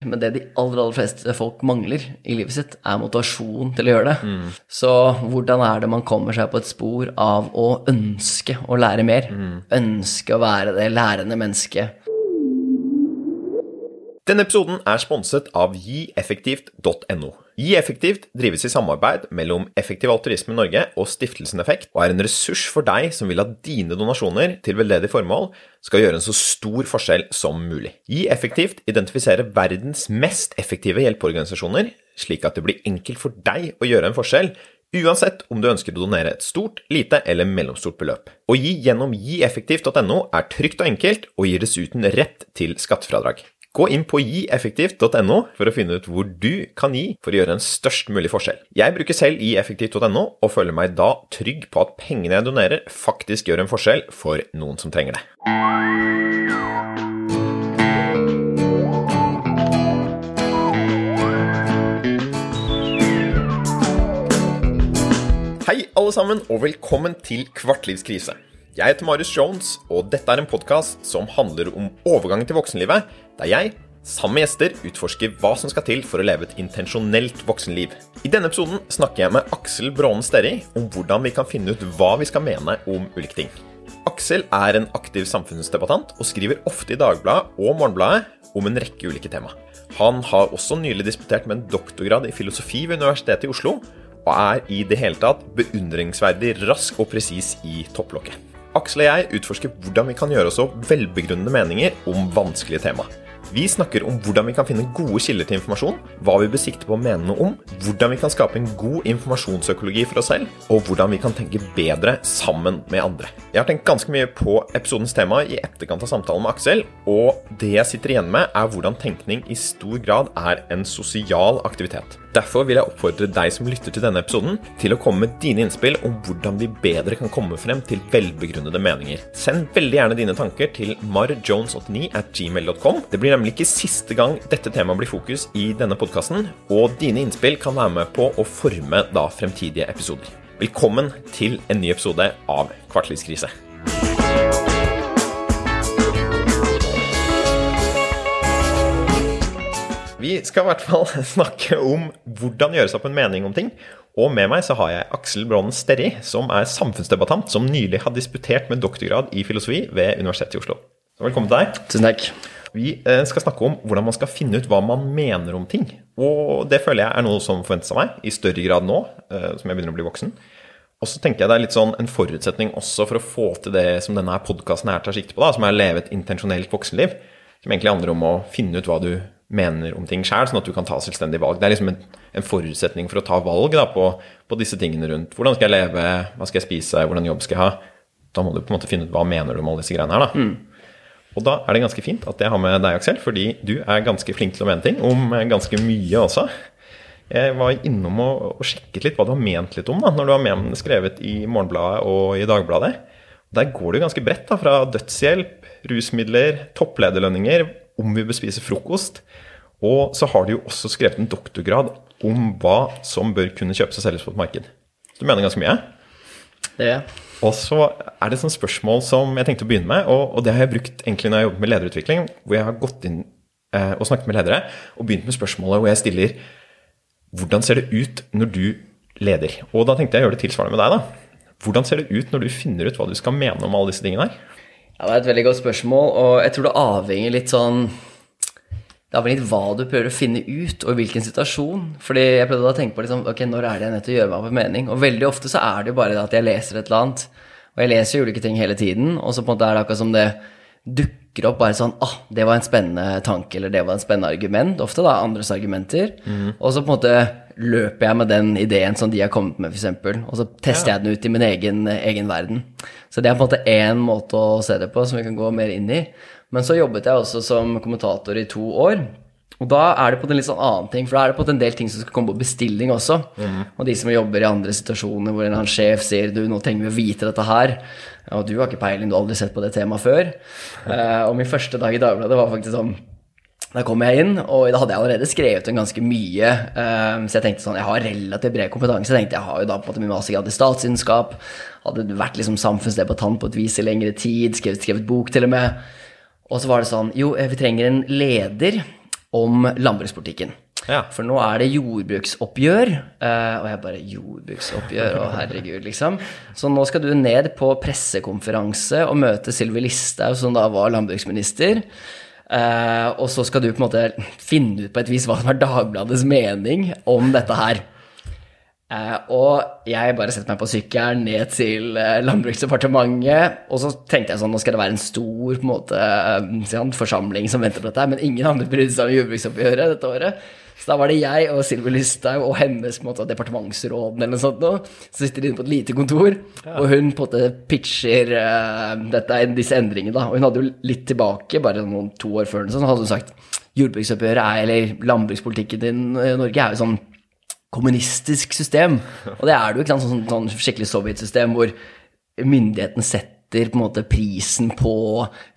Men det de aller, aller fleste folk mangler i livet sitt, er motivasjon til å gjøre det. Så hvordan er det man kommer seg på et spor av å ønske å lære mer? Ønske å være det lærende mennesket. Denne episoden er sponset av gieffektivt.no. GiEffektivt drives i samarbeid mellom Effektiv Altruisme Norge og Stiftelsen Effekt, og er en ressurs for deg som vil at dine donasjoner til veldedig formål skal gjøre en så stor forskjell som mulig. GiEffektivt identifiserer verdens mest effektive hjelpeorganisasjoner, slik at det blir enkelt for deg å gjøre en forskjell, uansett om du ønsker å donere et stort, lite eller mellomstort beløp. Å gi gjennom gieffektivt.no er trygt og enkelt, og gir dessuten rett til skattefradrag. Gå inn på gieffektivt.no for å finne ut hvor du kan gi for å gjøre en størst mulig forskjell. Jeg bruker selv gieffektivt.no og føler meg da trygg på at pengene jeg donerer, faktisk gjør en forskjell for noen som trenger det. Hei, alle sammen, og velkommen til Kvartlivskrise. Jeg heter Marius Jones, og dette er en podkast som handler om overgangen til voksenlivet, der jeg, sammen med gjester, utforsker hva som skal til for å leve et intensjonelt voksenliv. I denne episoden snakker jeg med Aksel Brånen Sterri om hvordan vi kan finne ut hva vi skal mene om ulike ting. Aksel er en aktiv samfunnsdebattant og skriver ofte i Dagbladet og Morgenbladet om en rekke ulike tema. Han har også nylig disputert med en doktorgrad i filosofi ved Universitetet i Oslo, og er i det hele tatt beundringsverdig rask og presis i topplokket. Aksel og jeg utforsker hvordan vi kan gjøre oss opp velbegrunnede meninger om vanskelige tema. Vi snakker om hvordan vi kan finne gode kilder til informasjon, hva vi bør sikte på å mene noe om, hvordan vi kan skape en god informasjonsøkologi for oss selv, og hvordan vi kan tenke bedre sammen med andre. Jeg har tenkt ganske mye på episodens tema i etterkant av samtalen med Aksel, og det jeg sitter igjen med, er hvordan tenkning i stor grad er en sosial aktivitet. Derfor vil jeg oppfordre deg som lytter til denne episoden, til å komme med dine innspill om hvordan vi bedre kan komme frem til velbegrunnede meninger. Send veldig gjerne dine tanker til marjones89 at gmail.com. Det blir nemlig ikke siste gang dette temaet blir fokus i denne podkasten, og dine innspill kan være med på å forme da fremtidige episoder. Velkommen til en ny episode av Kvartlivskrise. Vi skal i hvert fall snakke om hvordan gjøre seg opp en mening om ting. Og med meg så har jeg Aksel Brånen Sterri, som er samfunnsdebattant som nylig har disputert med doktorgrad i filosofi ved Universitetet i Oslo. Velkommen til deg. Tusen takk. Vi eh, skal snakke om hvordan man skal finne ut hva man mener om ting. Og det føler jeg er noe som forventes av meg i større grad nå eh, som jeg begynner å bli voksen. Og så tenker jeg det er litt sånn en forutsetning også for å få til det som denne podkasten her tar sikte på, da, som er å leve et intensjonelt voksenliv. Som egentlig handler om å finne ut hva du mener om ting sjøl, sånn at du kan ta selvstendige valg. Det er liksom en, en forutsetning for å ta valg da, på, på, disse tingene rundt hvordan skal jeg leve, hva skal jeg spise, hvordan jobb skal jeg ha. Da må du på en måte finne ut hva mener du om alle disse greiene her. da. Mm. Og da er det ganske fint at jeg har med deg, Aksel, fordi du er ganske flink til å mene ting, om ganske mye også. Jeg var innom og, og sjekket litt hva du har ment litt om da, når du har men, skrevet i Morgenbladet og i Dagbladet. Der går det ganske bredt, da, fra dødshjelp, rusmidler, topplederlønninger, om vi bør spise frokost. Og så har du jo også skrevet en doktorgrad om hva som bør kunne kjøpes og selges på et marked. Du mener ganske mye? Det er. Og så er det et sånt spørsmål som jeg tenkte å begynne med, og, og det har jeg brukt egentlig når jeg jobber med lederutvikling, hvor jeg har gått inn eh, og snakket med ledere og begynt med spørsmålet hvor jeg stiller hvordan ser det ut når du leder? Og da tenkte jeg å gjøre det tilsvarende med deg, da. Hvordan ser det ut når du finner ut hva du skal mene om alle disse tingene her? Ja, Det er et veldig godt spørsmål, og jeg tror det avhenger litt sånn Det avhenger litt hva du prøver å finne ut, og i hvilken situasjon. Fordi jeg prøvde å tenke på liksom, ok, når er det jeg nødt til å gjøre meg opp en mening. Og veldig ofte så er det jo bare det at jeg leser et eller annet. Og jeg leser jo ulike ting hele tiden, og så på en måte er det akkurat som det dukker opp bare sånn ah, det var en spennende tanke, eller det var en spennende argument. Ofte da andres argumenter. Og så på en måte løper jeg med den ideen som de har kommet med, f.eks. Og så tester jeg den ut i min egen, egen verden. Så det er på en måte én måte å se det på, som vi kan gå mer inn i. Men så jobbet jeg også som kommentator i to år. Og da er det på en litt sånn annen ting, for da er det på en del ting som skal komme på bestilling også. Og de som jobber i andre situasjoner hvor en annen sjef sier du, nå trenger vi å vite dette her. Og du har ikke peiling, du har aldri sett på det temaet før. Uh, og min første dag i Dagbladet var faktisk sånn da kom jeg inn, og da hadde jeg allerede skrevet en ganske mye. Um, så jeg tenkte sånn, jeg har relativt bred kompetanse. Jeg tenkte jeg har jo da på en måte min mastergrad i statsvitenskap. Hadde vært liksom samfunnsdebattant på et vis i lengre tid. Skrevet, skrevet bok til og med. Og så var det sånn Jo, vi trenger en leder om landbrukspolitikken. Ja. For nå er det jordbruksoppgjør, eh, og jeg bare Jordbruksoppgjør, å herregud, liksom. Så nå skal du ned på pressekonferanse og møte Sylvi Listhaug, som da var landbruksminister. Eh, og så skal du på en måte finne ut på et vis hva som er Dagbladets mening om dette her. Eh, og jeg bare setter meg på sykkelen ned til eh, Landbruksdepartementet, og så tenkte jeg sånn, nå skal det være en stor på en måte, sånn, forsamling som venter på dette, men ingen andre brydde seg om jordbruksoppgjøret dette året. Så da var det jeg og Silve Lysthaug og hennes på en måte, departementsråden eller noe sånt noe, som sitter inne på et lite kontor, og hun på en måte pitcher eh, dette, disse endringene. da, Og hun hadde jo litt tilbake, bare noen to år før, så hadde hun sagt jordbruksoppgjøret er, eller landbrukspolitikken din i Norge er jo sånn kommunistisk system. Og det er det jo ikke sant, sånn, sånn skikkelig sovjetsystem hvor myndigheten setter på en måte prisen på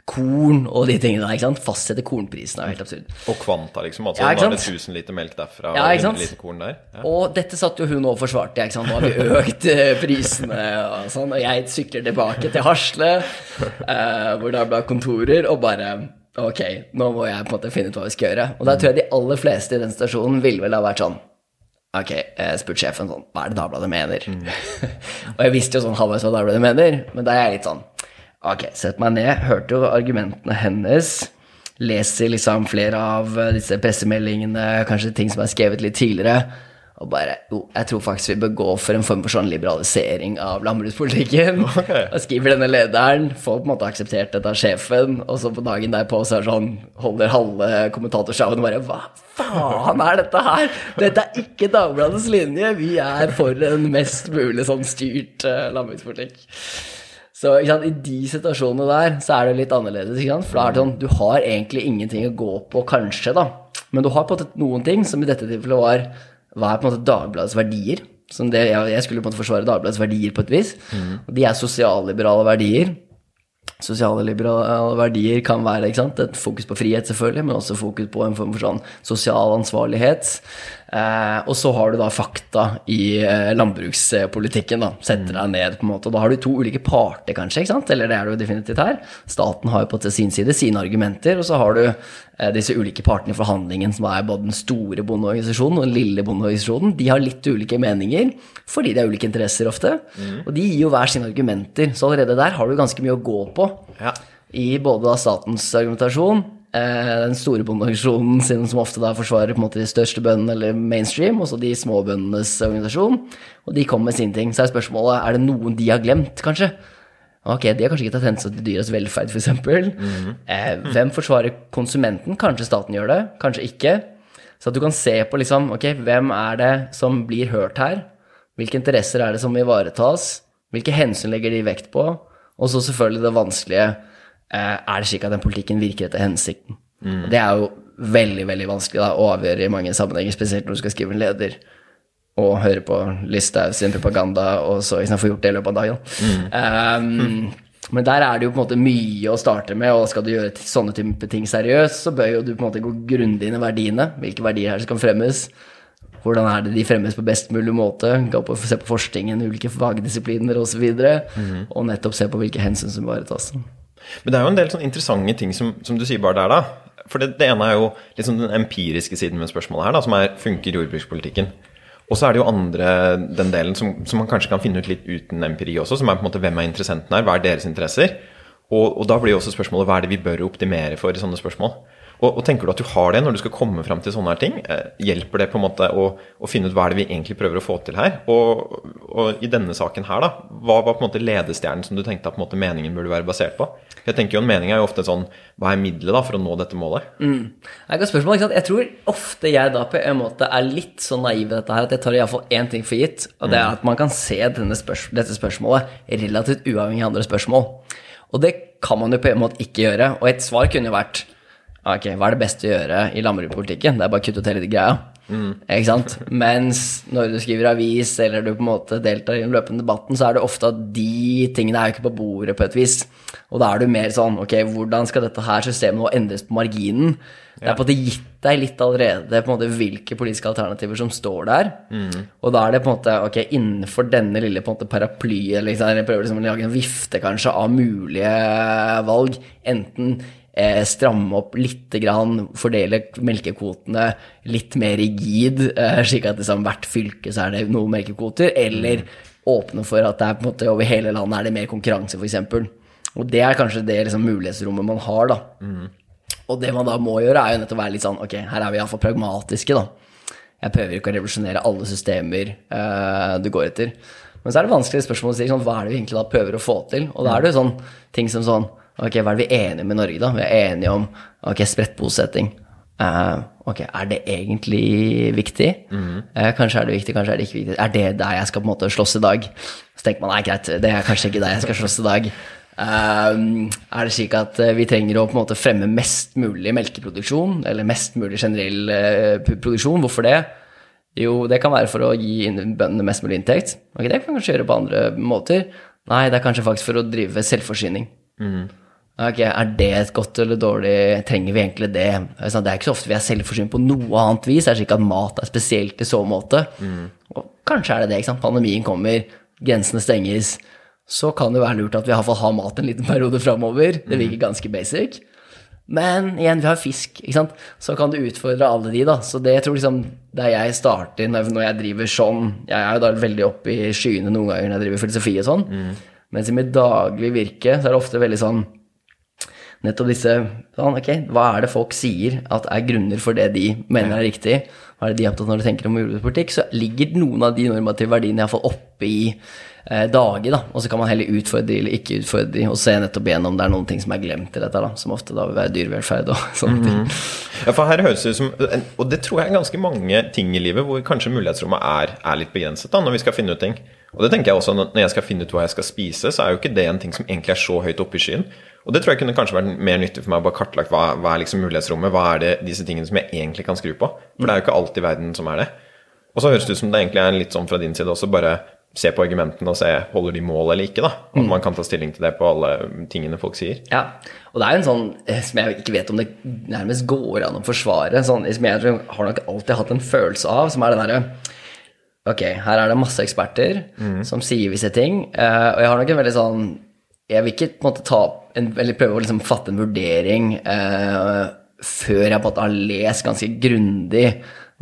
korn og de tingene der. ikke sant? Fastsetter kornprisen er jo helt absurd. Og kvanta, liksom. Altså, Ja, ikke er det 1000 liter melk derfra Ja, og ikke 100 liter korn der? Ja. Og dette satt jo hun og forsvarte. ikke sant? Nå har vi økt eh, prisene og sånn. Og jeg sykler tilbake til Hasle, eh, hvor det ble kontorer, og bare Ok, nå må jeg på en måte finne ut hva vi skal gjøre. Og da tror jeg de aller fleste i den stasjonen ville vel ha vært sånn Ok, jeg spurte sjefen sånn Hva er det Dagbladet mener? og jeg visste jo sånn halvveis hva Dagbladet mener, men da er jeg litt sånn Ok, sett meg ned, hørte jo argumentene hennes. Leser liksom flere av disse pressemeldingene, kanskje ting som er skrevet litt tidligere. Og bare Jo, jeg tror faktisk vi bør gå for en form for sånn liberalisering av landbrukspolitikken. Og skriver denne lederen, får på en måte akseptert dette av sjefen, og så på dagen derpå så er det sånn holder halve kommentatorshowen og bare Hva faen er dette her? Dette er ikke Dagbladets linje. Vi er for en mest mulig sånn styrt eh, landbrukspolitikk. Så sant, i de situasjonene der så er det litt annerledes. For da er det sånn, du har egentlig ingenting å gå på, kanskje, da. Men du har på en måte noen ting, som i dette tilfellet var hva er på en måte Dagbladets verdier. Som det, jeg, skulle på en måte forsvare Dagbladets verdier på et vis. Mm. de er sosialliberale verdier. Sosiale liberale verdier kan være et fokus på frihet, selvfølgelig, men også fokus på en form for sånn sosial ansvarlighet. Eh, og så har du da fakta i eh, landbrukspolitikken. da, Setter deg ned, på en måte. og Da har du to ulike parter, kanskje. ikke sant? Eller det er det jo definitivt her. Staten har jo på sin side sine argumenter, og så har du eh, disse ulike partene i forhandlingen, som er både den store bondeorganisasjonen og den lille bondeorganisasjonen. De har litt ulike meninger, fordi de har ulike interesser ofte. Og de gir jo hver sine argumenter. Så allerede der har du ganske mye å gå på Ja. i både da statens argumentasjon, den store bondeorganisasjonen sin, som ofte da forsvarer på en måte de største bøndene eller mainstream, og så de små bøndenes organisasjon, og de kommer med sine ting. Så er spørsmålet er det noen de har glemt, kanskje. Ok, de har kanskje ikke tatt hensyn til dyras velferd, f.eks. Eh, hvem forsvarer konsumenten? Kanskje staten gjør det, kanskje ikke. Så at du kan se på liksom, ok, hvem er det som blir hørt her? Hvilke interesser er det som ivaretas? Hvilke hensyn legger de vekt på? Og så selvfølgelig det vanskelige eh, Er det slik at den politikken virker etter hensikten? Mm. Det er jo veldig veldig vanskelig da, å avgjøre i mange sammenhenger, spesielt når du skal skrive en leder og høre på Listhaug sin propaganda, og så liksom få gjort det i løpet av dagen. Um, Men der er det jo på en måte mye å starte med, og skal du gjøre sånne type ting seriøst, så bør jo du på en måte gå grundig inn i verdiene. Hvilke verdier er det som kan fremmes? Hvordan er det de fremmes på best mulig måte? Gå på, se på forskningen, ulike fagdisipliner osv. Og, så videre, og nettopp se på hvilke hensyn som ivaretas. Men det er jo en del sånn interessante ting som, som du sier bare der, da. For det, det ene er jo liksom den empiriske siden med spørsmålet her, da, som er funker jordbrukspolitikken. Og så er det jo andre, den delen som, som man kanskje kan finne ut litt uten empiri også, som er på en måte hvem er interessenten her, hva er deres interesser? Og, og da blir jo også spørsmålet hva er det vi bør optimere for i sånne spørsmål? Og, og tenker du at du har det når du skal komme fram til sånne her ting? Eh, hjelper det på en måte å, å finne ut hva er det vi egentlig prøver å få til her? Og, og i denne saken her, da, hva var på en måte ledestjernen som du tenkte at måte meningen burde være basert på? Jeg tenker jo en mening er jo ofte sånn Hva er middelet da for å nå dette målet? Det er et spørsmål, ikke sant? Jeg tror ofte jeg da på en måte er litt så naiv i dette her at jeg tar iallfall én ting for gitt, og det er at man kan se denne spørs dette spørsmålet relativt uavhengig av andre spørsmål. Og det kan man jo på en måte ikke gjøre. Og et svar kunne jo vært Ok, hva er det beste å gjøre i landbrukspolitikken? Det er bare å kutte ut hele de greia. Ikke sant? Mens når du skriver avis, eller du på en måte deltar i den løpende debatten, så er det ofte at de tingene er jo ikke på bordet på et vis. Og da er du mer sånn Ok, hvordan skal dette her systemet nå endres på marginen? Det er på en måte gitt deg litt allerede på en måte hvilke politiske alternativer som står der. Og da er det på en måte ok, innenfor denne lille på en måte paraplyen liksom, Jeg prøver liksom å lage en vifte kanskje av mulige valg. Enten eh, stramme opp litt, grann, fordele melkekvotene litt mer rigid, eh, slik at liksom, hvert fylke så er det noen melkekvoter, eller åpne for at det er på en måte over hele landet er det mer konkurranse, f.eks. Og det er kanskje det liksom, mulighetsrommet man har, da. Og det man da må gjøre, er jo nettopp å være litt sånn Ok, her er vi iallfall pragmatiske, da. Jeg prøver ikke å revolusjonere alle systemer eh, du går etter. Men så er det vanskelig spørsmål å si sånn, hva er det vi egentlig da prøver å få til? Og da er det jo sånn ting som sånn Ok, hva er det vi er enige med Norge, da? Vi er enige om ok, spredt bosetting. Uh, ok, er det egentlig viktig? Eh, kanskje er det viktig, kanskje er det ikke viktig. Er det der jeg skal på en måte slåss i dag? Så tenker man nei, greit, det er kanskje ikke der jeg skal slåss i dag. Uh, er det slik at eh, vi trenger å på en måte fremme mest mulig melkeproduksjon, eller mest mulig generell eh, produksjon? Hvorfor det? Jo, det kan være for å gi bøndene mest mulig inntekt. Ok, det kan man kanskje gjøre på andre måter. Nei, det er kanskje faktisk for å drive selvforsyning. Ok, Er det et godt eller dårlig Trenger vi egentlig det? Det er ikke så ofte vi er selvforsynt på noe annet vis. Det er ikke at mat er spesielt i så måte. Og kanskje er det det. ikke sant? Pandemien kommer, grensene stenges. Så kan det være lurt at vi i hvert fall har mat en liten periode framover. Det virker ganske basic. Men igjen, vi har fisk, ikke sant. Så kan du utfordre alle de, da. Så det jeg tror liksom der jeg starter når jeg driver sånn Jeg er jo da veldig oppe i skyene noen ganger når jeg driver filosofi og sånn. Mens i mitt daglige virke så er det ofte veldig sånn nettopp disse sånn, Ok, hva er det folk sier at er grunner for det de mener er riktig? Hva er det de er opptatt av når de tenker om jordbrukspolitikk? Så ligger noen av de normative verdiene iallfall oppe i eh, dager, da. Og så kan man heller utfordre eller ikke utfordre og se nettopp igjen om det er noen ting som er glemt i dette, da. Som ofte da vil være dyrevelferd og sånne ting. Ja, for her høres det ut som Og det tror jeg er ganske mange ting i livet hvor kanskje mulighetsrommet er, er litt begrenset da, når vi skal finne ut ting. Og det tenker jeg også når jeg skal finne ut hva jeg skal spise, så er jo ikke det en ting som egentlig er så høyt oppe i skyen. Og det tror jeg kunne kanskje vært mer nyttig for meg å bare kartlagt hva, hva er liksom mulighetsrommet, hva er det disse tingene som jeg egentlig kan skru på. For det er jo ikke alltid verden som er det. Og så høres det ut som det egentlig er litt sånn fra din side også, bare se på argumentene og se holder de mål eller ikke, da. At man kan ta stilling til det på alle tingene folk sier. Ja, og det er jo en sånn eh, som jeg ikke vet om det nærmest går an å forsvare, sånn, som jeg har nok alltid hatt en følelse av, som er den derre Ok, her er det masse eksperter som sier visse ting, eh, og jeg har nok en veldig sånn Jeg vil ikke på en måte ta en, eller prøve å liksom fatte en vurdering eh, før jeg på en måte har lest ganske grundig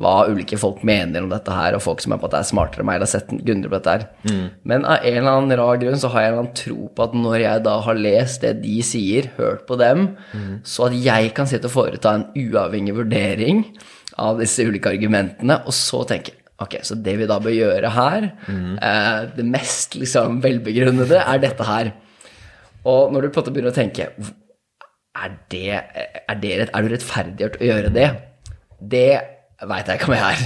hva ulike folk mener om dette her, og folk som er på at det er smartere enn meg, eller har sett gunder på dette her. Men av en eller annen rar grunn så har jeg en eller annen tro på at når jeg da har lest det de sier, hørt på dem, så at jeg kan sitte og foreta en uavhengig vurdering av disse ulike argumentene, og så tenke Ok, så det vi da bør gjøre her, eh, det mest liksom velbegrunnede, er dette her. Og når du på en måte begynner å tenke er det, er det, er du rettferdiggjort å gjøre det? Det veit jeg ikke om jeg er.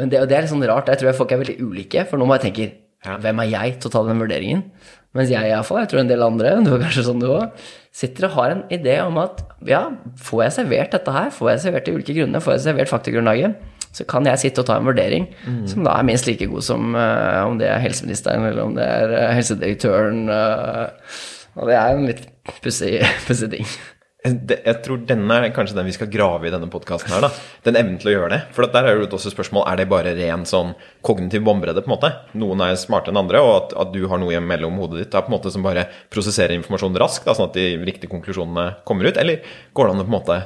Men det, det er litt sånn rart. Jeg tror folk er veldig ulike. For nå må jeg tenke Ja. hvem er jeg til å ta den vurderingen? Mens jeg iallfall, jeg tror en del andre, du er kanskje sånn du òg, sitter og har en idé om at ja, får jeg servert dette her, får jeg servert de ulike grunnene, får jeg servert faktagrunnlaget, så kan jeg sitte og ta en vurdering som da er minst like god som uh, om det er helseministeren eller om det er uh, helsedirektøren. Uh, og det er en litt pussig ting. Jeg tror denne er kanskje den vi skal grave i denne podkasten her. da. Den evnen til å gjøre det. For der er jo også spørsmål er det bare ren sånn kognitiv bombredde, på en måte. Noen er smartere enn andre, og at, at du har noe mellom hodet ditt er på en måte som bare prosesserer informasjon raskt, da, sånn at de riktige konklusjonene kommer ut. Eller går det an å på en måte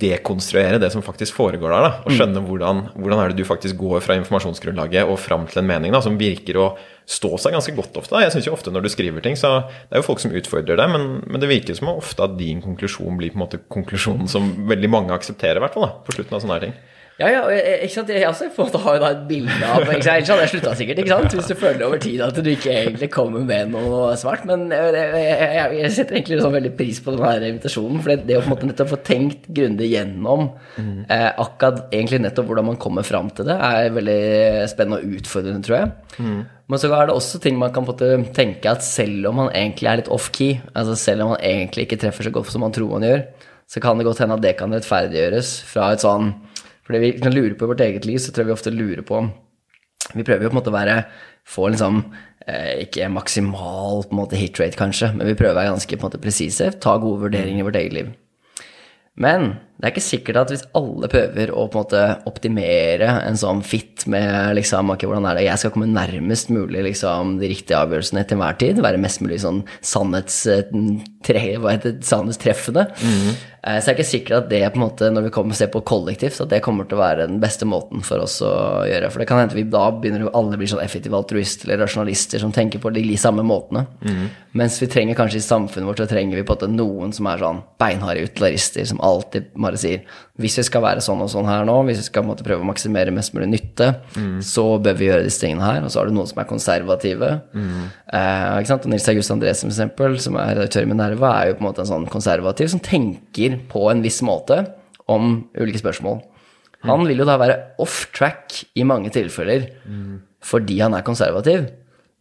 dekonstruere det som faktisk foregår der, da, og skjønne hvordan, hvordan er det du faktisk går fra informasjonsgrunnlaget og fram til en mening da, som virker å stå seg ganske godt ofte. Jeg synes jo ofte når du skriver ting, så det er jo folk som utfordrer deg, men, men det virker som ofte at din konklusjon blir på en måte konklusjonen som veldig mange aksepterer, i hvert fall da, på slutten av sånne her ting. Ja, ja, ikke sant? Jeg også jo da et bilde av ikke sant? Ellers hadde jeg slutta sikkert, ikke sant? Hvis du føler over tid at du ikke egentlig kommer med noe svart. Men jeg, jeg, jeg, setter egentlig sånn veldig pris på denne invitasjonen. For det, det å på en måte nettopp få tenkt grundig gjennom eh, akkurat egentlig nettopp hvordan man kommer fram til det, er veldig spennende og utfordrende, tror jeg. Men så er det også ting man kan tenke at selv om man egentlig er litt off-key, altså selv om man egentlig ikke treffer så godt som man tror man gjør, så kan det godt hende at det kan rettferdiggjøres fra et sånn For det vi kan lure på i vårt eget liv, så tror jeg vi ofte lurer på Vi prøver jo på en måte å være Få liksom eh, ikke maksimal på en måte hitrate, kanskje, men vi prøver å være ganske på en måte presise, ta gode vurderinger i vårt eget liv. Men det er ikke sikkert at hvis alle prøver å på en måte optimere en sånn fit med liksom, ok, hvordan er det, jeg skal komme nærmest mulig liksom, de riktige avgjørelsene til enhver tid, være mest mulig sånn sannhets, tre, hva heter sannhetstreffende, mm. så er det ikke sikkert at det på en måte, når vi kommer og ser på kollektivt, at det kommer til å være den beste måten for oss å gjøre. For det kan hende vi da begynner å alle bli sånn effektive altruister eller rasjonalister som tenker på de samme måtene. Mm. Mens vi trenger kanskje i samfunnet vårt så trenger vi på en måte noen som er sånn beinharde utlarister som alltid bare sier hvis vi skal være sånn og sånn her nå, hvis vi skal måte, prøve å maksimere mest mulig nytte, mm. så bør vi gjøre disse tingene her. Og så har du noen som er konservative. Mm. Eh, ikke sant? Og Nils August Andresen, for eksempel, som er redaktør i Minerva, er jo på en måte en sånn konservativ som tenker på en viss måte om ulike spørsmål. Han vil jo da være off track i mange tilfeller mm. fordi han er konservativ.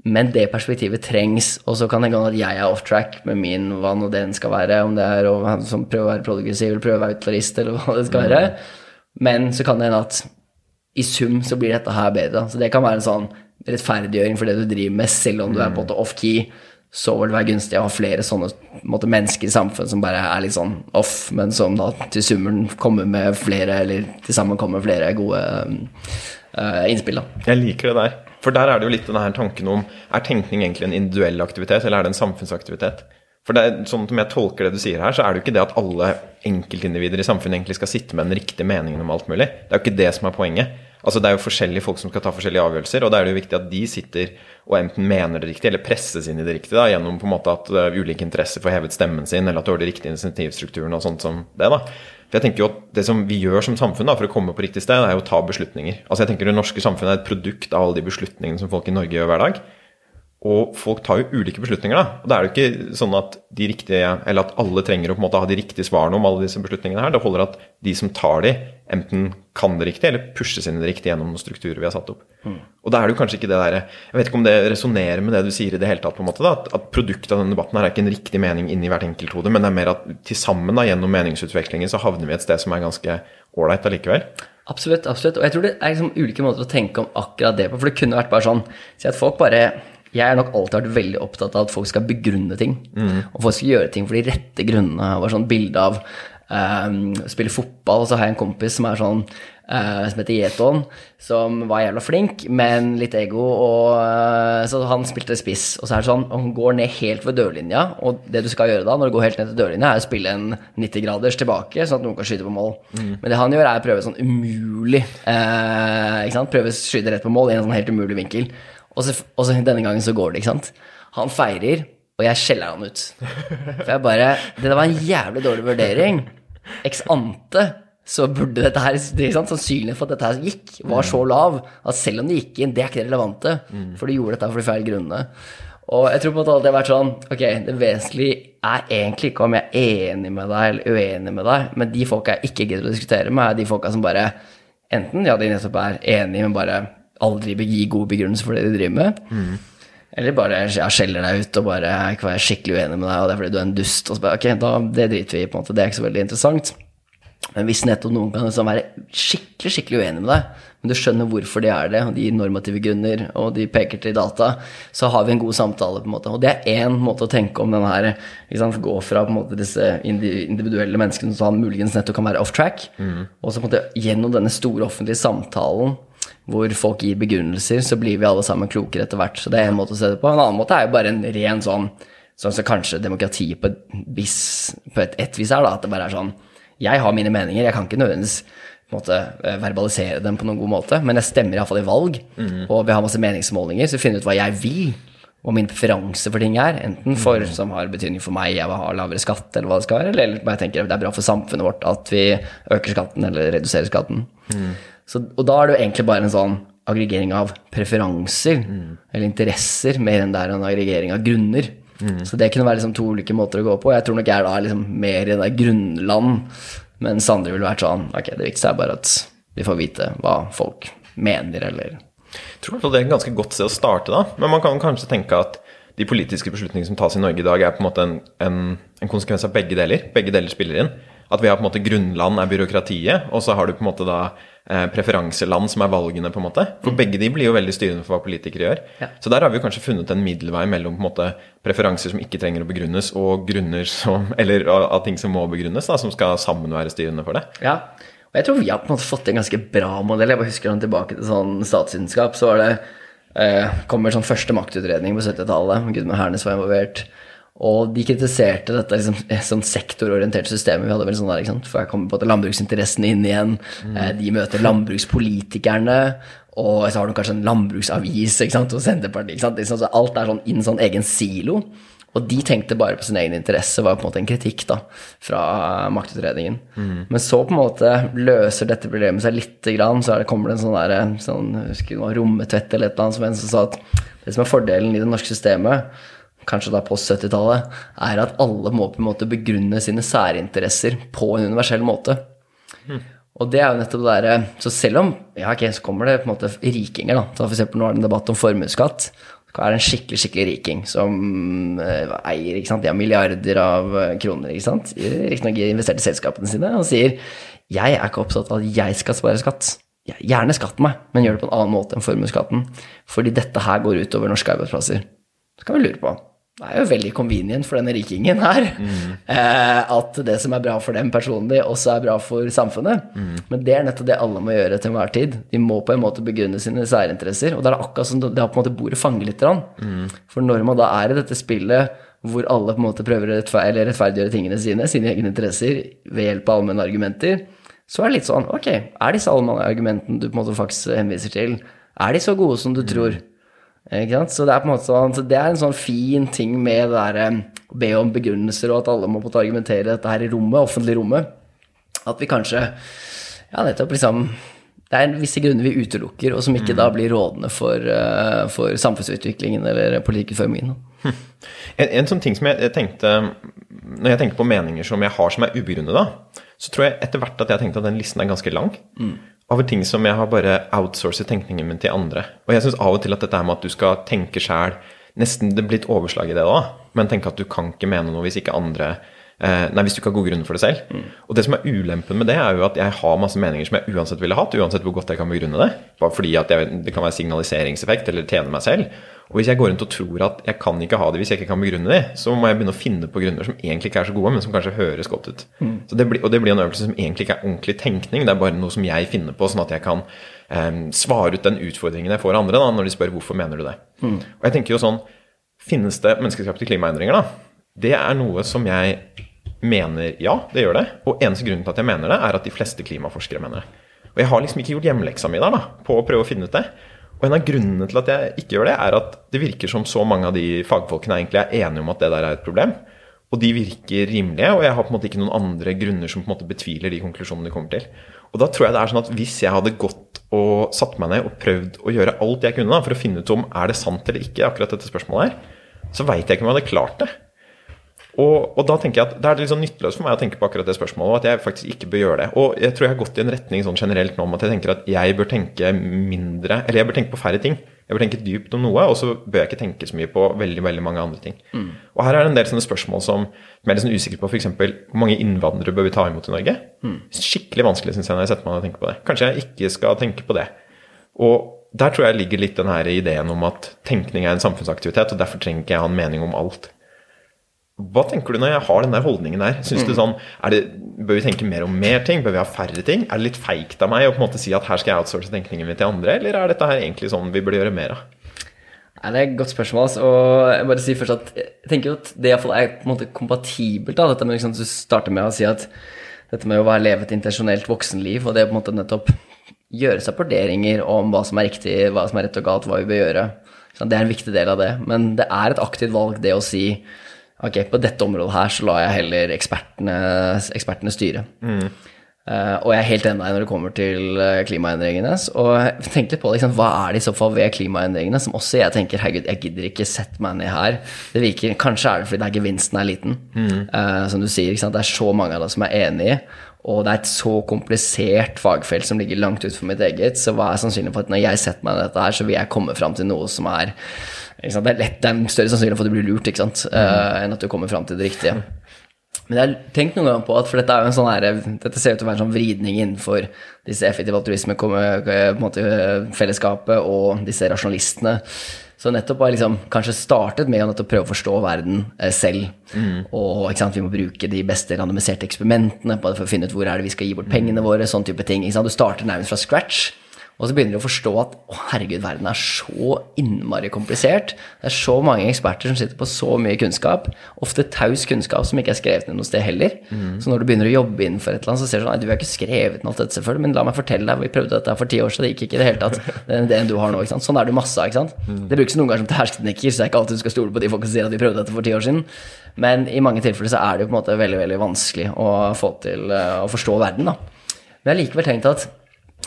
Men det perspektivet trengs, og så kan det hende at jeg er off track med min hva nå den skal være, om det er å prøve å være progressiv eller prøve å være utlarist eller hva det skal være. Men så kan det hende at i sum så blir dette her bedre. Så det kan være en sånn rettferdiggjøring for det du driver med, selv om du er på en måte off-key. Så vil det være gunstig å ha flere sånne måte, mennesker i samfunnet som bare er litt sånn off, men som da til summen kommer med flere, eller til sammen kommer flere gode uh, innspill. da. Jeg liker det der. For der er det jo litt denne tanken om er tenkning egentlig en individuell aktivitet, eller er det en samfunnsaktivitet? For det er, sånn som jeg tolker det du sier her, så er det jo ikke det at alle enkeltindivider i samfunnet egentlig skal sitte med den riktige meningen om alt mulig. Det er jo ikke det som er poenget. Altså Det er jo forskjellige folk som skal ta forskjellige avgjørelser, og da er det jo viktig at de sitter og enten mener det riktig, eller presses inn i det riktige da, gjennom på en måte at uh, ulike interesser får hevet stemmen sin, eller at du har de riktige insentivstrukturene og sånt som det. da. For jeg tenker jo at Det som vi gjør som samfunn da, for å komme på riktig sted, er jo å ta beslutninger. Altså jeg tenker Det norske samfunnet er et produkt av alle de beslutningene som folk i Norge gjør hver dag. Og folk tar jo ulike beslutninger, da. Og da er det jo ikke sånn at de riktige, eller at alle trenger å på en måte ha de riktige svarene om alle disse beslutningene her. Det holder at de som tar de, enten kan det riktig, eller pushes inn det riktig gjennom noen strukturer vi har satt opp. Mm. Og da er det jo kanskje ikke det derre Jeg vet ikke om det resonnerer med det du sier i det hele tatt, på en måte, da, at, at produktet av denne debatten her er ikke en riktig mening inni hvert enkelt hode, men det er mer at til sammen da, gjennom meningsutvekslingen så havner vi et sted som er ganske ålreit allikevel. Absolutt. absolutt. Og jeg tror det er liksom ulike måter å tenke om akkurat det på. For det kunne vært bare sånn Si at folk bare jeg har nok alltid vært veldig opptatt av at folk skal begrunne ting. Mm. Og folk skal gjøre ting for de rette grunnene. Det var sånn bilde av um, spille fotball, og så har jeg en kompis som er sånn uh, som heter Yeton, som var jævla flink, men litt ego. Og, uh, så han spilte spiss, og så er det sånn Han går ned helt ved dørlinja, og det du skal gjøre da, når du går helt ned til dørlinja, er å spille en 90-graders tilbake, sånn at noen kan skyte på mål. Mm. Men det han gjør, er å prøve sånn umulig uh, ikke sant? Prøve å skyte rett på mål i en sånn helt umulig vinkel. Og så, og så, denne gangen så går det, ikke sant. Han feirer, og jeg skjeller han ut. For jeg bare Det var en jævlig dårlig vurdering. Ex ante så burde dette her det er sant, Sannsynligheten for at dette her gikk, var så lav at selv om det gikk inn, det er ikke det relevante. For du gjorde dette for de feil grunnene. Og jeg tror på en måte alltid har vært sånn Ok, det vesentlige er egentlig ikke om jeg er enig med deg eller uenig med deg, men de folka jeg ikke gidder å diskutere med, er de folka som bare Enten ja, de nettopp er enige, men bare aldri gi god begrunnelse for det de driver med. Mm. Eller bare jeg skjeller deg ut og bare jeg er skikkelig uenig med deg, og det er fordi du er en dust. Og så bare, ok, da, Det driter vi i, på en måte. Det er ikke så veldig interessant. Men hvis nettopp noen kan liksom være skikkelig skikkelig uenig med deg, men du skjønner hvorfor de er det, og de gir normative grunner, og de peker til data, så har vi en god samtale. på en måte. Og det er én måte å tenke om den her liksom, Gå fra på en måte disse individuelle menneskene som muligens nettopp kan være off track, mm. og så på en måte gjennom denne store offentlige samtalen hvor folk gir begrunnelser, så blir vi alle sammen klokere etter hvert. Så det er en måte å se det på. En annen måte er jo bare en ren sånn Sånn som kanskje demokrati på vis, på et, et vis er, da. At det bare er sånn Jeg har mine meninger, jeg kan ikke nødvendigvis måte, eh, verbalisere dem på noen god måte, men jeg stemmer iallfall i valg, mm. og vi har masse meningsmålinger, så finner ut hva jeg vil, og min preferanse for ting er. Enten for mm. som har betydning for meg, jeg vil ha lavere skatt, eller hva det skal være, eller bare tenker det er bra for samfunnet vårt at vi øker skatten eller reduserer skatten. Mm. Så, og da er det jo egentlig bare en sånn aggregering av preferanser mm. eller interesser, mer enn det er en aggregering av grunner. Mm. Så det kunne være liksom to ulike måter å gå på. Jeg tror nok jeg er da liksom mer i det grunnland, mens andre ville vært sånn Ok, det viktigste er bare at vi får vite hva folk mener, eller Jeg tror det er et ganske godt sted å starte, da. Men man kan kanskje tenke at de politiske beslutningene som tas i Norge i dag, er på en måte en, en, en konsekvens av begge deler. Begge deler spiller inn. At vi har på en måte grunnland er byråkratiet, og så har du på en måte da preferanseland som er valgene, på en måte. For begge de blir jo veldig styrende for hva politikere gjør. Ja. Så der har vi kanskje funnet en middelvei mellom på en måte preferanser som ikke trenger å begrunnes, og grunner som Eller av ting som må begrunnes, da, som skal sammen være styrende for det. Ja, og jeg tror vi har på en måte fått en ganske bra modell. Jeg bare husker tilbake til sånn statsvitenskap, så var det eh, kommer sånn første maktutredning på 70-tallet. Gudmund Hernes var involvert. Og de kritiserte dette liksom, eh, sånn sektororienterte systemet vi hadde. vel sånn der, ikke sant? For jeg kommer på at landbruksinteressene inn igjen. Mm. de møter landbrukspolitikerne. Og så har du kanskje en landbruksavis ikke sant? og Senterpartiet. ikke sant? Liksom, så alt er sånn inn sånn egen silo. Og de tenkte bare på sin egen interesse, var på en måte en kritikk da, fra maktutredningen. Men så på en måte løser dette problemet seg lite grann, så er det, kommer det en sånn der, sånn, jeg husker det var rommetvedt eller et eller annet som en som sa at det som er fordelen i det norske systemet, kanskje da post 70-tallet, er at alle må på en måte begrunne sine særinteresser på en universell måte. Og det er jo nettopp det derre Så selv om Ja, ok, så kommer det på en måte rikinger, da. Så for eksempel nå er det en debatt om formuesskatt. Så er det en skikkelig, skikkelig riking som eh, eier ikke sant? De har milliarder av eh, kroner, ikke sant. Riktignok investert i selskapene sine, og sier jeg er ikke opptatt av at jeg skal spare skatt. Gjerne skatt meg, men gjør det på en annen måte enn formuesskatten. Fordi dette her går utover norske arbeidsplasser. Så kan vi lure på det er jo veldig convenient for denne rikingen her eh, at det som er bra for dem personlig, også er bra for samfunnet. Men det er nettopp det alle må gjøre til enhver tid. De må på en måte begrunne sine særinteresser. Og da er det akkurat som det har på en måte bordet fanger litt. Mm. For når man da er i dette spillet hvor alle på en måte prøver å rettfer eller rettferdiggjøre tingene sine, sine egne interesser, ved hjelp av allmenne argumenter, så er det litt sånn Ok, er disse allmenne argumentene du på en måte faktisk henviser til, er de så gode som du tror? Ikke sant? Så det er på en måte sånn, så det er en sånn fin ting med det der eh, å be om begrunnelser, og at alle må på en måte argumentere dette her i rommet, offentlig rommet. At vi kanskje Ja, nettopp liksom Det er visse grunner vi utelukker, og som ikke da blir rådende for, eh, for samfunnsutviklingen eller politikkutformingen. En, en sånn ting som jeg, jeg tenkte Når jeg tenker på meninger som jeg har som er ubegrunnede, så tror jeg etter hvert at jeg har tenkt at den listen er ganske lang. Av ting som jeg har bare outsourcet tenkningen min til andre. Og jeg syns av og til at dette her med at du skal tenke sjæl Nesten det blir et overslag i det da, men tenke at du kan ikke mene noe hvis ikke andre Nei, hvis du ikke har gode grunner for det selv. Og det som er ulempen med det, er jo at jeg har masse meninger som jeg uansett ville hatt, uansett hvor godt jeg kan begrunne det. Bare fordi at jeg, det kan være signaliseringseffekt eller tjene meg selv. Og hvis jeg går rundt og tror at jeg kan ikke ha det hvis jeg ikke kan begrunne det, så må jeg begynne å finne på grunner som egentlig ikke er så gode, men som kanskje høres godt ut. Så det blir, og det blir en øvelse som egentlig ikke er ordentlig tenkning, det er bare noe som jeg finner på, sånn at jeg kan eh, svare ut den utfordringen jeg får av andre da, når de spør hvorfor mener du det. Og jeg tenker jo sånn, finnes det menneskeskapte klimaendringer da? Det er noe som jeg mener ja, det gjør det. Og eneste grunnen til at jeg mener det, er at de fleste klimaforskere mener det. Og jeg har liksom ikke gjort hjemmeleksa mi der da, på å prøve å finne ut det. Og en av grunnene til at jeg ikke gjør det, er at det virker som så mange av de fagfolkene egentlig er enige om at det der er et problem. Og de virker rimelige, og jeg har på en måte ikke noen andre grunner som på en måte betviler de konklusjonene de kommer til. Og da tror jeg det er sånn at hvis jeg hadde gått og satt meg ned og prøvd å gjøre alt jeg kunne da, for å finne ut om er det sant eller ikke, akkurat dette spørsmålet her, så veit jeg ikke om jeg hadde klart det. Og, og da tenker jeg at det er litt sånn nytteløst for meg å tenke på akkurat det spørsmålet, og at jeg faktisk ikke bør gjøre det. Og jeg tror jeg har gått i en retning sånn generelt nå om at jeg tenker at jeg bør tenke mindre Eller jeg bør tenke på færre ting. Jeg bør tenke dypt om noe, og så bør jeg ikke tenke så mye på veldig veldig mange andre ting. Og her er det en del sånne spørsmål som som jeg er litt sånn usikker på, f.eks. hvor mange innvandrere bør vi ta imot i Norge? Skikkelig vanskelig, syns jeg, når jeg setter meg ned og tenker på det. Kanskje jeg ikke skal tenke på det. Og der tror jeg ligger litt den her ideen om at tenkning er en samfunnsaktivitet, og derfor trenger ikke jeg ha en mening om alt. Hva tenker du når jeg har den der holdningen der? Synes du sånn, det, Bør vi tenke mer om mer ting? Bør vi ha færre ting? Er det litt feigt av meg å på en måte si at her skal jeg outsource tenkningen min til andre, eller er dette her egentlig sånn vi burde gjøre mer av? Nei, Det er et godt spørsmål. Altså. Og jeg bare sier først at jeg tenker at det er på en måte kompatibelt. da, dette med liksom, Du starter med å si at dette med å være leve et intensjonelt voksenliv, og det på en måte nettopp gjøre seg vurderinger om hva som er riktig, hva som er rett og galt, hva vi bør gjøre. Så det er en viktig del av det. Men det er et aktivt valg, det å si ok, på dette området her så lar jeg heller ekspertene, ekspertene styre. Eh, og jeg er helt enig med deg når det kommer til eh, klimaendringene. Og tenk litt på det, liksom. Hva er det i så fall ved klimaendringene som også jeg tenker herregud, jeg gidder ikke sette meg ned her. Det virker, Kanskje er det fordi det er gevinsten er liten. Eh, som du sier, det er så mange av dem som er enige. Og det er et så komplisert fagfelt som ligger langt utenfor mitt eget. Så hva er sannsynlig for at når jeg setter meg ned dette her, så vil jeg komme fram til noe som er? Det er lett, det er større sannsynlighet for at du blir lurt ikke sant? Eh, enn at du kommer fram til det riktige. Men jeg har tenkt noen ganger på at for dette er jo en sånn her, dette ser ut til å være en sånn vridning innenfor disse effektive altruisme-fellesskapet og disse rasjonalistene. Så nettopp har jeg liksom kanskje startet med å prøve å forstå verden eh, selv. Og ikke sant, vi må bruke de beste randomiserte eksperimentene for å finne ut hvor er det vi skal gi bort pengene våre. sånn type ting. Du starter nærmest fra scratch. Og så begynner du å forstå at å herregud, verden er så innmari komplisert. Det er så mange eksperter som sitter på så mye kunnskap. Ofte taus kunnskap som ikke er skrevet ned noe sted heller. Så når du begynner å jobbe innenfor et eller annet, så ser du sånn Nei, du har ikke skrevet ned alt dette, selvfølgelig, men la meg fortelle deg, vi prøvde dette for ti år siden, det gikk ikke i det hele tatt. Den ideen du har nå, ikke sant. Sånn er det masse ikke sant. Det brukes noen ganger som terskelteknikker, så det er ikke alltid du skal stole på de folka som sier at de prøvde dette for ti år siden. Men i mange tilfeller så er det jo på en måte veldig, veldig vanskelig å få til eh, å forstå verden, da. Men jeg har likevel tenkt at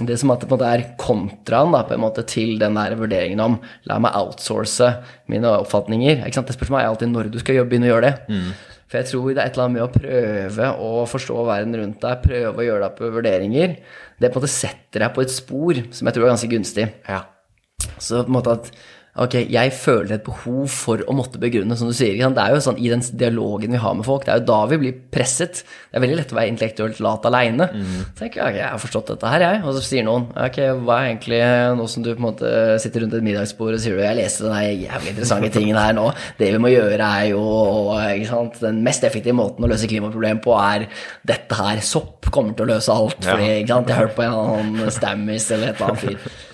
det som at det på en måte er kontraen da, på en måte til den der vurderingen om la meg outsource mine oppfatninger. ikke sant? Det spørsmålet er alltid når du skal begynne å gjøre det. For jeg tror det er et eller annet med å prøve å forstå verden rundt deg, prøve å gjøre deg på vurderinger. Det på en måte setter deg på et spor som jeg tror er ganske gunstig. Ja. Så på en måte at ok, jeg føler et behov for å måtte begrunne, som du sier. Det er jo sånn i den dialogen vi har med folk, det er jo da vi blir presset. Det er veldig lett å være intellektuelt lat aleine. Så tenker jeg ok, jeg har forstått dette her, jeg. Og så sier noen ok, hva er egentlig nå som du på en måte sitter rundt et middagsbord og sier du jeg leste den jævlig interessante tingen her nå, det vi må gjøre er jo ikke sant? Den mest effektive måten å løse klimaproblemet på er dette her. Sopp kommer til å løse alt. Fordi, ikke sant? Jeg har hørt på en annen Stammis eller et eller annet fyr.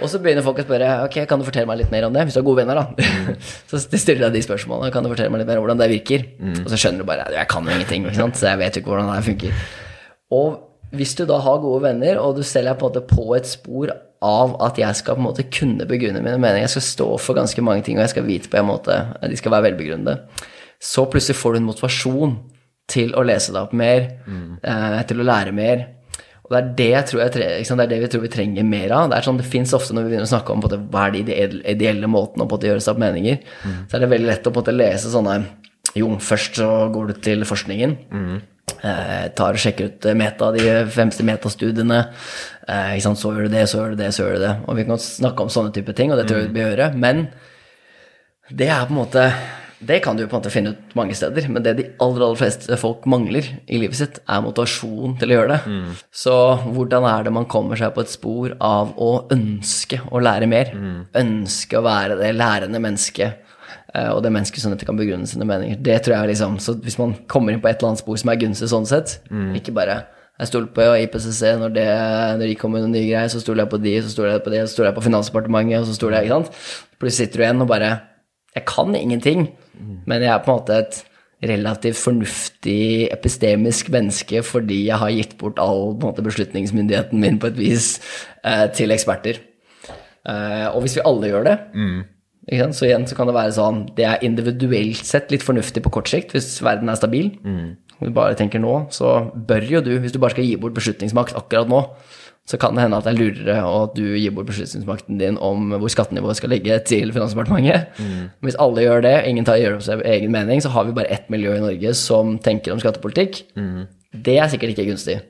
Og så begynner folk å spørre ok, kan du fortelle meg litt mer om det. Hvis du har gode venner, da. så stiller deg de spørsmålene. Kan du fortelle meg litt mer om hvordan det virker? Og så skjønner du bare jeg kan jo ingenting, ikke sant? så jeg vet jo ikke hvordan det funker. Og hvis du da har gode venner, og du selv er på en måte på et spor av at jeg skal på en måte kunne begrunne mine meninger, jeg skal stå for ganske mange ting, og jeg skal vite på en måte de skal være velbegrunnede, så plutselig får du en motivasjon til å lese deg opp mer, eh, til å lære mer. Og det er det, jeg tror jeg, det er det vi tror vi trenger mer av. Det er sånn, det fins ofte når vi begynner å snakke om måte, hva er de ideelle, ideelle måtene å gjøre seg opp meninger, så er det veldig lett å måte lese sånne Jo, først så går du til forskningen. Eh, tar og sjekker ut eh, meta, de fremste metastudiene. Eh, ikke sant? Så gjør du det, så gjør du det, så gjør du det. Og vi kan snakke om sånne type ting, og det tror jeg vi bør gjøre. Men det er på en måte Det kan du på en måte finne ut mange steder, men det de aller aller fleste folk mangler i livet sitt, er motivasjon til å gjøre det. Så hvordan er det man kommer seg på et spor av å ønske å lære mer? Ønske å være det lærende mennesket. eh, Og det mennesket som dette kan begrunne sine meninger. Det tror jeg er liksom, Så hvis man kommer inn på et eller annet spor som er gunstig sånn sett, ikke bare jeg stoler på IPCC når, det, når de kommer med noen nye greier, så stoler jeg på de, så stoler jeg på det, så stoler jeg på Finansdepartementet, og så stoler jeg, ikke sant. Plutselig sitter du igjen og bare Jeg kan ingenting, men jeg er på en måte et relativt fornuftig epistemisk menneske fordi jeg har gitt bort all på en måte, beslutningsmyndigheten min på et vis eh, til eksperter. Eh, og hvis vi alle gjør det, ikke sant? så igjen så kan det være sånn Det er individuelt sett litt fornuftig på kort sikt hvis verden er stabil. Hvis du bare tenker nå, så bør jo du, hvis du bare skal gi bort beslutningsmakt akkurat nå, så kan det hende at det er lurere at du gir bort beslutningsmakten din om hvor skattenivået skal ligge til Finansdepartementet. Hvis alle gjør det, ingen tar gjør opp seg egen mening, så har vi bare ett miljø i Norge som tenker om skattepolitikk. Det er sikkert ikke gunstig.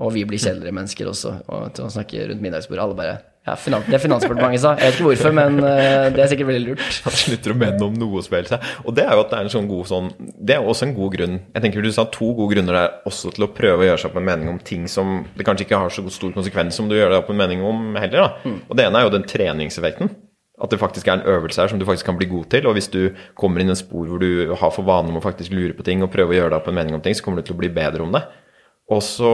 Og vi blir kjedeligere mennesker også, og til å snakke rundt middagsbordet. Alle bare Ja, det Finansdepartementet sa. Jeg vet ikke hvorfor, men eh, det er sikkert veldig lurt. Han slutter å mene om noe som helst. Og det er jo at det er en sånn god sånn Det er også en god grunn. Jeg tenker Du sa to gode grunner der også til å prøve å gjøre seg opp en mening om ting som det kanskje ikke har så stor konsekvens som du gjør deg opp en mening om heller. da. Og det ene er jo den treningseffekten. At det faktisk er en øvelse her som du faktisk kan bli god til. Og hvis du kommer inn i en spor hvor du har for vane om å faktisk lure på ting og prøve å gjøre deg opp en mening om ting, så kommer du til å bli bedre om det. Og så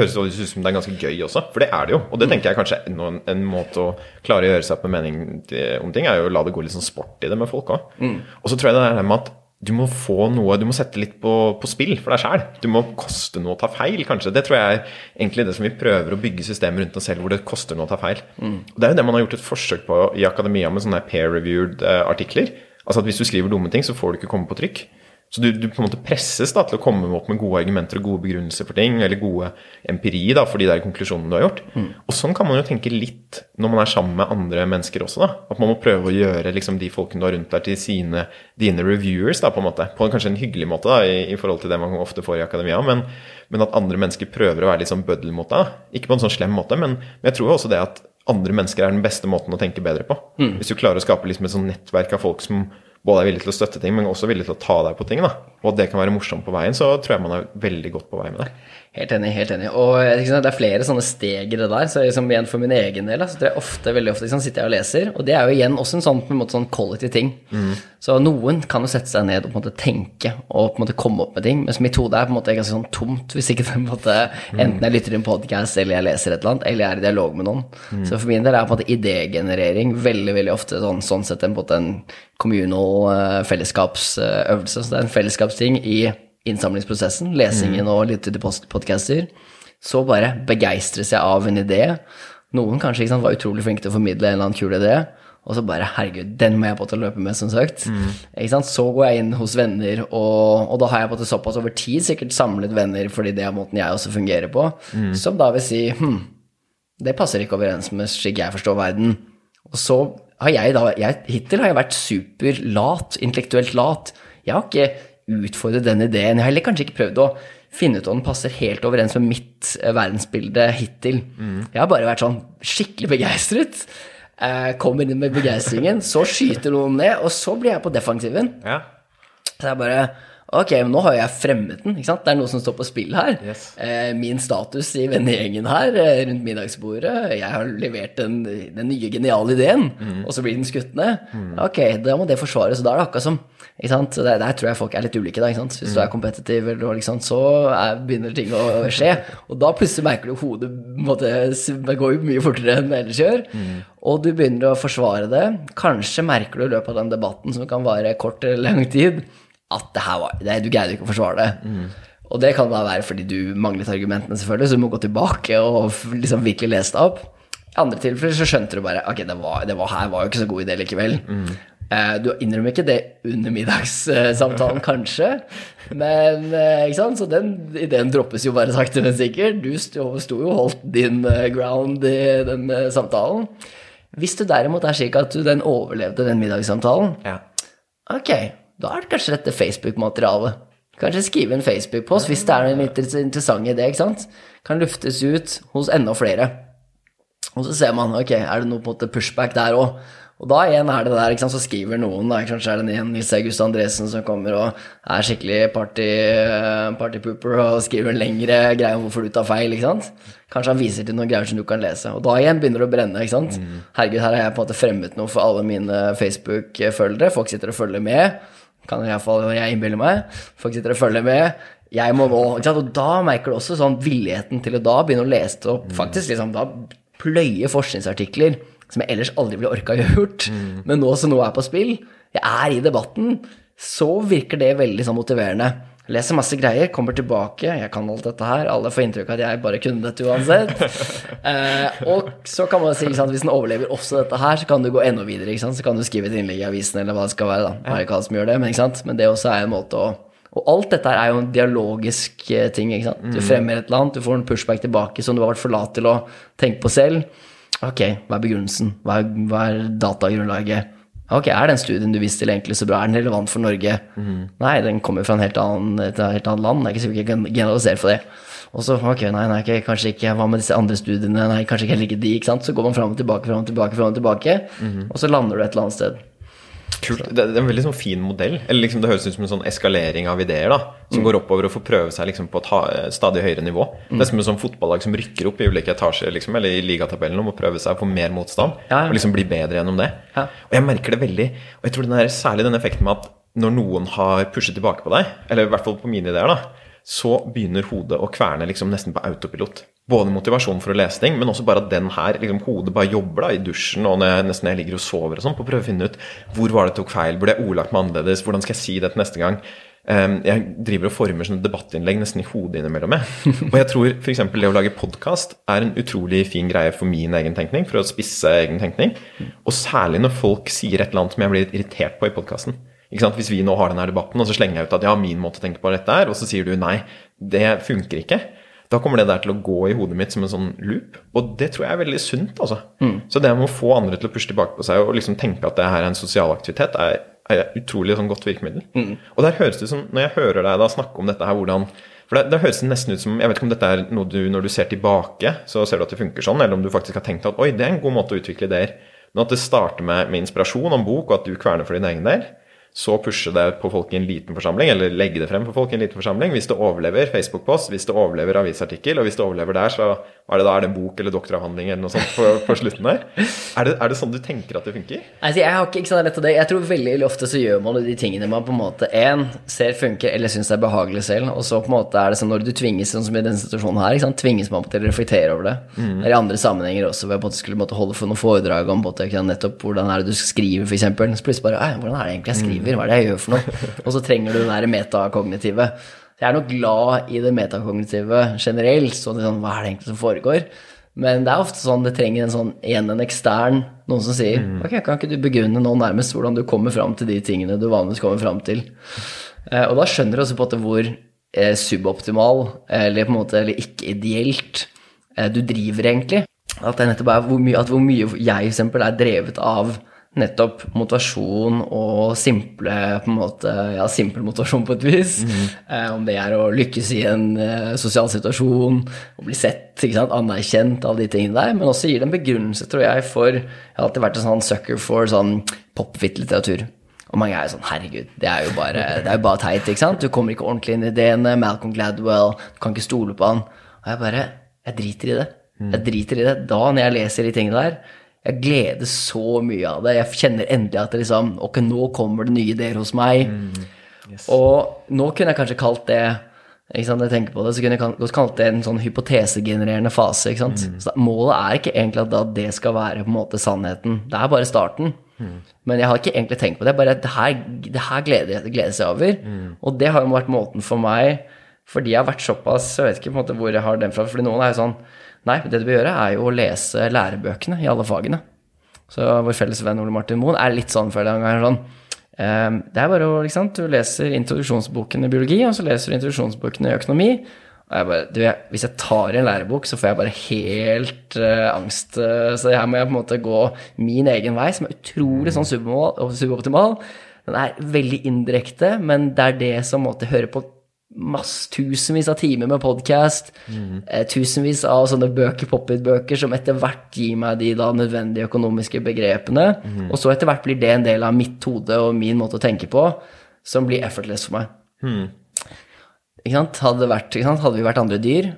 høres ut som det er ganske gøy også, for det er det jo. Og det tenker jeg kanskje er en, en måte å klare å gjøre seg opp med mening til, om ting, er jo å la det gå litt sånn sport i det med folk òg. Og så tror jeg det er det med at du må få noe Du må sette litt på, på spill for deg sjæl. Du må koste noe å ta feil, kanskje. Det tror jeg er egentlig det som vi prøver å bygge systemer rundt oss selv, hvor det koster noe å ta feil. Og det er jo det man har gjort et forsøk på i akademia med sånne peer-reviewed eh, artikler. Altså at hvis du skriver dumme ting, så får du ikke komme på trykk. Så du, du på en måte presses da til å komme opp med gode argumenter og gode begrunnelser for ting, eller gode empiri da, for de der konklusjonene du har gjort. Og sånn kan man jo tenke litt når man er sammen med andre mennesker også. da, At man må prøve å gjøre liksom, de folkene du har rundt deg, til sine, dine reviewers, da, på en måte. På en, kanskje en hyggelig måte da, i, i forhold til det man ofte får i akademia. Men, men at andre mennesker prøver å være litt sånn bøddel mot deg. da. Ikke på en sånn slem måte, men, men jeg tror jo også det at andre mennesker er den beste måten å tenke bedre på. Hvis du klarer å skape liksom et sånn nettverk av folk som både er villig til å støtte ting, men også villig til å ta deg på ting. da. og at det kan være morsomt på veien, så tror jeg man er veldig godt på vei med det. Helt enig. helt enig. Og ikke sant, Det er flere sånne steg i det der. så liksom igjen For min egen del så tror jeg ofte, veldig ofte liksom, sitter jeg og leser. Og det er jo igjen også en sånn, på en måte, sånn quality ting. Så noen kan jo sette seg ned og på en måte tenke og på en måte komme opp med ting. Mens mitt hode er på en måte ganske sånn tomt hvis ikke på en måte, enten jeg lytter til en podcast eller jeg leser et eller annet, eller jeg er i dialog med noen. Så for min del er på en måte idégenerering veldig veldig ofte sånn, sånn sett en, på en, måte, en communal uh, fellesskapsøvelse. Så det er en fellesskapsting i innsamlingsprosessen, lesingen og litt til podcaster, så bare begeistres jeg av en idé. Noen kanskje sant, var utrolig flinke til å formidle en eller annen kul idé, og så bare herregud, den må jeg på til å løpe med, som sagt. Sant? Så går jeg inn hos venner, og, og da har jeg på til såpass over tid sikkert samlet venner, fordi det er måten jeg også fungerer på, som da vil si hm, det passer ikke overens med slik jeg forstår verden. Og så har jeg da jeg, Hittil har jeg vært superlat, intellektuelt lat. Jeg har ikke utfordret den ideen. Jeg har heller kanskje ikke prøvd å finne ut om den passer helt overens med mitt eh, verdensbilde hittil. Jeg har bare vært sånn skikkelig begeistret. Eh, kommer inn med begeistringen, så skyter noen ned, og så blir jeg på defensiven. Ja. Så jeg bare Ok, men nå har jeg fremmet den. ikke sant? Det er noe som står på spill her. Yes. Eh, min status i vennegjengen her rundt middagsbordet. Jeg har levert den, den nye geniale ideen, og så blir den skutt ned. Ok, da må det forsvares. Da er det akkurat som Der, der tror jeg folk er litt ulike. da, ikke sant? Hvis du er kompetitiv, liksom, så er, begynner ting å skje. Og da plutselig merker du hodet måtte, går jo mye fortere enn det ellers gjør. Og du begynner å forsvare det. Kanskje merker du i løpet av den debatten, som kan vare kort eller lang tid, at det her var, det, du greide ikke å forsvare det. Og det kan da være fordi du manglet argumentene, selvfølgelig, så du må gå tilbake og liksom virkelig lese det opp. I andre tilfeller så skjønte du bare ok, det, var, det var her var jo ikke så god idé likevel. Eh, du innrømmer ikke det under middagssamtalen, kanskje, men eh, ikke sant? Så den ideen droppes jo bare sakte, men sikkert. Du sto, jo og holdt din eh, ground i den eh, samtalen. Hvis du derimot er slik at du den overlevde den middagssamtalen, ja. Ok, da er det kanskje dette Facebook-materialet. Kanskje skrive en Facebook-post hvis det er en inter- interessant idé. ikke sant? Kan luftes ut hos enda flere. Og så ser man ok, er det noe på en måte pushback der òg. Og da igjen er det der, ikke sant, så skriver noen, da, kanskje er det en Nils August Andresen som kommer og er skikkelig party, eh, partypooper og skriver en lengre greie om hvorfor du tar feil. ikke sant? Kanskje han viser til noen greier som du kan lese. Og da igjen begynner det å brenne. ikke sant? Herregud, her har jeg på en måte fremmet noe for alle mine Facebook-følgere. Folk sitter og følger med. Kan iallfall jeg innbille meg. Folk sitter og følger med. Jeg må nå, ikke sant? Og da merker du også sånn villigheten til å da begynne å lese det opp. Faktisk liksom da pløye forskningsartikler som jeg ellers aldri ville orka gjort. Men nå som noe er på spill, jeg er i debatten, så virker det veldig sånn motiverende. Leser masse greier, kommer tilbake, jeg kan alt dette her. Alle får inntrykk av at jeg bare kunne dette uansett. Eh, og så kan man si, at sant, hvis den overlever også dette her, så kan du gå enda videre. Så kan du skrive et innlegg i avisen, eller hva det skal være. da. Alle som gjør det, men, men det også er en måte å Og alt dette her er jo en dialogisk eh, ting. Du fremmer et eller annet, du får en pushback tilbake som du har vært for lat til å tenke på selv. Ok, hva er begrunnelsen? Hva er, hva er datagrunnlaget? Ok, er den studien du viste til egentlig så bra? Er den relevant for Norge? Nei, den kommer fra en helt annen, et helt annet land. Det er ikke sikkert vi kan generalisere for det. Og så, ok, nei, nei, kanskje ikke, hva med disse andre studiene? Nei, kanskje heller ikke de, ikke sant? Så går man fram og tilbake, fram og tilbake, fram og tilbake, og så lander du et eller annet sted. Kult. Det, er en veldig sånn fin modell. Eller liksom Det høres ut som en sånn eskalering av ideer da som går oppover og får prøve seg liksom på et stadig høyere nivå. Det er som et sånn fotballag som rykker opp i ulike etasjer liksom, eller i ligatabellen og må prøve seg på mer motstand. Ja, ja. Og liksom bli bedre gjennom det. Ja. Og jeg merker det veldig. Og jeg tror den der, særlig den effekten med at når noen har pushet tilbake på deg, eller i hvert fall på mine ideer, da, så begynner hodet å kverne liksom nesten på autopilot. Både motivasjon for å lese ting, men også bare at den her, liksom hodet bare jobber da i dusjen og når jeg, nesten når jeg ligger og sover og sånn, på å prøve å finne ut hvor var det tok feil, burde jeg ordlagt meg annerledes, hvordan skal jeg si dette neste gang? Um, jeg driver og former sånne debattinnlegg nesten i hodet innimellom. meg. Og jeg tror f.eks. det å lage podkast er en utrolig fin greie for min egen tenkning, for å spisse egen tenkning. Og særlig når folk sier et eller annet som jeg blir irritert på i podkasten. Hvis vi nå har denne debatten, og så slenger jeg ut at ja, min måte å tenke på dette er, og så sier du nei, det funker ikke. Da kommer det der til å gå i hodet mitt som en sånn loop, og det tror jeg er veldig sunt. altså. Så det med å få andre til å pushe tilbake på seg og liksom tenke at det her er en sosial aktivitet, er, er utrolig sånn godt virkemiddel. Og der høres det som, når jeg hører deg da snakke om dette her, hvordan For det, det høres nesten ut som Jeg vet ikke om dette er noe du Når du ser tilbake, så ser du at det funker sånn, eller om du faktisk har tenkt at oi, det er en god måte å utvikle ideer. Men at det starter med, med inspirasjon om bok, og at du kverner for din egen del. Så pushe det på folk i en liten forsamling, eller legge det frem for folk i en liten forsamling. Hvis det overlever Facebook-post, hvis det overlever avisartikkel, og hvis det overlever der, så er det da er det en bok eller doktoravhandling eller noe sånt på, på slutten der. Er det, er det sånn du tenker at det funker? Altså, jeg har ikke, ikke sånn rett til det. Jeg tror veldig ofte så gjør man de tingene man på en måte en, ser funker eller syns er behagelig selv, og så på en måte er det sånn når du tvinges, sånn som i denne situasjonen her, tvinges man til å reflektere over det. Mm. Eller i andre sammenhenger også, hvor jeg på en måte skulle måtte holde for noen foredrag om måte, nettopp hvordan er det du skriver, eksempel. Så plutselig bare Hvordan er det egentlig jeg skriver? Hva er det jeg gjør for noe? Og så trenger du den der metakognitive. Jeg er nok glad i det metakognitive generelt, sånn sånn, hva er det egentlig som foregår? Men det er ofte sånn det trenger en sånn igjen en ekstern, noen som sier Ok, kan ikke du begrunne nå nærmest hvordan du kommer fram til de tingene du vanligvis kommer fram til? Eh, og da skjønner du også på en måte hvor eh, suboptimal, eller på en måte eller ikke ideelt, eh, du driver egentlig. At det nettopp er hvor mye, at hvor mye jeg for eksempel er drevet av nettopp motivasjon og simple på en måte, ja, simpel motivasjon på et vis. Eh, om det er å lykkes i en eh, sosial situasjon, å bli sett, ikke sant, anerkjent, alle de tingene der. Men også gir det en begrunnelse, tror jeg, for Jeg har alltid vært en sånn sucker for sånn pop-hit-litteratur. Og mange er jo sånn Herregud, det er jo bare, det er jo bare teit, ikke sant? Du kommer ikke ordentlig inn i ideene. Malcolm Gladwell, du kan ikke stole på han. Og jeg bare Jeg driter i det. Jeg driter i det. Da, når jeg leser de tingene der, jeg gleder så mye av det. Jeg kjenner endelig at det liksom Ok, nå kommer det nye ideer hos meg. Og nå kunne jeg kanskje kalt det ikke sant, når jeg tenker på det, så kunne jeg godt kalt det en sånn hypotesegenererende fase. ikke sant? Så Målet er ikke egentlig at det skal være på en måte sannheten. Det er bare starten. Men jeg har ikke egentlig tenkt på det. Bare det her, det her gleder jeg gleder seg over. Og det har jo vært måten for meg fordi jeg har vært såpass Jeg vet ikke på en måte hvor jeg har den fra. fordi noen er jo sånn Nei, det du bør gjøre, er jo å lese lærebøkene i alle fagene. Så vår felles venn Ole Martin Moen er litt sånn, føler jeg. Sånn. Eh, Det er bare å, ikke sant, Du leser introduksjonsboken i biologi, og så leser du introduksjonsboken i økonomi. Og jeg bare, du, jeg, Hvis jeg tar en lærebok, så får jeg bare helt uh, angst. eh, så her må jeg på en måte gå min egen vei, som er utrolig sånn suboptimal. Den er veldig indirekte, men det er det som måtte høre på masse, tusenvis av timer med podkast, mm. tusenvis av sånne bøker, pop-it-bøker, som etter hvert gir meg de da nødvendige økonomiske begrepene. Og så etter hvert blir det en del av mitt hode og min måte å tenke på, som blir effortless for meg. Ikke sant? Hadde, vært, ikke sant? hadde vi vært andre dyr,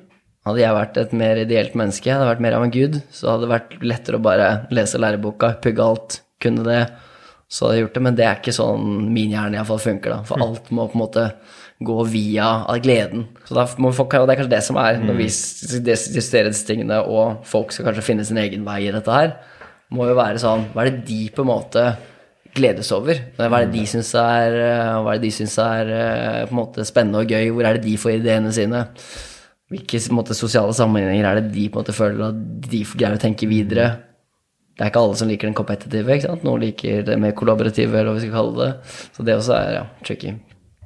hadde jeg vært et mer ideelt menneske, hadde vært mer av en gud, så hadde det vært lettere å bare lese læreboka, pugge alt, kunne det, så hadde jeg gjort det. Men det er ikke sånn min hjerne iallfall funker, da. For alt må på en måte gå via gleden. Så da må folk, og det er kanskje det som er, når vi justerer disse tingene, og folk skal kanskje finne sin egen vei i dette her, må jo være sånn Hva er det de på en måte gledes over? Hva er det de syns er, hva er, det de synes er eh, på en måte spennende og gøy? Hvor er det de får ideene sine? Hvilke måte, sosiale sammenhenger er det de på en måte føler at de greier å tenke videre? Det er ikke alle som liker den kompetitive. ikke sant? Noen liker det mer kollaborative, eller hva vi skal kalle det. Så det også er ja, tricky.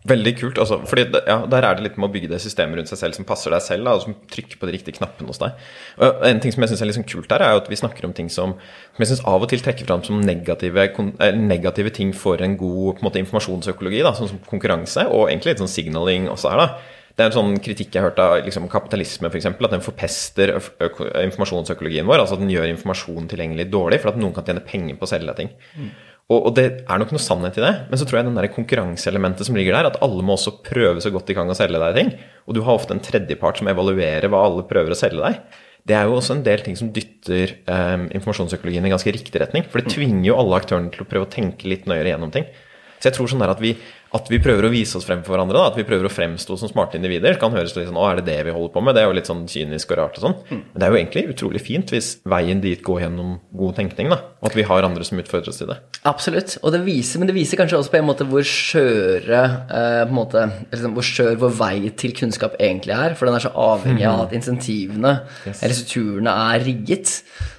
Veldig kult. altså, fordi ja, Der er det litt med å bygge det systemet rundt seg selv som passer deg selv, da, og som trykker på de riktige knappene hos deg. Og En ting som jeg synes er litt sånn kult her, er jo at vi snakker om ting som, som jeg syns av og til trekker fram som negative, eh, negative ting for en god en måte, informasjonsøkologi, da, sånn som konkurranse, og egentlig litt sånn signaling også her. da. Det er en sånn kritikk jeg har hørt av liksom, kapitalisme, f.eks., at den forpester informasjonsøkologien vår. Altså at den gjør informasjon tilgjengelig dårlig for at noen kan tjene penger på å selge ting. ting. Og, og det er nok noe sannhet i det, men så tror jeg den der konkurranseelementet som ligger der, at alle må også prøve så godt de kan å selge deg ting, og du har ofte en tredjepart som evaluerer hva alle prøver å selge deg, det er jo også en del ting som dytter eh, informasjonsøkologien i ganske riktig retning. For det tvinger jo alle aktørene til å prøve å tenke litt nøyere gjennom ting. Så jeg tror sånn der at vi, at vi prøver å vise oss frem for hverandre, da, at vi prøver å fremstå som smarte individer, kan høres litt sånn Å, er det det vi holder på med? Det er jo litt sånn kynisk og rart og sånn. Men det er jo egentlig utrolig fint hvis veien dit går gjennom god tenkning, da. Og at vi har andre som utfordrer oss til det. Absolutt. Og det viser, men det viser kanskje også på en måte hvor skjøre eh, på en måte, liksom, hvor skjør vår vei til kunnskap egentlig er. For den er så avhengig av at insentivene eller strukturene er rigget.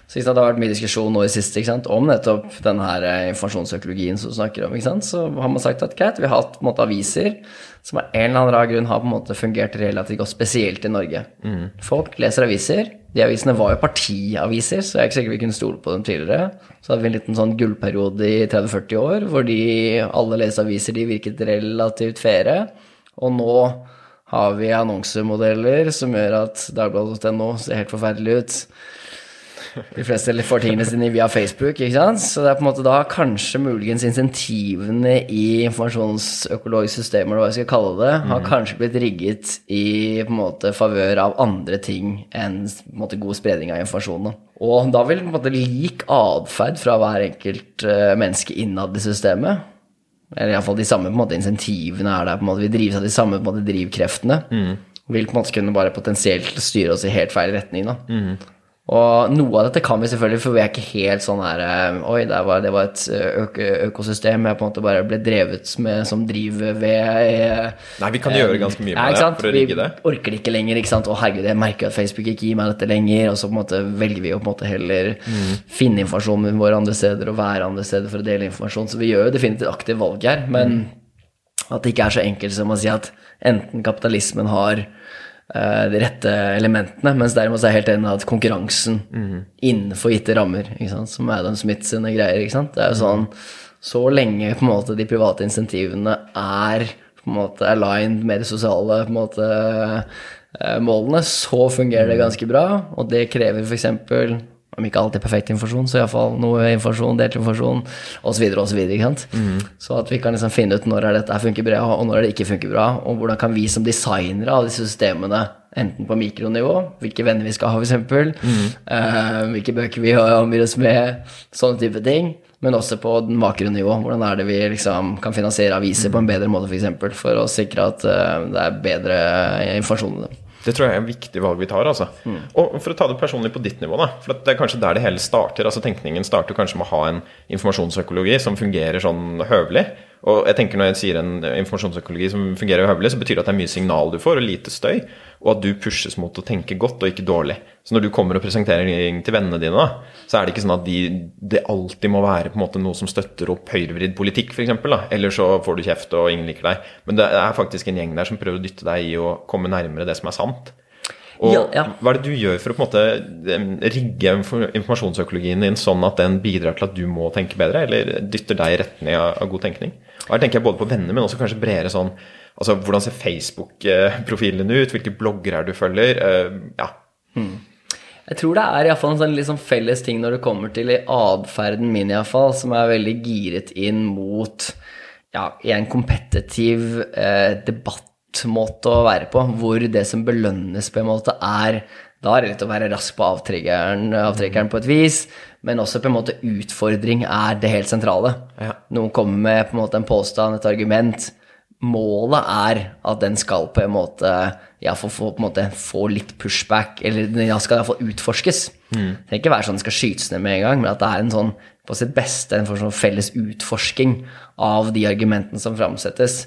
Så Det har vært mye diskusjon nå i siste sant, om nettopp denne her eh, informasjonsøkologien som du snakker om. Så har man sagt at greit, vi har hatt måte aviser som av en eller annen grunn har måte fungert relativt godt, spesielt i Norge. Folk leser aviser. De avisene var jo partiaviser, så jeg er ikke sikker vi kunne stole på dem tidligere. Så hadde vi en liten sånn gullperiode i 30-40 år hvor de, alle leste aviser, de virket relativt fere. Og nå har vi annonsemodeller som gjør at dagbladet.no ser helt forferdelig ut. De fleste får tingene sine via Facebook, ikke sant. Så det er på en måte da kanskje muligens insentivene i informasjonsøkologiske systemer, eller hva jeg skal kalle det, har kanskje blitt rigget i på en måte favør av andre ting enn på en måte god spredning av informasjon. Og da vil på en måte lik atferd fra hver enkelt eh, menneske innad i systemet eller iallfall de samme måte, insentivene er der. på en måte, Vi drives av de samme måte, drivkreftene. Vil på en måte kunne bare potensielt styre oss i helt feil retning. da. Og noe av dette kan vi selvfølgelig, for vi er ikke helt sånn her eh, Oi, det var, det var et øk økosystem jeg på en måte bare ble drevet med som drivved ved Nei, vi kan gjøre ganske mye med ikke det for å rigge det. Vi orker det ikke lenger, ikke sant. Å herregud, jeg merker at Facebook ikke gir meg dette lenger, og så på en måte velger vi å på en måte heller Mm. finne informasjon våre andre steder og være andre steder for å dele informasjon. Så vi gjør jo definitivt et aktivt valg her, men at det ikke er så enkelt som å si at enten kapitalismen har eh, de rette elementene, mens derimot er jeg helt enig i at konkurransen innenfor gitte rammer, som Adam Smith sine greier, det er jo sånn så lenge måte de private insentivene er på en måte aligned med de sosiale måte eh, målene, så fungerer det ganske bra, og det krever f.eks. om ikke alltid perfekt informasjon, så iallfall noe informasjon, delt informasjon, osv., osv. Så, så at vi kan liksom finne ut når dette funker bra, og når det ikke funker bra, og hvordan kan vi som designere av disse systemene, enten på mikronivå, hvilke venner vi skal ha, f.eks., eh, hvilke bøker vi omgir oss med, sånne type ting, men også på den makronivå. Hvordan er det vi liksom kan finansiere aviser på en bedre måte, f.eks., for, for å sikre at uh, det er bedre informasjon i dem. Det tror jeg er et viktig valg vi tar. altså. Og for å ta det personlig på ditt nivå, da, for det er kanskje der det hele starter. altså Tenkningen starter kanskje med å ha en informasjonsøkologi som fungerer sånn høvelig. Og jeg tenker Når jeg sier en informasjonsøkologi som fungerer høvelig, så betyr det at det er mye signal du får, og lite støy. Og at du pushes mot å tenke godt og ikke dårlig. Så når du kommer og presenterer ting til vennene dine, da, så er det ikke sånn at de, det alltid må være på en måte noe som støtter opp høyrevridd politikk, f.eks. Eller så får du kjeft og ingen liker deg. Men det er faktisk en gjeng der som prøver å dytte deg i å komme nærmere det som er sant. Og Ja, ja. hva er det du gjør for å på en måte rigge informasjonsøkologien din sånn at den bidrar til at du må tenke bedre, eller dytter deg i retning av, god tenkning? Og her tenker jeg både på venner, men også kanskje bredere sånn Altså, hvordan ser Facebook-profilen din ut? Hvilke blogger er det du følger? Ja. Hmm. Jeg tror det er i hvert fall en sånn sånn felles ting når det kommer til i atferden min, iallfall, som er veldig giret inn mot ja, i en kompetitiv eh, debattmåte å være på, hvor det som belønnes på en måte er Da er det litt å være rask på avtrekkeren, avtrekkeren på et vis, men også på en måte utfordring er det helt sentrale. Ja. Noen kommer med på en måte en påstand, et argument. Målet er at den skal på en måte ja, få, få, på en måte få litt pushback, eller den skal iallfall utforskes. Det trenger ikke være sånn at den skal skytes ned med en gang, men at det er en sånn på sitt beste en sånn felles utforsking av de argumentene som framsettes.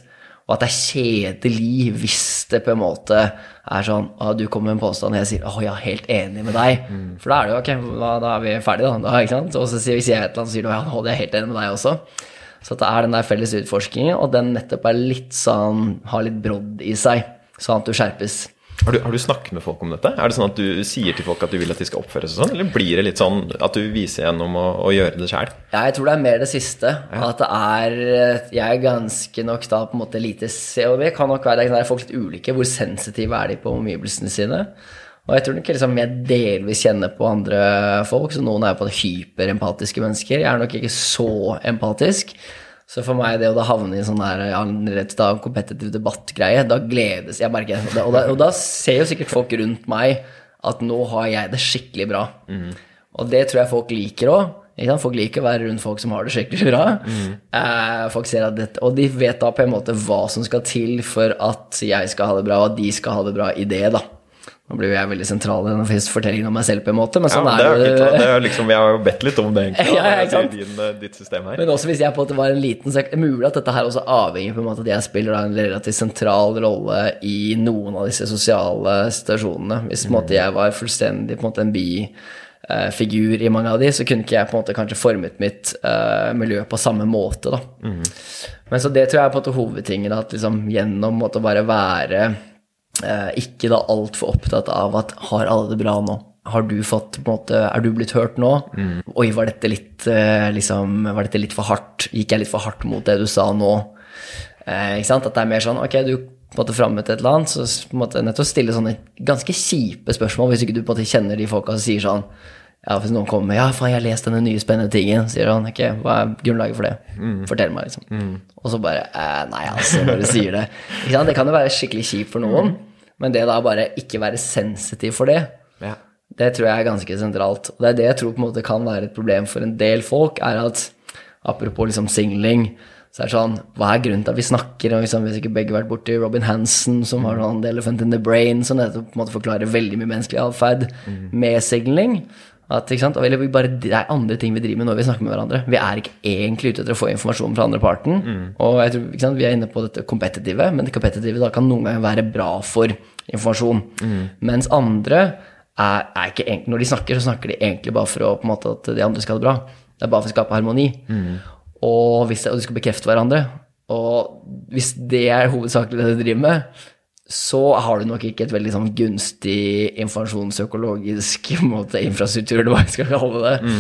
Og at det er kjedelig hvis det på en måte er sånn ah, Du kommer med en påstand, og jeg sier 'Å, jeg er helt enig med deg'. For da er det jo ok, da, da er vi ferdige, da. da ikke sant? Og så sier, hvis jeg et eller annet, så sier du 'Ja, nå, er helt enig med deg også'. Så at det er den der felles utforskingen, og den nettopp er litt sånn Har litt brodd i seg, sånn at du skjerpes. Har, du, har du snakket med folk om dette? Er det sånn at du sier til folk at du vil at de skal oppføre seg sånn, eller blir det litt sånn at du viser gjennom å, å gjøre det sjæl? Ja, jeg tror det er mer det siste. At det er Jeg er ganske nok da på en måte lite COB. Kan nok være det er folk litt ulike. Hvor sensitive er de på omgivelsene sine? Og jeg tror nok liksom jeg delvis kjenner på andre folk, så noen er på det hyperempatiske mennesker. Jeg er nok ikke så empatisk. Så for meg, det å da havne i en sånn der ja, rett da, kompetitiv debattgreie, da gledes jeg, merker det. Og da, og, da, ser jo sikkert folk rundt meg at nå har jeg det skikkelig bra. Og det tror jeg folk liker òg. Folk liker å være rundt folk som har det skikkelig bra. Eh, folk ser at dette, og de vet da på en måte hva som skal til for at jeg skal ha det bra, og at de skal ha det bra i det. da. Nå blir jeg veldig sentral i denne fortellingen om meg selv, på en måte, men Ja, sånn men det er, er jo det. det er liksom, Jeg har jo bedt litt om det, egentlig. Ja, ja, i din, eh, ditt system her. Men også hvis jeg på en måte var en liten det mulig at dette her også avhenger på en måte at jeg spiller da en relativt sentral rolle i noen av disse sosiale situasjonene. Hvis på en måte jeg var fullstendig på en måte en bifigur i mange av de, så kunne ikke jeg på en måte kanskje formet mitt uh, miljø på samme måte, da. Men så det tror jeg er på en måte hovedtingen, at liksom gjennom å bare være ikke da altfor opptatt av at har alle det bra nå? Har du fått, på en måte, Er du blitt hørt nå? Oi, var dette, litt, eh, liksom, var dette litt for hardt? Gikk jeg litt for hardt mot det du sa nå? Eh, ikke sant? At det er mer sånn Ok, du på en måte fremmet et eller annet, så på en måte nødt til å stille sånne ganske kjipe spørsmål hvis ikke du på en måte kjenner de folka som sier sånn Ja, Hvis noen kommer med 'ja, faen, jeg har lest denne nye spennende tingen', sier han ikke, hva er grunnlaget for det? Fortell meg, liksom. Og så bare eh, Nei, altså, når du sier det. Det kan jo være skikkelig kjipt for noen, men det da bare ikke være sensitiv for det, Ja. det tror jeg er ganske sentralt. Og det er det jeg tror på en måte kan være et problem for en del folk, er at apropos liksom singling, så er det sånn Hva er grunnen til at vi snakker? Og liksom, vi ikke begge har vært borti Robin Hansen, som har sånn The Elephant in the Brain, som nettopp på en måte forklarer veldig mye menneskelig atferd med singling. At? Eller vi bare, det er andre ting vi driver med når vi snakker med hverandre. Vi er ikke egentlig ute etter å få informasjon fra andre parten. Og jeg tror? Vi er inne på dette kompetitive, men det kompetitive kan noen ganger være bra for informasjon. Mens andre er, er ikke egentlig, Når de snakker, så snakker de egentlig bare for å, måte, at de andre skal ha det bra. Det er bare for å skape harmoni. Og, hvis det, og de skal bekrefte hverandre. Og hvis det er hovedsakelig det du driver med, så har du nok ikke et veldig sånn gunstig informasjonsøkologisk måte, infrastruktur, eller hva jeg skal kalle det.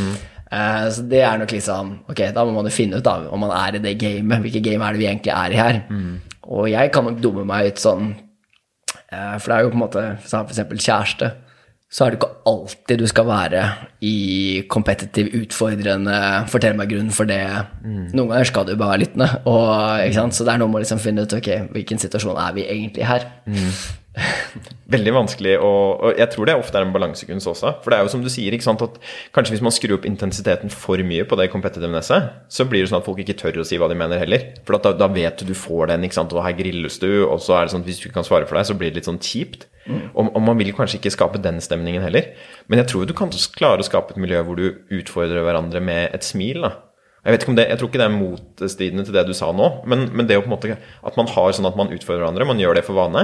Eh, så det er nok liksom Ok, da må man jo finne ut da, om man er i det gamet. Hvilket game er det vi egentlig er i her? Og jeg kan nok dumme meg ut sånn uh, For det er jo på en måte for eksempel kjæreste. Så er det ikke alltid du skal være i kompetitiv, utfordrende Fortell meg grunnen for det. Noen ganger skal du bare være lyttende. Og? Så det er noe med å liksom finne ut ok, hvilken situasjon er vi egentlig her. Veldig vanskelig, og, og jeg tror det ofte er en balansekunst også. For det er jo som du sier, ikke sant, at kanskje hvis man skrur opp intensiteten for mye på det competitivenesset, så blir det sånn at folk ikke tør å si hva de mener heller. For at da, da vet du du får den, ikke sant, og her grilles du, og så er det sånn at hvis du ikke kan svare for deg, så blir det litt sånn kjipt. Og, og man vil kanskje ikke skape den stemningen heller. Men jeg tror du kan klare å skape et miljø hvor du utfordrer hverandre med et smil. da. Jeg vet ikke om det, jeg tror ikke det er motstridende til det du sa nå, men, men det å på en måte, at man har sånn at man utfordrer hverandre, man gjør det for vane,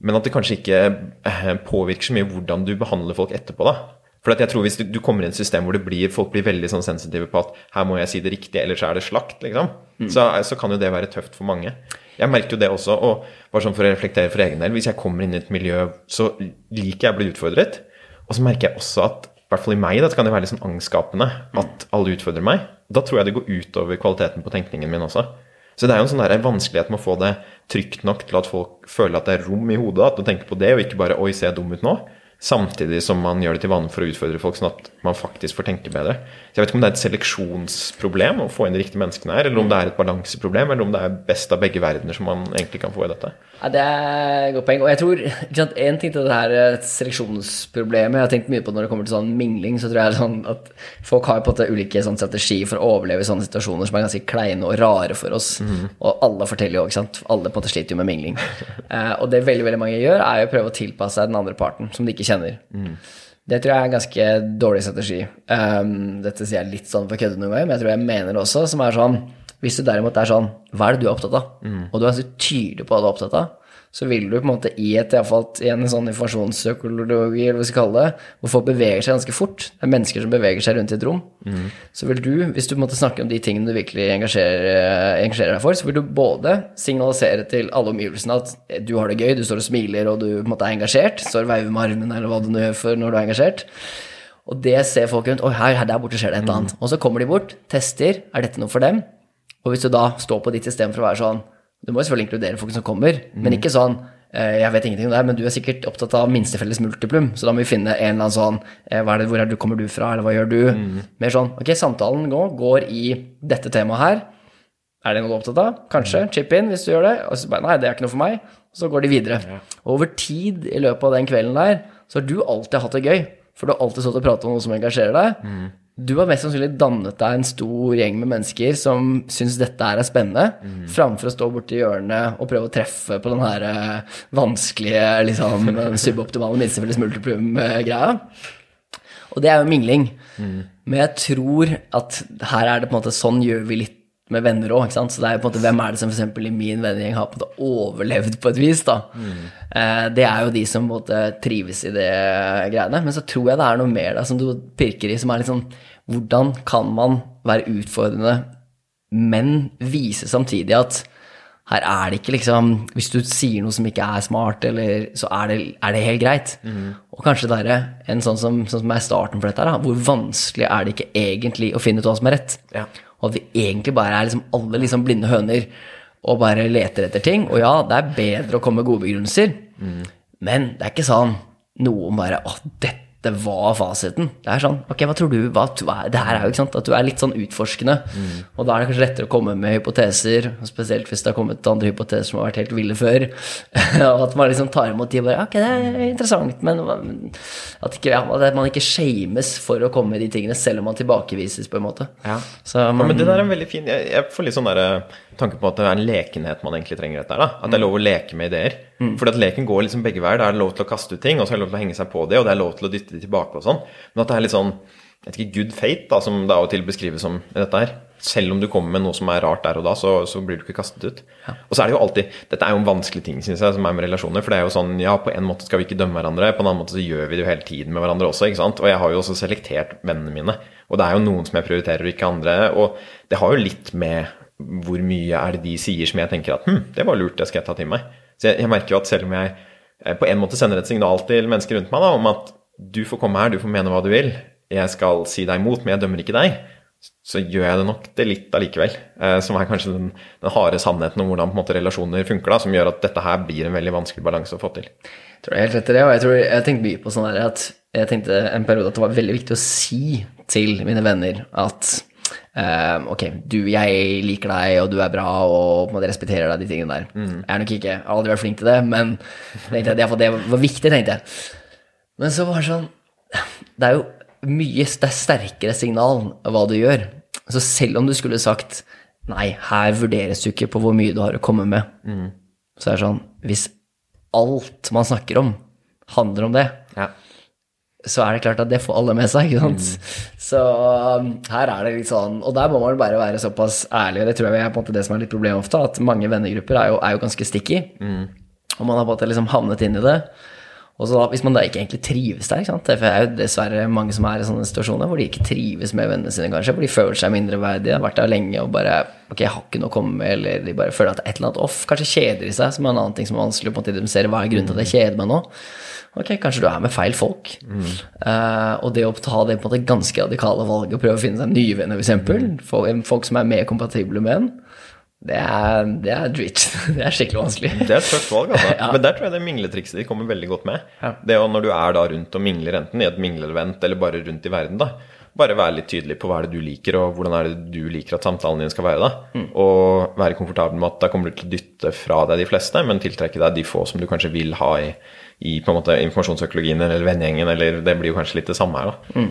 men at det kanskje ikke eh, påvirker så mye hvordan du behandler folk etterpå. da. For at jeg tror Hvis du, du kommer i et system hvor det blir, folk blir veldig sånn sensitive på at her må jeg si det riktige, ellers er det slakt, liksom, så, så kan jo det være tøft for mange. Jeg merker jo det også, og bare sånn for å reflektere for egen del, hvis jeg kommer inn i et miljø, så liker jeg å bli utfordret. Og så merker jeg også at i hvert fall i meg, da, så kan det være litt sånn angstskapende at alle utfordrer meg. Da tror jeg det går utover kvaliteten på tenkningen min også. Så det er jo en sånn vanskelighet med å få det trygt nok til at folk føler at det er rom i hodet, at de tenker på det, og ikke bare 'oi, ser jeg dum ut nå'? Samtidig som man gjør det til vane for å utfordre folk, sånn at man faktisk får tenke bedre. Så Jeg vet ikke om det er et seleksjonsproblem å få inn de riktige menneskene her, eller om det er et balanseproblem, eller om det er best av begge verdener som man egentlig kan få i dette. Ja, Det er et godt poeng. Og jeg tror sant, En ting til det her eh, seleksjonsproblemet Jeg har tenkt mye på når det kommer til sånn mingling, så tror jeg sånn at folk har på en måte ulike sånn strategier for å overleve i sånne situasjoner som er ganske kleine og rare for oss. Og alle forteller jo, ikke sant. Alle på en måte sliter jo med mingling. Eh, og det veldig veldig mange gjør, er jo å prøve å tilpasse seg den andre parten, som de ikke kjenner. Det tror jeg er en ganske dårlig strategi. Um, dette sier jeg litt sånn for kødde noen ganger, men jeg tror jeg mener det også, som er sånn Hvis du derimot er sånn Hva er det du er opptatt av? Og du er så tydelig på hva du er opptatt av, så vil du på en måte i et, iallfall i en sånn informasjonspsykologi, eller hva vi skal kalle det, hvor folk beveger seg ganske fort, det er mennesker som beveger seg rundt i et rom, så vil du, hvis du måtte snakke om de tingene du virkelig engasjerer, engasjerer deg for, så vil du både signalisere til alle omgivelsene at du har det gøy, du står og smiler, og du på en måte er engasjert, står og veiver med armene, eller hva du nå gjør for når du er engasjert. Og det ser folk rundt. Oi, her, her der borte skjer det et eller annet. Og så kommer de bort, tester. Er dette noe for dem? Og hvis du da står på ditt system for å være sånn Du må jo selvfølgelig inkludere folk som kommer, men ikke sånn eh, jeg vet ingenting om det, men du er sikkert opptatt av minstefelles multiplum, så da må vi finne en eller annen sånn eh, er det, Hvor er du, kommer du fra, eller hva gjør du? Mer sånn Ok, samtalen går, går i dette temaet her. Er det noe du er opptatt av? Kanskje. Chip in hvis du gjør det. Og så bare Nei, det er ikke noe for meg. Og så går de videre. Og over tid i løpet av den kvelden der, så har du alltid hatt det gøy. For du har alltid stått og pratet om noe som engasjerer deg. Du har mest sannsynlig dannet deg en stor gjeng med mennesker som syns dette her er spennende, framfor å stå borti hjørnet og prøve å treffe på den her eh, vanskelige liksom, suboptimale minstefelles multiplum-greia. Og det er jo mingling. Men jeg tror at her er det på en måte sånn gjør vi litt med venner òg. Så det er jo på en måte hvem er det som f.eks. i min vennegjeng har på en måte overlevd på et vis. da. Eh, Det er jo de som på en måte trives i det greiene. Men så tror jeg det er noe mer da, som du pirker i, som er litt sånn Hvordan kan man være utfordrende, men vise samtidig at her er det ikke liksom Hvis du sier noe som ikke er smart, eller, så er det, er det helt greit. Og kanskje det er en sånn som, sånn som er starten for dette her. Hvor vanskelig er det ikke egentlig å finne ut hva som er rett? Ja. Og at vi egentlig bare er liksom alle liksom blinde høner og bare leter etter ting. Og ja, det er bedre å komme med gode begrunnelser, men det er ikke sånn noen bare Å, dette det var fasiten. Det er sånn, ok, hva tror du, hva, det her er jo ikke sant, at du er litt sånn utforskende, og da er det kanskje lettere å komme med hypoteser, spesielt hvis det har kommet andre hypoteser som har vært helt ville før, og at man liksom tar imot de og bare, ok, det er interessant, men at, ikke, ja, at man ikke shames for å komme med de tingene, selv om man tilbakevises på en måte. Ja. Så Ja, men det der er en veldig fin Jeg, jeg får litt sånn der, tanke på at det er en lekenhet man egentlig trenger dette da At det er lov å leke med ideer. Fordi at leken går liksom begge veier. Da er det lov til å kaste ut ting, og så er det lov til å henge seg på det, og det er lov til å dytte det tilbake og sånn. Men at det er litt sånn jeg vet ikke, good fate, da, som det av og til beskrives som dette her. Selv om du kommer med noe som er rart der og da, så, så blir du ikke kastet ut. Og så er det jo alltid Dette er jo en vanskelig ting, synes jeg, som er med relasjoner. For det er jo sånn, ja, på en måte skal vi ikke dømme hverandre, på en annen måte så gjør vi det jo hele tiden med hverandre også, ikke sant. Og jeg har jo også selektert vennene mine. Og det er jo noen som jeg prioriterer, og ikke andre. Og det har jo litt med hvor mye er det de sier som jeg tenker at hm, det var lurt, det skal jeg ta til meg. Så jeg, jeg merker jo at selv om jeg på en måte sender et signal til mennesker rundt meg da, om at du får komme her, du får mene hva du vil, jeg skal si deg imot, men jeg dømmer ikke deg, så gjør jeg det nok det litt allikevel. Eh, som er kanskje den, den harde sannheten om hvordan måte, relasjoner funker, da, som gjør at dette her blir en veldig vanskelig balanse å få til. Jeg tror jeg helt rett i det, og jeg tror jeg tenkte mye på sånn her at jeg tenkte en periode at det var veldig viktig å si til mine venner at eh, ok, du, jeg liker deg, og du er bra, og på en måte respekterer deg, de tingene der. Jeg er nok ikke, jeg har aldri vært flink til det, men tenkte jeg, det, det var viktig, tenkte jeg. Men så var det sånn Det er jo mye det er sterkere signal hva du gjør. Så selv om du skulle sagt Nei, her vurderes du ikke på hvor mye du har å komme med. Så er det sånn Hvis alt man snakker om, handler om det, Ja. Så er det klart at det får alle med seg, ikke sant. Så um, her er det litt sånn Og der må man bare være såpass ærlig, og det tror jeg er på en måte det som er litt problemet ofte, at mange vennegrupper er jo, er jo ganske sticky. Og man har på en måte liksom havnet inn i det. Og så da, hvis man da ikke egentlig trives der, ikke sant? for det er jo dessverre mange som er i sånne situasjoner hvor de ikke trives med vennene sine, kanskje, hvor de føler seg mindreverdige, har vært der lenge og bare Ok, jeg har ikke noe å komme med, eller de bare føler at det er et eller annet off. Kanskje kjeder de seg, som er en annen ting som er vanskelig å identifisere. Hva er grunnen til at jeg kjeder meg nå? Ok, kanskje du er med feil folk. Eh, og det å ta det på måte ganske radikale valget og prøve å finne seg nye venner, f.eks., folk som er mer kompatible med en, det er, det er. Det er skikkelig vanskelig. Det er et tøft valg, altså. Men der tror jeg det mingletrikset ditt kommer veldig godt med. Ja. Det å når du er da rundt og mingler, enten i et mingleevent eller bare rundt i verden, da. Bare være litt tydelig på hva er det du liker, og hvordan er det du liker at samtalen din skal være. da. Og være komfortabel med at da kommer du til å dytte fra deg de fleste, men tiltrekke deg de få som du kanskje vil ha i, i på en måte informasjonsøkologien eller vennegjengen, eller det blir jo kanskje litt det samme her, da.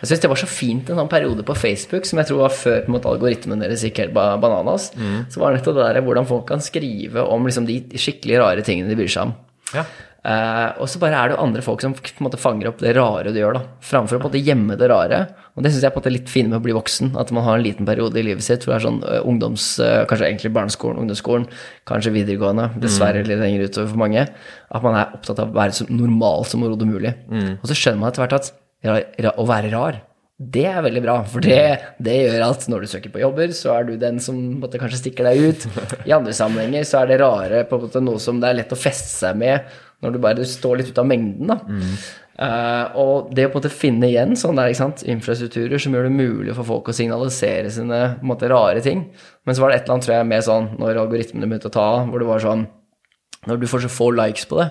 Jeg syns det var så fint en sånn periode på Facebook, som jeg tror var før på en måte, algoritmen deres gikk helt bananas, mm. Så var det nettopp det der hvordan folk kan skrive om liksom, de skikkelig rare tingene de bryr seg om. Ja. Eh, og så bare er det jo andre folk som på en måte fanger opp det rare du gjør, da. Framfor å på en måte gjemme det rare. Og det syns jeg er på en måte litt fint med å bli voksen. At man har en liten periode i livet sitt hvor det er sånn uh, ungdoms... Uh, kanskje egentlig barneskolen, ungdomsskolen, kanskje videregående, dessverre litt lenger utover for mange. At man er opptatt av å være så normal som overhodet mulig. Og så skjønner man etter hvert at ra, å være rar det er veldig bra, for det, det gjør at når du søker på jobber, så er du den som måte, kanskje stikker deg ut. I andre sammenhenger så er det rare på en måte noe som det er lett å feste seg med når du bare står litt ut av mengden. da. Eh, og det å på en måte finne igjen sånne der, ikke sant? infrastrukturer som gjør det mulig for folk å signalisere sine på en måte, rare ting. Men så var det et eller annet, tror jeg, med sånn når algoritmene begynte å ta av, hvor det var sånn Når du får så få likes på det,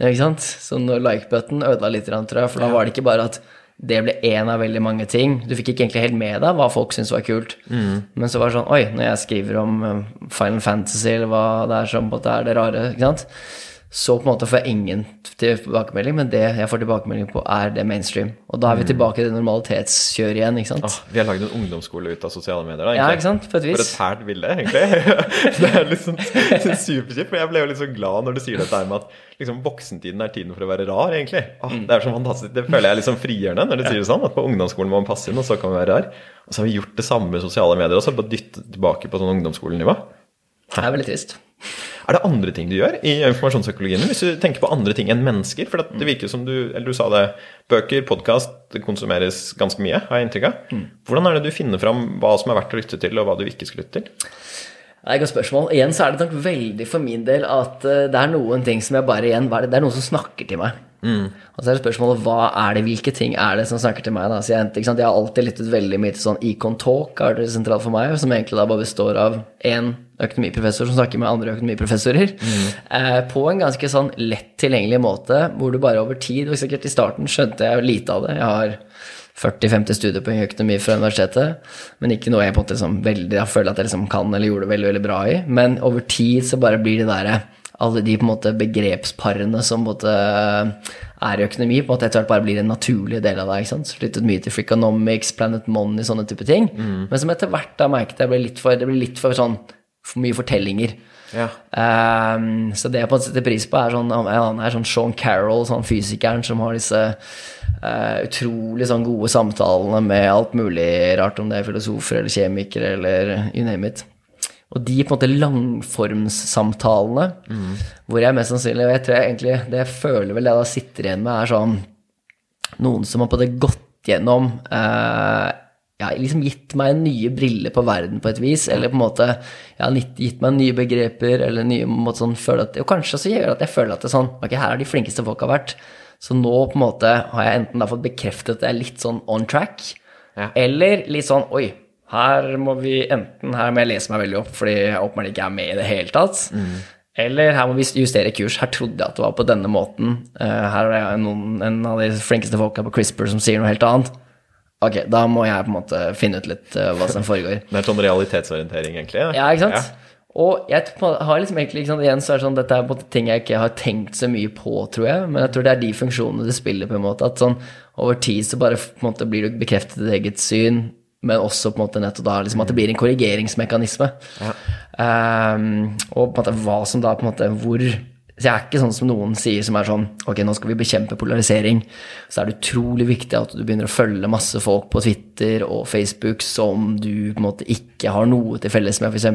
ikke sant? så når like-button ødela litt, tror jeg, for da var det ikke bare at det ble én av veldig mange ting. Du fikk ikke egentlig helt med deg hva folk syntes var kult. Men så var det sånn Oi, når jeg skriver om eh, Final Fantasy, eller hva det er som på en måte er det rare, ikke sant så på en måte får jeg ingen tilbakemelding, men det jeg får tilbakemelding på, er det mainstream. Og da er vi tilbake i det normalitetskjøret igjen, ikke sant. Ah, vi har lagd en ungdomsskole ut av sosiale medier, da. Ja, ikke sant, på et vis. For et fælt bilde, egentlig. det er sånn superkjipt. Men jeg ble jo litt så glad når du sier dette her med at liksom, voksentiden er tiden for å være rar, egentlig. Ah, Mm. det er så fantastisk. Det føler jeg er sånn frigjørende når du sier det sånn. At på ungdomsskolen må man passe inn, og så kan man være rar. Og så har vi gjort det samme med sosiale medier også, bare dyttet tilbake på sånn ungdomsskolenivå. Det er veldig trist. Er det andre ting du gjør i informasjonsøkologien hvis du tenker på andre ting enn mennesker? For det virker som du eller du sa det, bøker, podkast, det konsumeres ganske mye, har jeg inntrykk av. Hvordan er det du finner fram hva som er verdt å lytte til, og hva du ikke skal lytte til? Det er et godt spørsmål. Igjen så er det nok veldig for min del at eh, det er noen ting som jeg bare igjen det, er noen som snakker til meg. Og så er det spørsmålet hva er det, hvilke ting er det som snakker til meg? Da? Så jeg, jeg har alltid lyttet veldig mye til sånn Econ Talk, er det sentralt for meg, som egentlig da bare består av én økonomiprofessor som snakker med andre økonomiprofessorer, eh, på en ganske sånn lett tilgjengelig måte, hvor du bare over tid Og sikkert i starten skjønte jeg lite av det. Jeg har 40-50 studiepoeng i økonomi fra universitetet, men ikke noe jeg på en måte liksom veldig, jeg føler at jeg liksom kan eller gjorde det veldig, veldig bra i. Men over tid så bare blir det derre alle de på en måte begrepsparene som på en måte er i økonomi, på en måte etter hvert bare blir en naturlig del av det. ikke sant? Flyttet mye til Freakonomics, Planet Money, sånne type ting. Men som etter hvert da merket jeg ble litt for, det ble litt for sånn for mye fortellinger. Ja. Um, så det jeg på en måte setter pris på, er sånn, annen er sånn Sean Carroll, sånn fysikeren som har disse uh, utrolig sånn gode samtalene med alt mulig rart, om det er filosofer eller kjemikere eller you name it. Og de på en måte langformssamtalene, hvor jeg mest sannsynlig og jeg tror jeg egentlig, Det jeg føler vel jeg da sitter igjen med, er sånn noen som har på det gått gjennom eh, ja, liksom gitt meg nye briller på verden på et vis, eller på en måte ja, gitt meg nye begreper, eller nye måte sånn føle at Og kanskje så gjør at jeg føler at det er sånn Ok, her har de flinkeste folka vært. Så nå på en måte har jeg enten da fått bekreftet at jeg er litt sånn on track, Ja. eller litt sånn Oi, her må vi enten Her må jeg lese meg veldig opp fordi jeg åpenbart ikke er med i det hele tatt. Eller her må vi justere kurs. Her trodde jeg at det var på denne måten. Eh, her er det noen, en av de flinkeste folka på CRISPR som sier noe helt annet. Ok, da må jeg på en måte finne ut litt uh, hva som foregår. Det er sånn realitetsorientering, egentlig. Ja, ikke sant? Og jeg har liksom egentlig, ikke sant, igjen så er det sånn, dette er på en måte ting jeg ikke har tenkt så mye på, tror jeg, men jeg tror det er de funksjonene det spiller på en måte, at sånn over tid så bare på en måte blir du bekreftet ditt eget syn, men også på en måte nettopp da liksom at det blir en korrigeringsmekanisme. Ehm, og på en måte hva som da på en måte hvor så jeg er ikke sånn som noen sier som er sånn Ok, nå skal vi bekjempe polarisering. Så er det utrolig viktig at du begynner å følge masse folk på Twitter og Facebook som du på en måte ikke har noe til felles med, f.eks.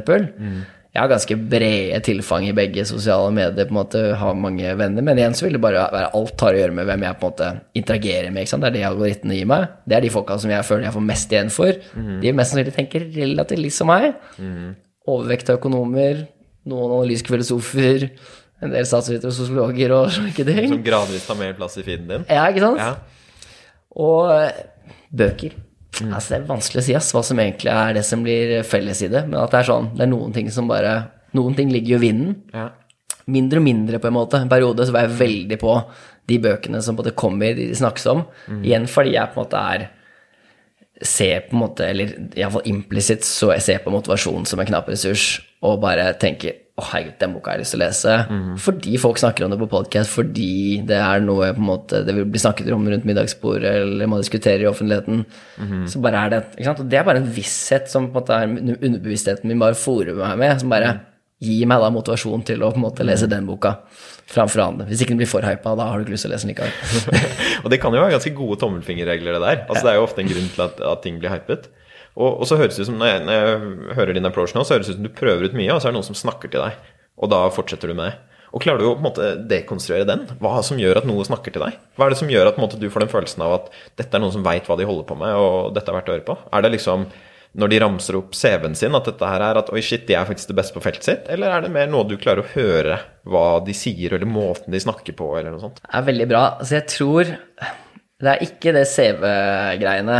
Jeg har ganske brede tilfang i begge sosiale medier, på en måte har mange venner. Men igjen så vil det bare være alt har å gjøre med hvem jeg på en måte interagerer med. ikke sant? Det er det algoritmene gir meg. Det er de folka som jeg føler jeg får mest igjen for. De mest sannsynlig tenker relativt likt som meg. Overvekt av økonomer, noen analytiske filosofer, en del statsvitere og sosiologer og slike ting. Som gradvis tar mer plass i feeden din. Ja, ikke sant? Ja. Og bøker. bøker. Altså, det er vanskelig å si ass, hva som egentlig er det som blir felles i det. Men at det er sånn, det er noen ting som bare Noen ting ligger jo i vinden. Ja. Mindre og mindre, på en måte. En periode så var jeg veldig på de bøkene som både kommer, de snakkes om. Igjen fordi jeg på en måte er ser på en måte, eller iallfall implisitt, så jeg ser på motivasjon som en knapp ressurs, og bare tenker å herregud, den boka har jeg lyst til å lese. Fordi folk snakker om det på podcast, fordi det er noe på en måte, det vil bli snakket om rundt middagsbordet, eller man diskuterer i offentligheten. Så bare er det ikke sant? Og det er bare en visshet som på en måte er underbevisstheten min bare fòrer meg med, som bare gir meg da motivasjon til å på en måte lese den boka framfor andre. Hvis ikke den blir for hypa, da har du ikke lyst til å lese den likevel. og det kan jo være ganske gode tommelfingerregler, det der. Altså, Det er jo ofte en grunn til at, at ting blir hypet. Og, og så høres det ut som, når jeg, når jeg hører din approach nå, så høres det ut som du prøver ut mye, og så er det noen som snakker til deg. Og da fortsetter du med det. Og klarer du å på en måte dekonstruere den? Hva som gjør at noe snakker til deg? Hva er det som gjør at måte, du får den følelsen av at dette er noen som veit hva de holder på med, og dette er verdt å høre på? Er det liksom når de ramser opp CV-en sin, at dette her er at oi, shit, de er faktisk det beste på feltet sitt? Eller er det mer noe du klarer å høre hva de sier, eller måten de snakker på, eller noe sånt? Det er veldig bra. Altså, jeg tror Det er ikke det CV-greiene.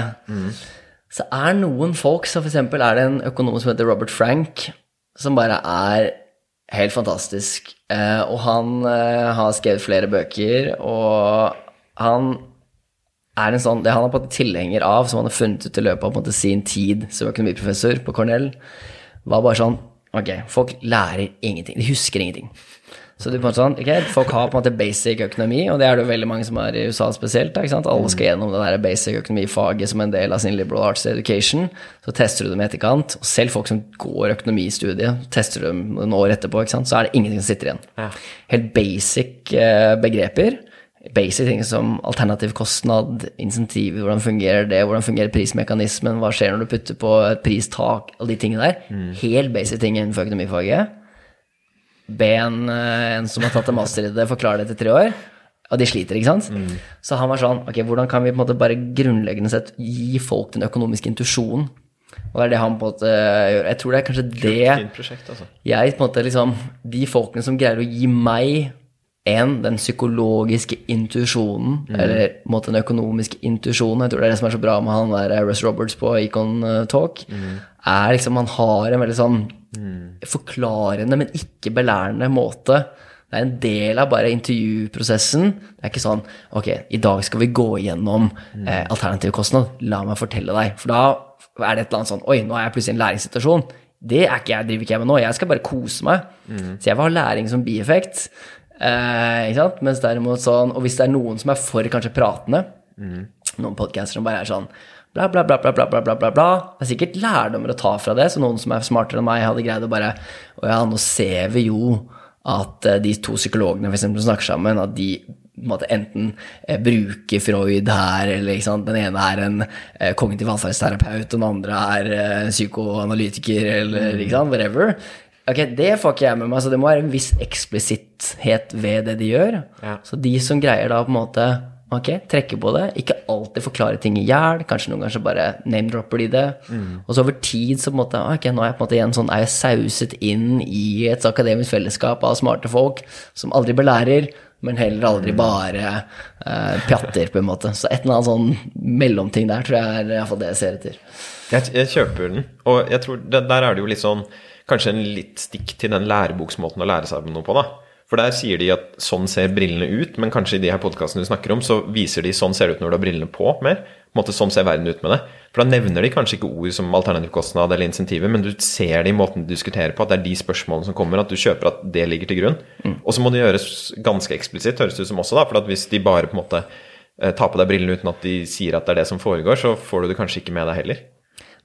Så er noen folk, så eksempel er det en økonom som heter Robert Frank, som bare er helt fantastisk. Eh, og han eh, har skrevet flere bøker, og han er en sånn, det han er på en måte tilhenger av, som han har funnet ut i løpet av sin tid som økonomiprofessor på Cornell, var bare sånn Ok, folk lærer ingenting. De husker ingenting. Så du på en måte sånn, okay, Folk har på en måte basic økonomi, og det er det jo veldig mange som er i USA spesielt. da? Alle skal gjennom det der basic økonomifaget som en del av sin liberal arts education. Så tester du dem i etterkant. og Selv folk som går økonomistudiet, tester du dem noen år etterpå, så er det ingenting som sitter igjen. Ja. Helt basic eh, begreper. Basic ting som alternativ kostnad, insentiver, hvordan fungerer det, hvordan fungerer prismekanismen, hva skjer når du putter på et pristak, alle de tingene der. Helt basic ting innenfor økonomifaget. Be en, eh, en som har tatt en master i det, forklare det etter tre år. Og de sliter, ikke sant? Så han var sånn Ok, hvordan kan vi på en måte bare grunnleggende sett gi folk den økonomiske intuisjonen? Og det er det han på en måte gjør. Jeg tror det er kanskje det prosjekt, altså. jeg på en måte liksom De folkene som greier å gi meg en, den psykologiske intuisjonen, eller på en måte den økonomiske intuisjonen Jeg tror det er det som er så bra med han der Russ Roberts på Econ Talk. Talk, er liksom Han har en veldig sånn forklarende, men ikke belærende måte. Det er en del av bare intervjuprosessen. Det er ikke sånn Ok, i dag skal vi gå igjennom eh, alternativ kostnad. La meg fortelle deg. For da er det et eller annet sånn Oi, nå er jeg plutselig i en læringssituasjon. Det ikke jeg, driver ikke jeg med nå. Jeg skal bare kose meg. Så jeg vil ha læring som bieffekt. Eh, ikke sant? Mens derimot sånn Og hvis det er noen som er for kanskje pratende, noen podcaster som bare er sånn bla, bla, bla, bla, bla, bla, bla, bla. Det er sikkert lærdommer å ta fra det, så noen som er smartere enn meg, hadde greid å bare og ja, nå ser vi jo at eh, de to psykologene for eksempel, snakker sammen, at de enten eh, bruker Freud her, eller den ene er en eh, kognitiv atferdsterapeut, og den andre er psykoanalytiker, eller whatever. Ok, Det får ikke jeg med meg, så det må være en viss eksplisitthet ved det de gjør. Ja. Så de som greier da på en måte ok, trekke på det, ikke alltid forklare ting i hjel, kanskje noen ganger bare name-dropper de det. Og så over tid så på en måte, ok, nå er jeg på en måte igjen sånn, er jeg sauset inn i et akademisk fellesskap av smarte folk som aldri belærer, men heller aldri bare eh, pjatter, på en måte. Så et eller annet sånn mellomting der tror jeg er iallfall det jeg ser etter. Jeg, jeg kjøper den, og jeg tror det, der er det jo litt sånn Kanskje en litt stikk til den læreboksmåten å lære seg noe på, da. For der sier de at sånn ser brillene ut, men kanskje i de her podkastene du snakker om, så viser de sånn ser det ut når du har brillene på mer. På en måte Sånn ser verden ut med det. For da nevner de kanskje ikke ord som alternativkostnad eller insentiver, men du ser det i måten de diskuterer på, at det er de spørsmålene som kommer, at du kjøper at det ligger til grunn. Og så må det gjøres ganske eksplisitt, høres det ut som også, da. For at hvis de bare på en måte eh, tar på deg brillene uten at de sier at det er det som foregår, så får du det kanskje ikke med deg heller.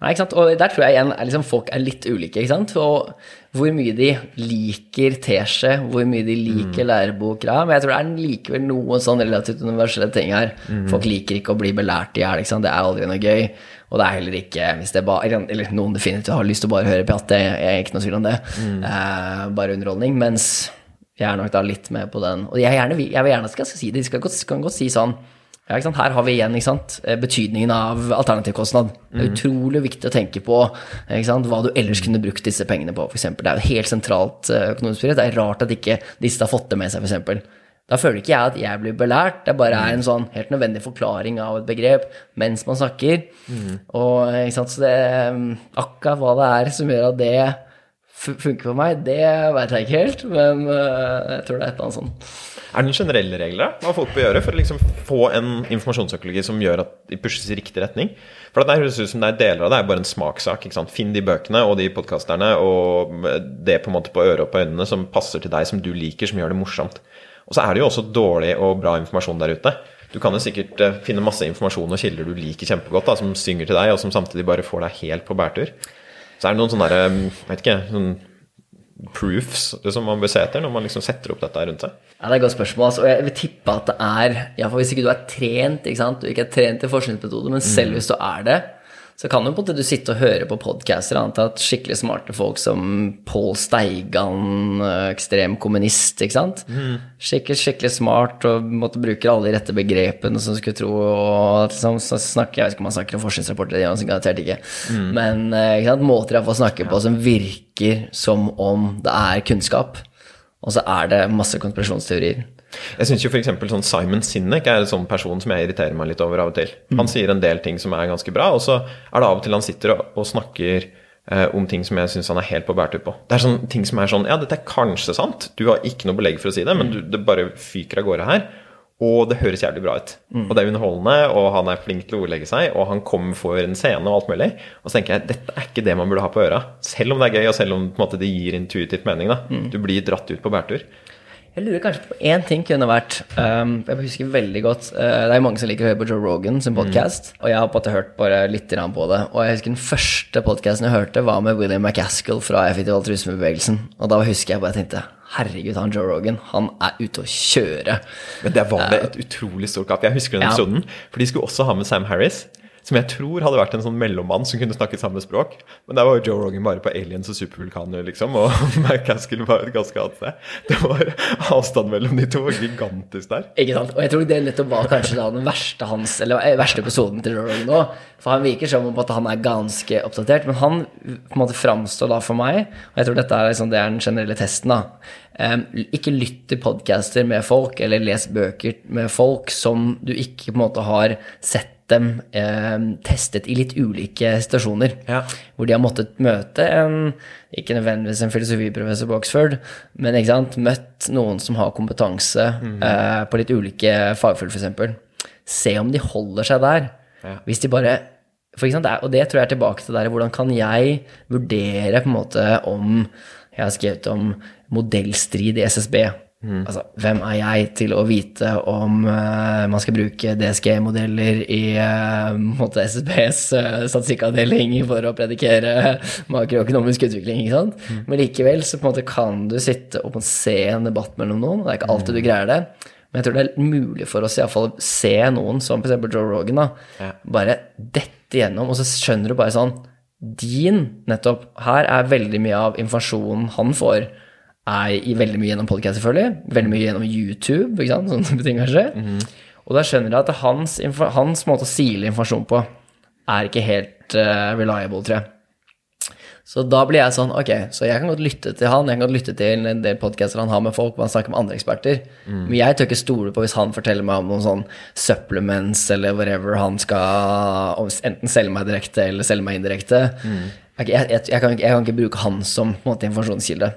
Nei, ikke sant? Og der tror jeg igjen er liksom folk er litt ulike. ikke sant? Og hvor mye de liker teskje, hvor mye de liker lærebok. Ja, men jeg tror det er likevel noen sånn relativt universelle ting her. Folk liker ikke å bli belært i hjel. Det er aldri noe gøy. Og det er heller ikke hvis det bare, eller- noen definitivt har lyst til å bare høre pjatt, det er ikke noe tvil om det. Eh, bare underholdning. Mens jeg er nok da litt med på den. Og jeg, gjerne, jeg vil gjerne skal si det. De skal godt, kan godt si sånn ja? Her har vi igjen? Eh, betydningen av alternativkostnad. Det er utrolig viktig å tenke på hva du ellers kunne brukt disse pengene på. Eksempel. det er jo helt sentralt eh, økonomisk frihet. Det er rart at ikke disse har fått det med seg, f.eks. Da føler ikke jeg at jeg blir belært. Det bare er en sånn helt nødvendig forklaring av et begrep mens man snakker. Og ikke sant? Så det, mm, akkurat hva det er som gjør at det fu- funker for meg, det vet jeg ikke helt, men eh, jeg tror det er et eller annet sånn. Er det noen generelle regler hva folk bør gjøre for å liksom få en informasjonsøkologi som gjør at de pushes i riktig retning? For det høres ut som det er deler av det er bare en smakssak. Finn de bøkene og de podkasterne og det på en måte på øret og på øynene som passer til deg, som du liker, som gjør det morsomt. Og så er det jo også dårlig og bra informasjon der ute. Du kan jo sikkert eh, finne masse informasjon og kilder du liker kjempegodt, da, som synger til deg, og som samtidig bare får deg helt på bærtur. Så er det noen sånne der, eh, vet ikke, sånn proofs som man bør se etter når man liksom setter opp dette rundt seg. Ja, Det er et godt spørsmål. Altså. Og jeg vil tippe at det er Iallfall hvis ikke du er trent, ikke sant? du ikke er trent i forskningsmetode, men selv hvis du er det, så kan jo på en måte du sitte og høre på podcaster. Antatt skikkelig smarte folk som Pål Steigan, ekstrem kommunist, ikke sant. Skikkelig, skikkelig smart og måtte bruker alle de rette begrepene som skulle tro og liksom, så snakker, Jeg vet ikke om han snakker om forskningsrapporter, det gjør han garantert ikke. Men eh, ikke sant? måter jeg får snakke på som virker som om det er kunnskap. Og så er det masse konspirasjonsteorier. Jeg syns jo f.eks. sånn Simon Sinek er en sånn person som jeg irriterer meg litt over av og til. Han sier en del ting som er ganske bra, og så er det av og til han sitter og, og snakker eh, om ting som jeg syns han er helt på bærtur på. Det er sånn ting som er sånn Ja, dette er kanskje sant, du har ikke noe belegg for å si det, men du, det bare fyker av gårde her. Og det høres jævlig bra ut. Og det er underholdende, og han er flink til å ordlegge seg, og han kommer for en scene og alt mulig. Og så tenker jeg dette er ikke det man burde ha på øra. Selv om det er gøy, og selv om på en måte, det gir intuitivt mening. da. Du blir dratt ut på bærtur. Jeg lurer kanskje på én ting kunne vært um, Jeg husker veldig godt uh, Det er jo mange som liker å høre på Joe Rogan sin podkast. Og jeg har på hørt bare litt på det. Og jeg husker den første podkasten jeg hørte, var med William McCaskill fra Effektiv altruismebevegelsen. Og da husker jeg bare jeg tenkte Herregud, han Joe Rogan, han er ute å kjøre. Men der var det et utrolig stort gap. Jeg husker den Ja. episoden. For de skulle også ha med Sam Harris. Som jeg tror hadde vært en sånn mellommann som kunne snakket samme språk. Men der var jo Joe Rogan bare på aliens og supervulkaner, liksom. Og McCaskill var et ganske annet sted. Det var avstand mellom de to gigantisk der. Ikke sant? Og jeg tror det nettopp var kanskje da den verste hans Eller eh, verste episoden til Joe Rogan nå. For han virker som om at han er ganske oppdatert. Men han på en måte framstår da for meg, og jeg tror dette er, liksom, det er den generelle testen, da. Um, ikke lytt til podcaster med folk, eller les bøker med folk som du ikke på en måte har sett dem eh, testet i litt ulike situasjoner. Ja. Hvor de har måttet møte en, ikke nødvendigvis en filosofiprofessor på Oxford, men møtt noen som har kompetanse eh, på litt ulike fagfelt, f.eks. Se om de holder seg der. Ja. Hvis de bare for er- Og det tror jeg er tilbake til der, hvordan kan jeg vurdere på en måte om Jeg har skrevet om modellstrid i SSB. Altså, hvem er jeg til å vite om uh, man skal bruke DSG-modeller i uh, SSBs uh, statistikkavdeling for å predikere makroøkonomisk utvikling, ikke sant? Men likevel så på en måte kan du sitte og se en debatt mellom noen, det er ikke alltid du greier det. Men jeg tror det er mulig for oss i hvert fall å se noen, som f.eks. Joe Rogan, da, Ja. bare dette gjennom, og så skjønner du bare sånn Din, nettopp, her er veldig mye av informasjonen han får, er i veldig mye gjennom podcast, selvfølgelig. Veldig mye gjennom YouTube, ikke sant, sånne ting kanskje. Og da skjønner jeg at hans, hans måte å sile informasjon på er ikke helt uh, reliable, tror jeg. Så da blir jeg sånn, ok, så jeg kan godt lytte til han, jeg kan godt lytte til en del podcaster han har med folk, hvor han snakker med andre eksperter, men jeg tør ikke stole på hvis han forteller meg om noen sånn supplements eller whatever han skal enten selge meg direkte eller selge meg indirekte. Jeg, jeg, jeg, jeg, kan, jeg kan ikke bruke han som på en måte, informasjonskilde.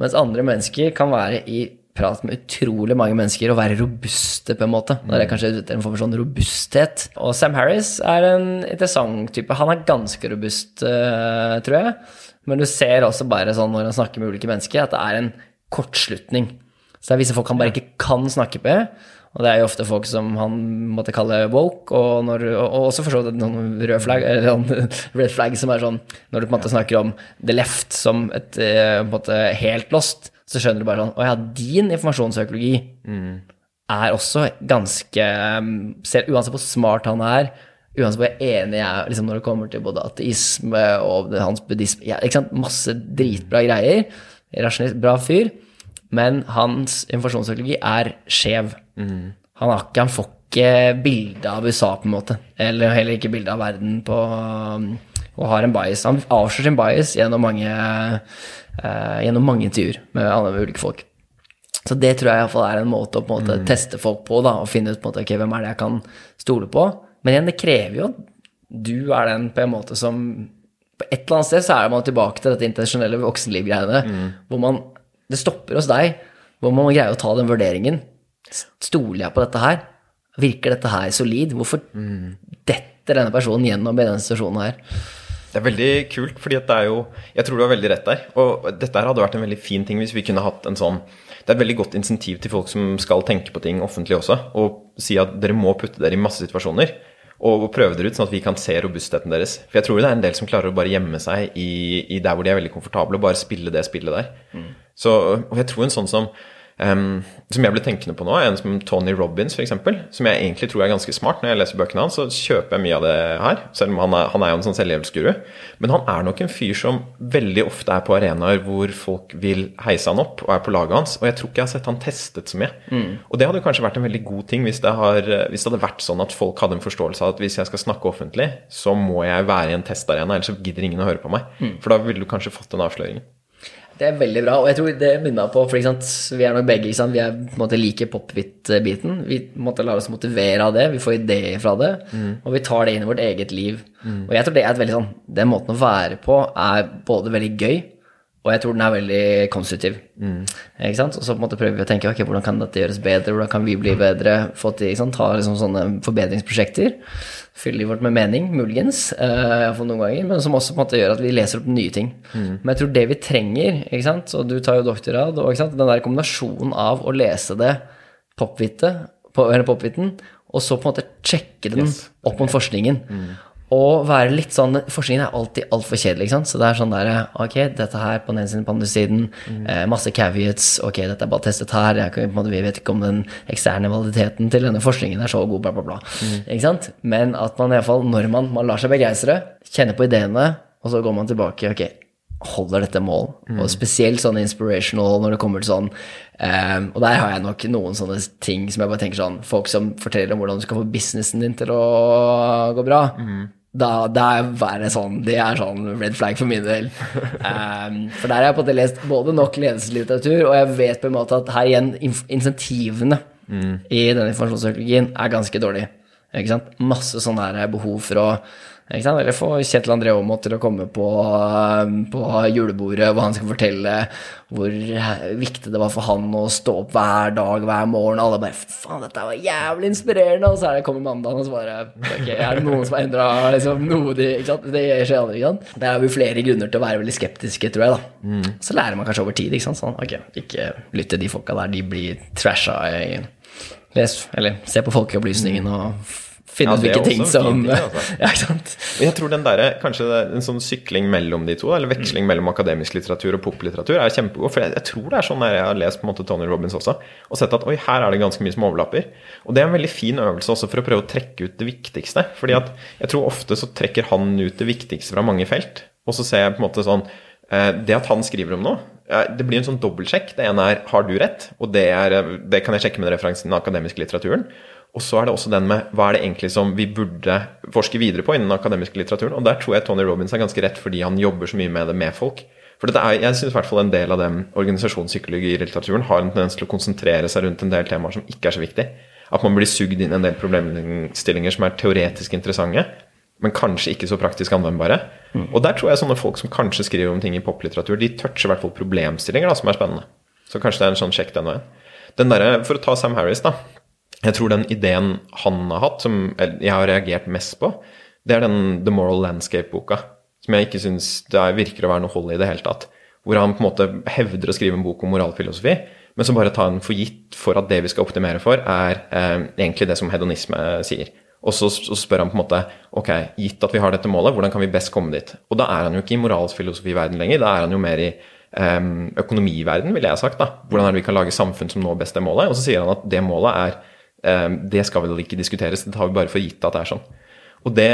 Mens andre mennesker kan være i prat med utrolig mange mennesker og være robuste, på en måte. Da er det kanskje en form for sånn robusthet. Og Sam Harris er en interessant type. Han er ganske robust, eh, tror jeg. Men du ser også bare sånn når han snakker med ulike mennesker, at det er en kortslutning. Så det er visse folk han bare ikke kan snakke med. Og det er jo ofte folk som han måtte kalle woke, og, når, og også for så vidt noen rød flagg, eller red flagg som er sånn Når du på en måte snakker om the left som et eh, på en måte helt lost, så skjønner du bare sånn Å ja, din informasjonsøkologi er også ganske selv, Uansett hvor smart han er, uansett hvor enig jeg er liksom når det kommer til både ateisme og hans buddhisme ja, ikke sant? Masse dritbra greier. Rasjonist, bra fyr. Men hans informasjonsøkologi er skjev. Han, har han får ikke bilde av USA, på en måte. Eller heller ikke bilde av verden på Og har en bias. Han avslører sin bias gjennom mange, eh, gjennom mange intervjuer med, alle- med ulike folk. Så det tror jeg i hvert fall er en måte å på en måte teste folk på, da, og finne ut på en måte, okay, hvem er det jeg kan stole på. Men igjen, det krever jo at du er den på en måte som På et eller annet sted så er man tilbake til dette intensjonelle voksenliv-greiene, hvor man Det stopper hos deg, hvor man greier å ta den vurderingen. Stoler jeg på dette her? Virker dette her solid? Hvorfor detter denne personen gjennom i denne situasjonen her? Det er veldig kult, fordi at det er jo Jeg tror du har veldig rett der. Og dette her hadde vært en veldig fin ting hvis vi kunne hatt en sånn Det er et veldig godt insentiv til folk som skal tenke på ting offentlig også, og si at dere må putte dere i masse situasjoner. Og prøve dere ut, sånn at vi kan se robustheten deres. For jeg tror det er en del som klarer å bare gjemme seg i, i der hvor de er veldig komfortable, og bare spille det spillet der. Så, og jeg tror en sånn som Ehm, som jeg ble tenkende på nå, en som Tony Robins, f.eks. Som jeg egentlig tror er ganske smart. Når jeg leser bøkene hans, så kjøper jeg mye av det her. Selv om han er, han er jo en sånn selvhjelpsguru. Men han er nok en fyr som veldig ofte er på arenaer hvor folk vil heise han opp og er på laget hans. Og jeg tror ikke jeg har sett han testet så mye. Og det hadde kanskje vært en veldig god ting hvis det, har, hvis det hadde vært sånn at folk hadde en forståelse av at hvis jeg skal snakke offentlig, så må jeg være i en testarena, ellers gidder ingen å høre på meg. For da ville du kanskje fått den avsløringen. Det er veldig bra, og jeg tror det minner meg på For sant, vi er nok begge sant? Vi er, på en måte liker pop-hit-biten. Vi måte lar oss motivere av det, vi får ideer fra det, og vi tar det inn i vårt eget liv. Og jeg tror det er et veldig sånn Den måten å være på er både veldig gøy, og jeg tror den er veldig konstruktiv. Ikke sant? Og så på en måte prøver vi å tenke ok, hvordan kan dette gjøres bedre, hvordan kan vi bli bedre, få til, ikke sant? ta liksom sånne forbedringsprosjekter. Fylle livet vårt med mening, muligens, uh, iallfall noen ganger, men som også på en måte gjør at vi leser opp nye ting. Men jeg tror det vi trenger, ikke sant, og du tar jo doktorgrad, og ikke sant? den der kombinasjonen av å lese det popvittet, pop, eller popvitten, og så på en måte sjekke den Yes. opp mot forskningen. Og være litt sånn Forskningen er alltid altfor kjedelig. ikke sant? Så det er sånn der Ok, dette her på den ene siden, på den andre siden. Eh, masse caveats. Ok, dette er bare testet her. Jeg måte, vi vet ikke om den eksterne validiteten til denne forskningen er så god, bla, bla, bla. Ikke sant? Men at man iallfall, når man, man lar seg begeistre, kjenner på ideene, og så går man tilbake Ok, holder dette mål? Og spesielt sånn inspirational når det kommer til sånn um, Og der har jeg nok noen sånne ting som jeg bare tenker sånn Folk som forteller om hvordan du skal få businessen din til å gå bra. Da, da er det sånn Det er sånn red flag for min del. Um, for der har jeg på en måte lest både nok ledelseslitteratur, og jeg vet på en måte at her igjen insentivene i denne informasjonspsykologien er ganske dårlige. Masse sånne her behov for å ikke sant? Eller få Kjetil André Aamodt til å komme på, eh, på julebordet, hvor han skal fortelle hvor viktig det var for han å stå opp hver dag, hver morgen. Alle bare 'Faen, dette var jævlig inspirerende', og så er det kommer mandagen, og så bare Ok, er det noen som har endra liksom, noe de ikke sant? Det skjer aldri, ikke sant? Der har vi flere grunner til å være veldig skeptiske, tror jeg, da. Så lærer man kanskje over tid, ikke sant. Sånn, ok, ikke lytt til de folka der, de blir trasha Les, eller se på Folkeopplysningen og finne Ja, ut hvilke ting som fint, altså. Ja, ikke sant. Jeg tror den der, kanskje en sånn sykling mellom de to, eller veksling mellom akademisk litteratur og poplitteratur, er kjempegod. For jeg, jeg tror det er sånn der jeg har lest på en måte Tony Robins også, og sett at oi, her er det ganske mye som overlapper. Og det er en veldig fin øvelse også for å prøve å trekke ut det viktigste. fordi at jeg tror ofte så trekker han ut det viktigste fra mange felt, og så ser jeg på en måte sånn eh, Det at han skriver om noe, det blir en sånn dobbeltsjekk. Det ene er har du rett, og det, er, eh, det kan jeg sjekke med referansen den akademiske litteraturen. Og så er det også den med hva er det egentlig som vi burde forske videre på innen den akademiske litteraturen. Og der tror jeg Tony Robins er ganske rett, fordi han jobber så mye med det med folk. For er, jeg syns i hvert fall en del av den organisasjonspsykologilitteraturen har en tendens til å konsentrere seg rundt en del temaer som ikke er så viktig. At man blir sugd inn en del problemstillinger som er teoretisk interessante, men kanskje ikke så praktisk anvendbare. Og der tror jeg sånne folk som kanskje skriver om ting i poplitteratur, de toucher i hvert fall problemstillinger da, som er spennende. Så kanskje det er en sånn sjekk den veien. Den der, For å ta Sam Harris, da. Jeg tror den ideen han har hatt, som jeg har reagert mest på, det er den The Moral Landscape-boka. Som jeg ikke syns er- virker å være noe hold i det hele tatt. Hvor han på en måte hevder å skrive en bok om moralfilosofi, men så bare tar han for gitt for at det vi skal optimere for, er eh, egentlig det som hedonisme sier. Og så, så spør han på en måte ok, gitt at vi har dette målet, hvordan kan vi best komme dit? Og da er han jo ikke i moralfilosofiverden lenger, da er han jo mer i em, økonomiverden, ville jeg sagt. da. Hvordan er det vi kan lage samfunn som når best det målet? Og så sier han at det målet er Det skal vel ikke diskuteres, det tar vi bare for gitt at det er sånn. Og det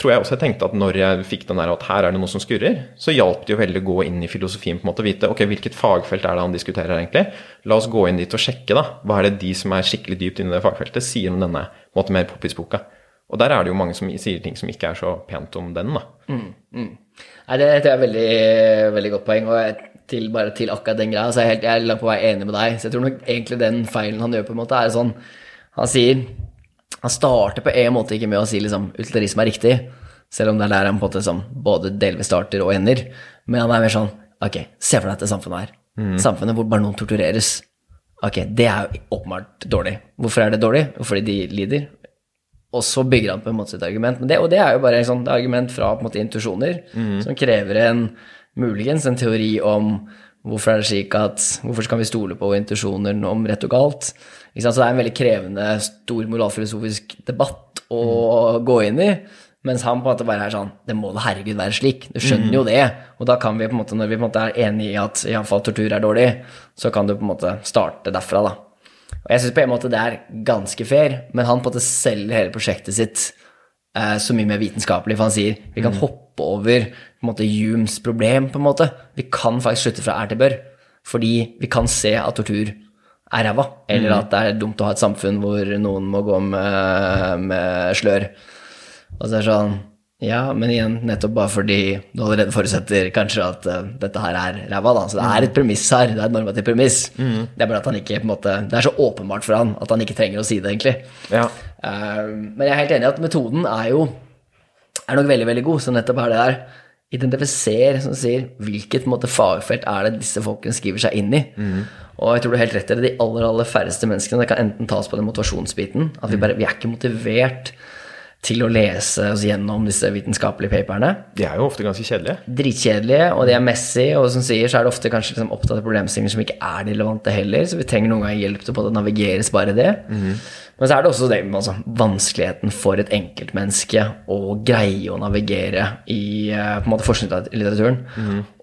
tror jeg også jeg tenkte at når jeg fikk den der at her er det noe som skurrer, så hjalp det jo veldig å gå inn i filosofien på en måte og vite ok, hvilket fagfelt er det han diskuterer egentlig. La oss gå inn dit og sjekke, da. Hva er det de som er skikkelig dypt inne i det fagfeltet, sier om denne måte mer poppis-boka. Og der er det jo mange som sier ting som ikke er så pent om den, da. Nei, det tror jeg er veldig, veldig godt poeng. Og til, bare til akkurat den greia, så er jeg, helt, jeg er langt på vei enig med deg. Så jeg tror nok egentlig den feilen han gjør, på en måte, er sånn Han sier Han starter på en måte ikke med å si liksom utilitarisme er riktig, selv om det er der han på en måte som både delvis starter og ender. Men han er mer sånn Ok, se for deg dette samfunnet her. Samfunnet hvor bare noen tortureres. Ok, det er jo åpenbart dårlig. Hvorfor er det dårlig? Fordi de lider. Og så bygger han på en måte sitt argument. Men det, og det er jo bare et sånn, argument fra på en måte intuisjoner, som krever en muligens en teori om hvorfor er det slik at Hvorfor skal vi stole på intuisjoner om rett og galt? Så det er en veldig krevende, stor moralfilosofisk debatt å gå inn i. Mens han på en måte bare er sånn Det må da herregud være slik. Du skjønner jo det. Og da kan vi på en måte, når vi på en måte er enige i at iallfall tortur er dårlig, så kan du på en måte starte derfra, da. Og jeg syns på en måte det er ganske fair, men han på en måte selger hele prosjektet sitt eh, så mye mer vitenskapelig, for han sier vi kan hoppe over på en måte Humes problem, på en måte. Vi kan faktisk slutte fra er til bør, fordi vi kan se at tortur er ræva, eller at det er dumt å ha et samfunn hvor noen må gå med, med slør. Og så er det sånn Ja, men igjen, nettopp bare fordi du allerede forutsetter kanskje at uh, dette her er ræva, da. Så det er et premiss her. Det er et normativt premiss. Det er bare at han ikke på en måte Det er så åpenbart for han at han ikke trenger å si det, egentlig. Ja. Uh, men jeg er helt enig i at metoden er jo er nok veldig, veldig god. Så nettopp er det der Identifiser, som sier, hvilket måte, fagfelt er det disse folkene skriver seg inn i. Og jeg tror du er helt rett i det. De aller, aller færreste menneskene det kan enten tas på den motivasjonsbiten. At vi bare vi er ikke motivert til å lese oss gjennom disse vitenskapelige paperne. De er jo ofte ganske kjedelige. Dritkjedelige, og de er messy, og som sier, så er det ofte kanskje liksom opptatt av problemstillinger som ikke er relevante heller, så vi trenger noen ganger hjelp til å navigeres bare i det. Men så er det også det, altså, vanskeligheten for et enkeltmenneske å greie å navigere i eh, på en måte forskningslitteraturen.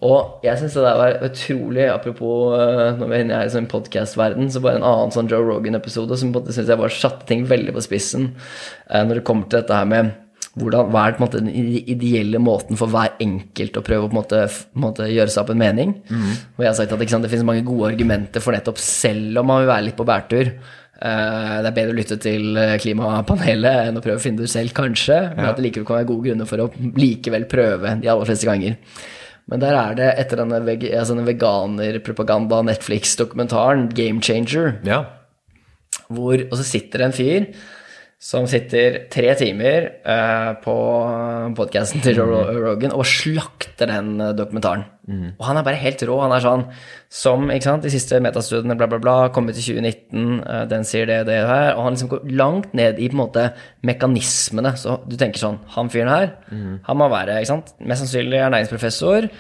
Og jeg syns det der var utrolig Apropos eh, når vi er i sånn podkastverden, så bare en annen sånn Joe Rogan-episode som på en måte synes jeg bare satte ting veldig på spissen eh, når det kommer til dette her med hvordan, hva er måte, den ideelle måten for hver enkelt å prøve å på en måte, måte gjøre seg opp en mening? Og jeg har sagt at sant, det finnes mange gode argumenter for nettopp selv om man vil være litt på bærtur. Eh, det er bedre å lytte til eh, klimapanelet enn å prøve å finne det ut selv, kanskje. Men at det likevel kan være gode grunner for å likevel prøve de aller fleste ganger. Men der er det, etter denne, veg altså denne veganerpropaganda-Netflix-dokumentaren, Game Changer, Ja. hvor, og så sitter det en fyr som sitter tre timer eh, på podkasten til Joe Ro- Rogan og slakter den dokumentaren. dokumentaren. Og han er bare helt rå. Han er sånn som ikke sant, de siste metastudiene, bla, bla, bla, kommet til 2019, eh, den sier det, det her. Og han liksom går langt ned i på en måte mekanismene. Så du tenker sånn Han fyren her, han må være ikke sant, mest sannsynlig ernæringsprofessor.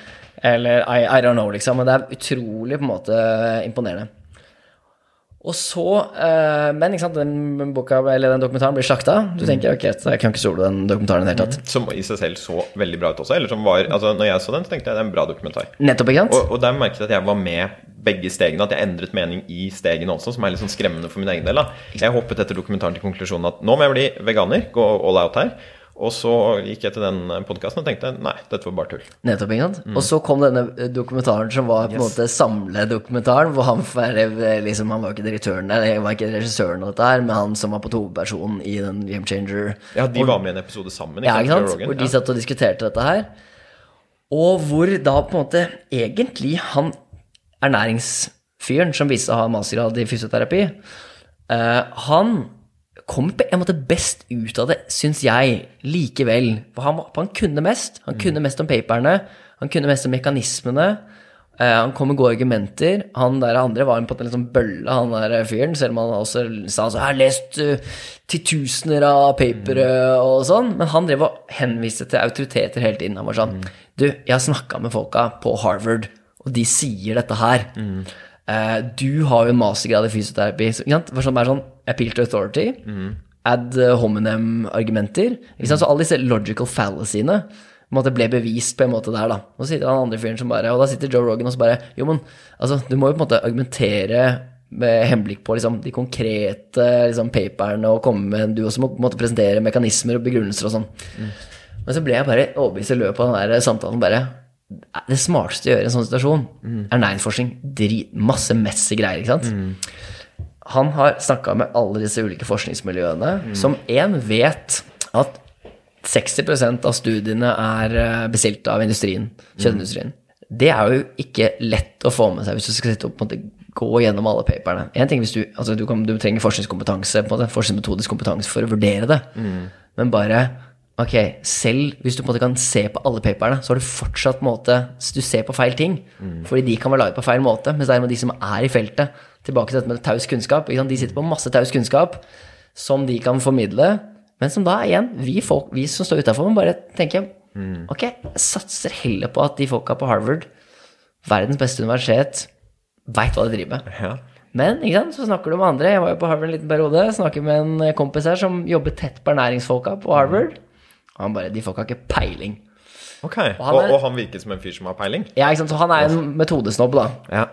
Eller I, I don't know, liksom. Men det er utrolig på en måte imponerende. Og så, eh, Men ikke sant, den boka, eller den dokumentaren blir slakta. Du tenker ok, jeg kan ikke stole den dokumentaren i det hele tatt. Som i seg selv så veldig bra ut også. Eller som var, altså når jeg så den, så tenkte jeg det er en bra dokumentar. Nettopp, ikke sant? Og, og der merket jeg at jeg var med begge stegene, at jeg endret mening i stegene også, som er litt sånn skremmende for min egen del. da. Jeg hoppet etter dokumentaren til konklusjonen at nå må jeg bli veganer, gå all out her. Og så gikk jeg til den podkasten og tenkte nei, dette var bare tull. Nettopp, ikke sant? Og så kom denne eh, dokumentaren som var på en Yes. måte samledokumentaren, hvor han, var, eh, liksom, han var ikke direktøren der, han var ikke regissøren av dette her, men han som var på hovedpersonen i den Game Changer. Ja, de var med i en episode sammen. Ja, ikke sant? Rogan? Hvor de Ja. satt og diskuterte dette her. Og hvor da på en måte egentlig han ernæringsfyren som viste å ha mastergrad i fysioterapi, uh, han kom på en måte best ut av det, syns jeg, likevel. For han, han kunne mest. Han kunne mest om paperne. Han kunne mest om mekanismene. Eh, han kom med gode argumenter. Han der andre var en på en liksom bølle, han der fyren. Selv om han også sa sånn 'Jeg har lest uh, titusener av papere og sånn'. Men han drev og henviste til autoriteter hele tiden. Han var sånn 'Du, jeg har snakka med folka på Harvard, og de sier dette her'. Eh, du har jo en mastergrad i fysioterapi. Så, ikke sant? Det var sånn, bare sånn appeal to authority. Ad hominem-argumenter. Ikke sant? Så alle disse logical fallacyene en måte ble bevist på en måte der, da. Og sitter han andre fyren som bare Og da sitter Joe Rogan og så bare Jo, men altså, du må jo på en måte argumentere med henblikk på liksom, de konkrete liksom, paperne og komme med Du også må på en måte presentere mekanismer og begrunnelser og sånn. Men så ble jeg bare overbevist i løpet av den der samtalen bare Det smarteste å gjøre i en sånn situasjon, er næringsforskning. Drit, masse messy greier, ikke sant. Han har snakka med alle disse ulike forskningsmiljøene, som én vet at 60% av studiene er eh, bestilt av industrien, kjøttindustrien. Det er jo ikke lett å få med seg hvis du skal sitte og på en måte gå gjennom alle paperne. En ting hvis du, altså du, kan, du trenger forskningskompetanse, på en måte, forskningsmetodisk kompetanse for å vurdere det, men bare Ok, selv hvis du på en måte kan se på alle paperne, så har du fortsatt måte Du ser på feil ting, fordi de kan være laget på feil måte. Mens derimot de som er i feltet, tilbake til dette med taus kunnskap? De sitter på masse taus kunnskap som de kan formidle, men som da igjen, vi, folk, vi som står utafor, må bare tenke Ok, jeg satser heller på at de folka på Harvard, verdens beste universitet, veit hva de driver med. Ja. Men ikke sant, så snakker du med andre. Jeg var jo på Harvard en liten periode. Snakker med en kompis her som jobber tett på ernæringsfolka på Harvard. Og han bare De folka har ikke peiling. Ok, han og, er- og han virker som en fyr som har peiling? Ja, ikke sant, Så han er en metodesnobb, da. Ja.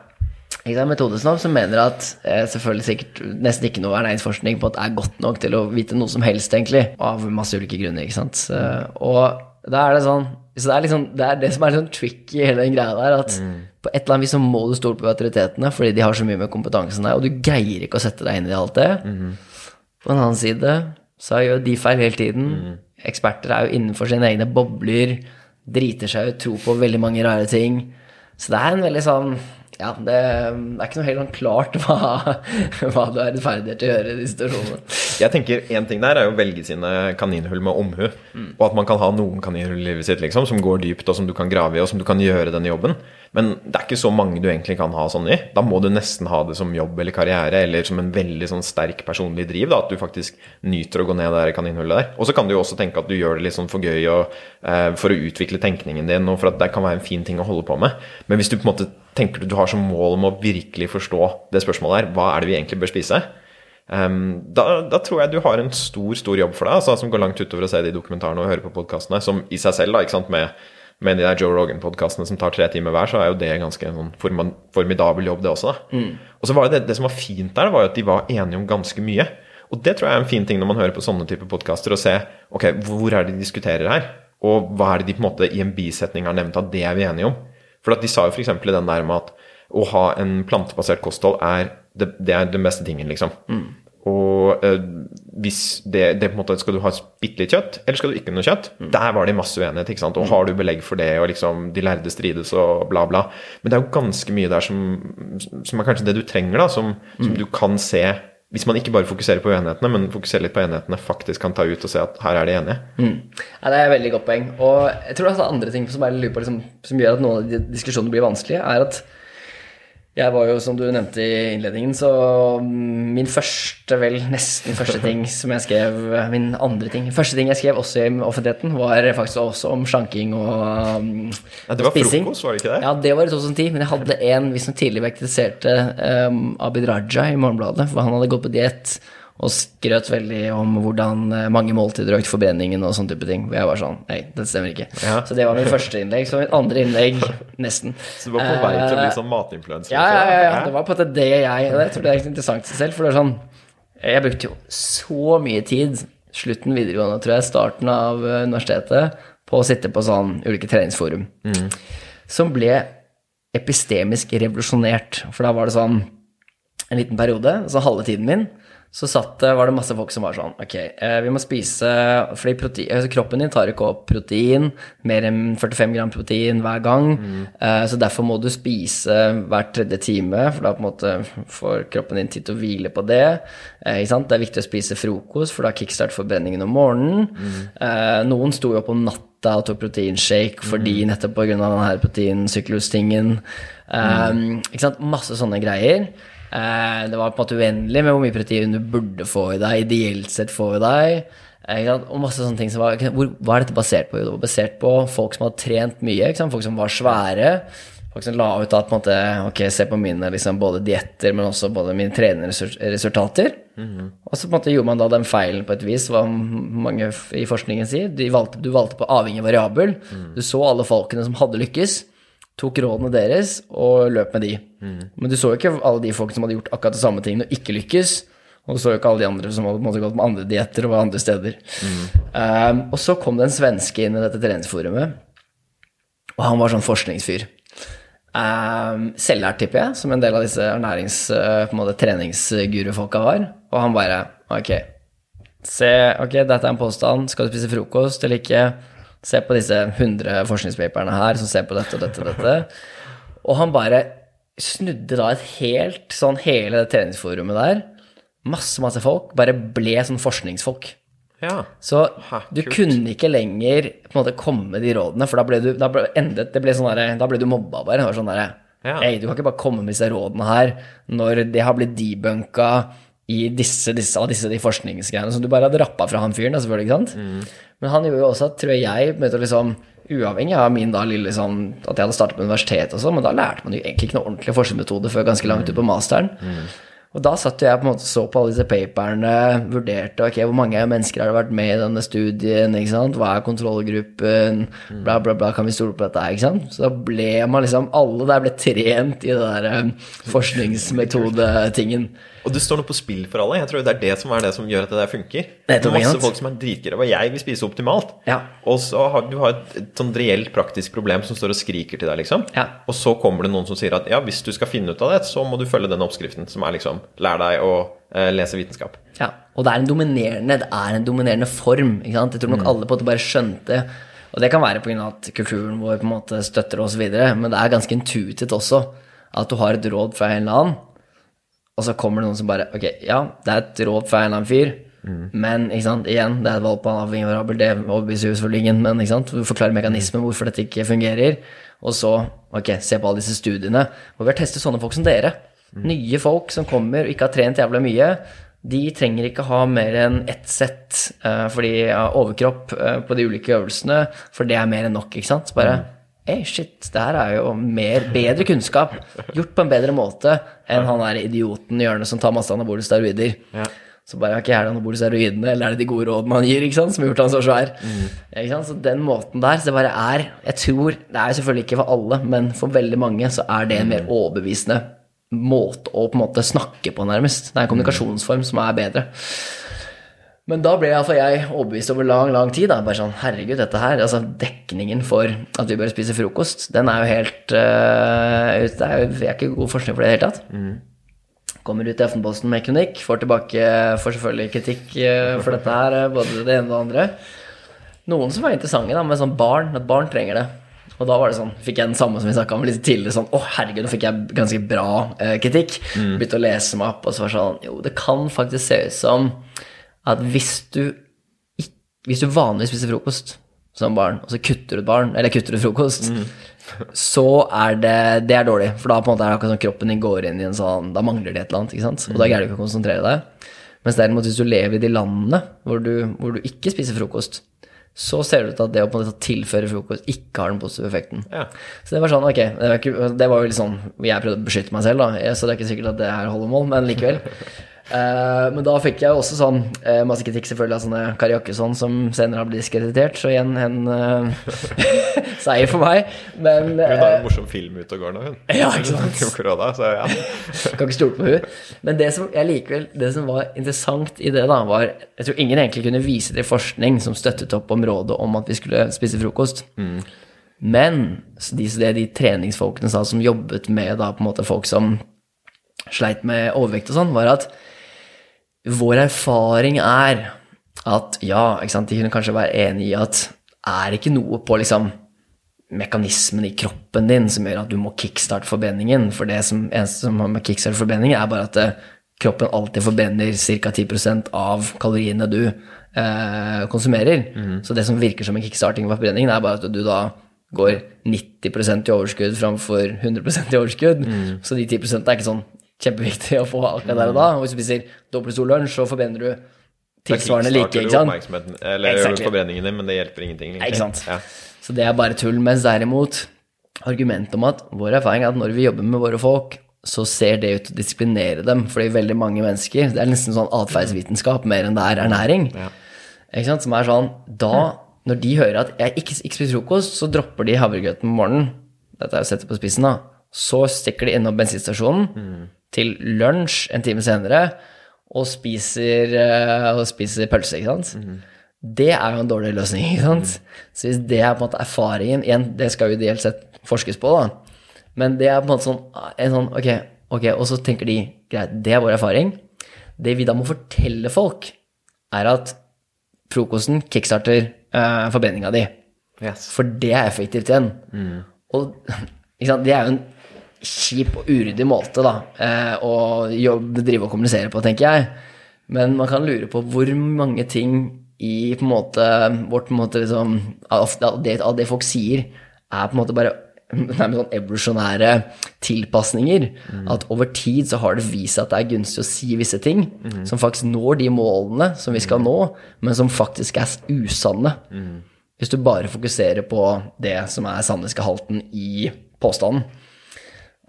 Ikke sant, metodesnobb som mener at eh, selvfølgelig sikkert nesten ikke noe ernæringsforskning på at det er godt nok til å vite noe som helst, egentlig. Av masse ulike grunner, ikke sant. Eh, og da er det sånn så det er liksom, det er det som er litt sånn tricky i hele den greia der, at på et eller annet vis så må du stole på autoritetene, fordi de har så mye med kompetansen der, og du greier ikke å sette deg inn i alt det. På en annen side så gjør de feil hele tiden. Eksperter er jo innenfor sine egne bobler, driter seg ut, tror på veldig mange rare ting. Så det er en veldig sånn Ja, det, det er ikke noe helt sånn klart hva, hva du er rettferdig til å gjøre i de situasjonene. Jeg tenker En ting der er jo å velge sine kaninhull med omhu. Og at man kan ha noen kaninhull i livet sitt liksom, som går dypt, og som du kan grave i, og som du kan gjøre denne jobben. Men det er ikke så mange du egentlig kan ha sånn i. Da må du nesten ha det som jobb eller karriere, eller som en veldig sånn sterk personlig driv. da, At du faktisk nyter å gå ned det kaninhullet der. Og så kan du jo også tenke at du gjør det litt sånn for gøy og eh, for å utvikle tenkningen din, og for at det kan være en fin ting å holde på med. Men hvis du på en måte tenker du har som mål om å virkelig forstå det spørsmålet her, hva er det vi egentlig bør spise? Um, da, da tror jeg du har en stor stor jobb for deg, altså, som går langt utover å se de dokumentarene og høre på podkastene, som i seg selv, da, ikke sant, med, med de der Joe Rogan-podkastene som tar tre timer hver, så er jo det ganske en sånn formidabel jobb, det også. da. Og så var det, det som var fint der, var jo at de var enige om ganske mye. Og det tror jeg er en fin ting når man hører på sånne typer podkaster, å se ok, hvor er det de diskuterer her, og hva er det de på en måte i en bisetning har nevnt at det er vi enige om. For de sa jo f.eks. i den der med at å ha en plantebasert kosthold er det, det er den beste tingen, liksom. Og eh, hvis det, det på en måte Skal du ha bitte litt kjøtt, eller skal du ikke ha noe kjøtt? Der var det masse uenighet. ikke sant? Og har du belegg for det, og liksom de lærde strides og bla, bla. Men det er jo ganske mye der som, som er kanskje det du trenger, da, som, som du kan se hvis man ikke bare fokuserer på uenighetene, men fokuserer litt på enighetene, faktisk kan ta ut og se at her er de enige. Ja, det er et veldig godt poeng. Og jeg tror det er andre ting som, jeg lurer på, liksom, som gjør at noen av de diskusjonene blir vanskelige, er at jeg var jo, som du nevnte i innledningen, så min første, vel nesten første ting som jeg skrev Min andre ting Første ting jeg skrev også i offentligheten, var faktisk også om slanking og, um, Ja, det var spising. frokost, var det ikke det? Ja, det var i 2010, men jeg hadde en visstnok tidligere kritiserte um, Abid Raja i Morgenbladet, for han hadde gått på diett og skrøt veldig om hvordan eh, mange måltider økte forbrenningen og sånne type ting. Hvor jeg var sånn Nei, det stemmer ikke. Ja. Så det var mitt første innlegg. Så mitt andre innlegg, nesten. Så du var på vei til å bli Eh, sånn matinfluenser? ja, ja, ja, ja. Det var på en måte det jeg Jeg tror det er interessant i seg selv, for det er sånn Jeg brukte jo så mye tid, slutten videregående, tror jeg, starten av eh, universitetet, på å sitte på sånn ulike treningsforum. Som ble epistemisk revolusjonert. For da var det sånn en liten periode, så halve tiden min, så satt, det- var det masse folk som var sånn Ok, eh, vi må spise Fordi protein, altså kroppen din tar ikke opp protein, mer enn 45 gram protein hver gang. Eh, så derfor må du spise hver tredje time, for da på en måte får kroppen din tid til å hvile på det. Eh? Det er viktig å spise frokost, for da kickstart forbrenningen om morgenen. Eh, noen sto jo opp om natta og tok proteinshake fordi nettopp pga. denne proteinsyklustingen. proteinsyklustingen. Um, ikke sant? Masse sånne greier. Eh, det var på en måte uendelig med hvor mye protein du burde få i deg, ideelt sett få i deg. Eh? Og masse sånne ting som var hvor, Hva er dette basert på? Jo, det var basert på folk som hadde trent mye, folk som var svære. Folk som la ut at på måte, ok, se på mine liksom, både dietter, men også både mine trenerresultater. Og så på en måte gjorde man da den feilen på et vis, hva mange i forskningen sier. Valgte, du valgte på avhengig variabel. Du så alle folkene som hadde lykkes, tok rådene deres og løp med de. Men du så jo ikke alle de folk som hadde gjort akkurat de samme tingene og ikke lykkes. Og du så jo ikke alle de andre som hadde måte gått med andre dietter og var andre steder. Um, og så kom det en svenske inn i dette treningsforumet, og han var sånn forskningsfyr. Um, selvlært, tipper jeg, som en del av disse ernærings... måte treningsgurufolka var. Og han bare Ok, se, ok, dette er en påstand. Skal du spise frokost eller ikke? Se på disse 100 forskningspaperne her som ser på dette og dette og dette. Og han bare snudde da et helt sånn hele det treningsforumet der. Masse, masse folk. Bare ble sånn forskningsfolk. Ja. Så du kult. kunne ikke lenger på en måte komme med de rådene, for da ble du, da ble, endet, det ble sånn der, da ble du mobba bare. Det var sånn derre Ja. «Ei, du kan ikke bare komme med disse rådene her når det har blitt debunka i disse, disse, av disse de forskningsgreiene som du bare hadde rappa fra han fyren. da, selvfølgelig, ikke sant? Mm. Men han gjorde jo også at, tror jeg, jeg liksom Uavhengig av min da lille sånn at jeg hadde startet på universitetet og sånn, men da lærte man jo egentlig ikke noe ordentlig forskningsmetode før ganske langt ut på masteren. Og da satt jeg på en måte så på alle disse paperne, vurderte ok, hvor mange mennesker har vært med i denne studien, ikke sant, hva er kontrollgruppen, bla, bla, bla, kan vi stole på dette ikke sant? Så da ble man liksom, alle der ble trent i det der eh, forskningsmetodetingen. Og du står nå på spill for alle. Jeg tror det er det som er det som gjør at det der funker. Det er Masse folk som er dritgreie, og jeg vil spise optimalt. Ja. Og så har du har et, et sånn reelt praktisk problem som står og skriker til deg, liksom. Ja. Og så kommer det noen som sier at ja, hvis du skal finne ut av det, så må du følge den oppskriften som er liksom lær deg å eh, lese vitenskap. Ja, og det er en dominerende, det er en dominerende form. Ikke sant? Jeg tror nok alle på at det bare skjønte Og det kan være pga. at kulturen vår på en måte støtter oss videre, men det er ganske intuitivt også at du har et råd fra en eller annen, og så kommer det noen som bare Ok, ja, det er et råd fra en eller annen fyr, men ikke sant, igjen, det er et valg på en avhengig variabel, det overbeviser ingen, men ikke sant, du forklarer mekanismen hvorfor dette ikke fungerer, og så, ok, se på alle disse studiene, hvor vi har testet sånne folk som dere. Nye folk som kommer og ikke har trent jævla mye, de trenger ikke ha mer enn ett sett uh, fordi ja, overkropp uh, på de ulike øvelsene, for det er mer enn nok, ikke sant? Bare Hey, shit, det her er jo mer, bedre kunnskap, gjort på en bedre måte enn han der idioten i hjørnet som tar masse anabole steroider. Ja. Så bare, ok, er det anabole steroidene, eller er det de gode rådene han gir, ikke sant, som har gjort han så svær? Ikke sant? Så den måten der, så det bare er, jeg tror, det er jo selvfølgelig ikke for alle, men for veldig mange så er det en mer overbevisende måte å på en måte snakke på, nærmest. Det er en kommunikasjonsform som er bedre. Men da ble iallfall jeg overbevist over lang, lang tid. Da. Bare sånn, herregud, dette her, altså Dekningen for at vi bør spise frokost, den er jo helt uh, ute. Det er jo er ikke god forskning for det i det hele tatt. Kommer ut i Aftenposten med kronikk, får tilbake får selvfølgelig kritikk uh, for dette her, eh, både det ene og det andre. Noen som var interessante, da, med sånn barn, at barn trenger det. Og da var det sånn, fikk jeg den samme som vi snakka om litt tidligere. sånn, Å, herregud, nå fikk jeg ganske bra kritikk. Begynte å lese meg opp, og så var det sånn Jo, det kan faktisk se ut som at hvis du, hvis du vanligvis spiser frokost som barn, og så kutter du et barn, eller kutter du frokost, så er det det er dårlig. For da på en måte er det akkurat sånn kroppen din går inn i en sånn Da mangler det et eller annet, ikke sant. Og da greier du ikke å konsentrere deg. Mens derimot hvis du lever i de landene hvor du, hvor du ikke spiser frokost, så ser det ut til at det å på en måte tilføre frokost ikke har den positive effekten. Ja. Så det var sånn, ok, det var, ikke, det var jo litt sånn Jeg prøvde å beskytte meg selv, da, så det er ikke sikkert at det her holder mål, men likevel. Eh, men da fikk jeg også sånn uh, masse kritikk selvfølgelig av sånne Kari Jakkesson som senere har blitt diskreditert, så igjen en uh, seier for meg. Men Hun har en morsom film ute og går nå, hun. Ja, ikke sant? Korona, så ja. kan ikke stole på hun. Men det som jeg likevel, det som var interessant i det, da, var Jeg tror ingen egentlig kunne vise til forskning som støttet opp om rådet om at vi skulle spise frokost. Men så de, det de treningsfolkene sa som jobbet med da på en måte folk som sleit med overvekt og sånn, var at vår erfaring er at ja, ikke sant, de kunne kanskje være enig i at er ikke noe på liksom mekanismen i kroppen din som gjør at du må kickstarte forbrenningen. For det som, eneste som har med kickstart forbrenning, er bare at eh, kroppen alltid forbrenner ca. 10% av kaloriene du eh, konsumerer. Så det som virker som en kickstarting av forbrenningen, er bare at du da går 90% i overskudd framfor 100% i overskudd. Så de 10% er ikke sånn kjempeviktig å få akkurat der og da. Og hvis du spiser dobbelt stor lunsj, så forbrenner du tilsvarende like. Ikke sant? oppmerksomheten, Eller Exactly. forbrenningen din, men det hjelper ingenting. egentlig. Ikke sant? Ja. Så det er bare tull. Mens derimot argumentet om at vår erfaring er at når vi jobber med våre folk, så ser det ut til å disiplinere dem. Fordi veldig mange mennesker Det er nesten sånn atferdsvitenskap mer enn det er ernæring. Ikke sant? Som er sånn Da, når de hører at jeg ikke, ikke spiser frokost, så dropper de havregrøten om morgenen. Dette er jo sett på spissen, da. Så stikker de innom bensinstasjonen til lunsj en time senere og spiser, eh, og spiser pølse, ikke sant. Det er jo en dårlig løsning. ikke sant? Så hvis det er på en måte erfaringen igjen, Det skal jo ideelt sett forskes på, da. Men det er på en måte sånn, en sånn ok, ok, og så tenker de greit, det er vår erfaring. Det vi da må fortelle folk, er at frokosten kickstarter uh, forbrenninga di. Yes. For det er effektivt igjen. Og ikke sant, det er jo en kjip og uryddig måte da, eh, å jobbe, drive og kommunisere på, tenker jeg. Men man kan lure på hvor mange ting i på en måte, vårt på en måte liksom, av, det, av det folk sier, er på en måte bare nærmest sånn evolusjonære tilpasninger. At over tid så har det vist seg at det er gunstig å si visse ting som faktisk når de målene som vi skal nå, men som faktisk er usanne. Hvis du bare fokuserer på det som er sannhetsgehalten i påstanden.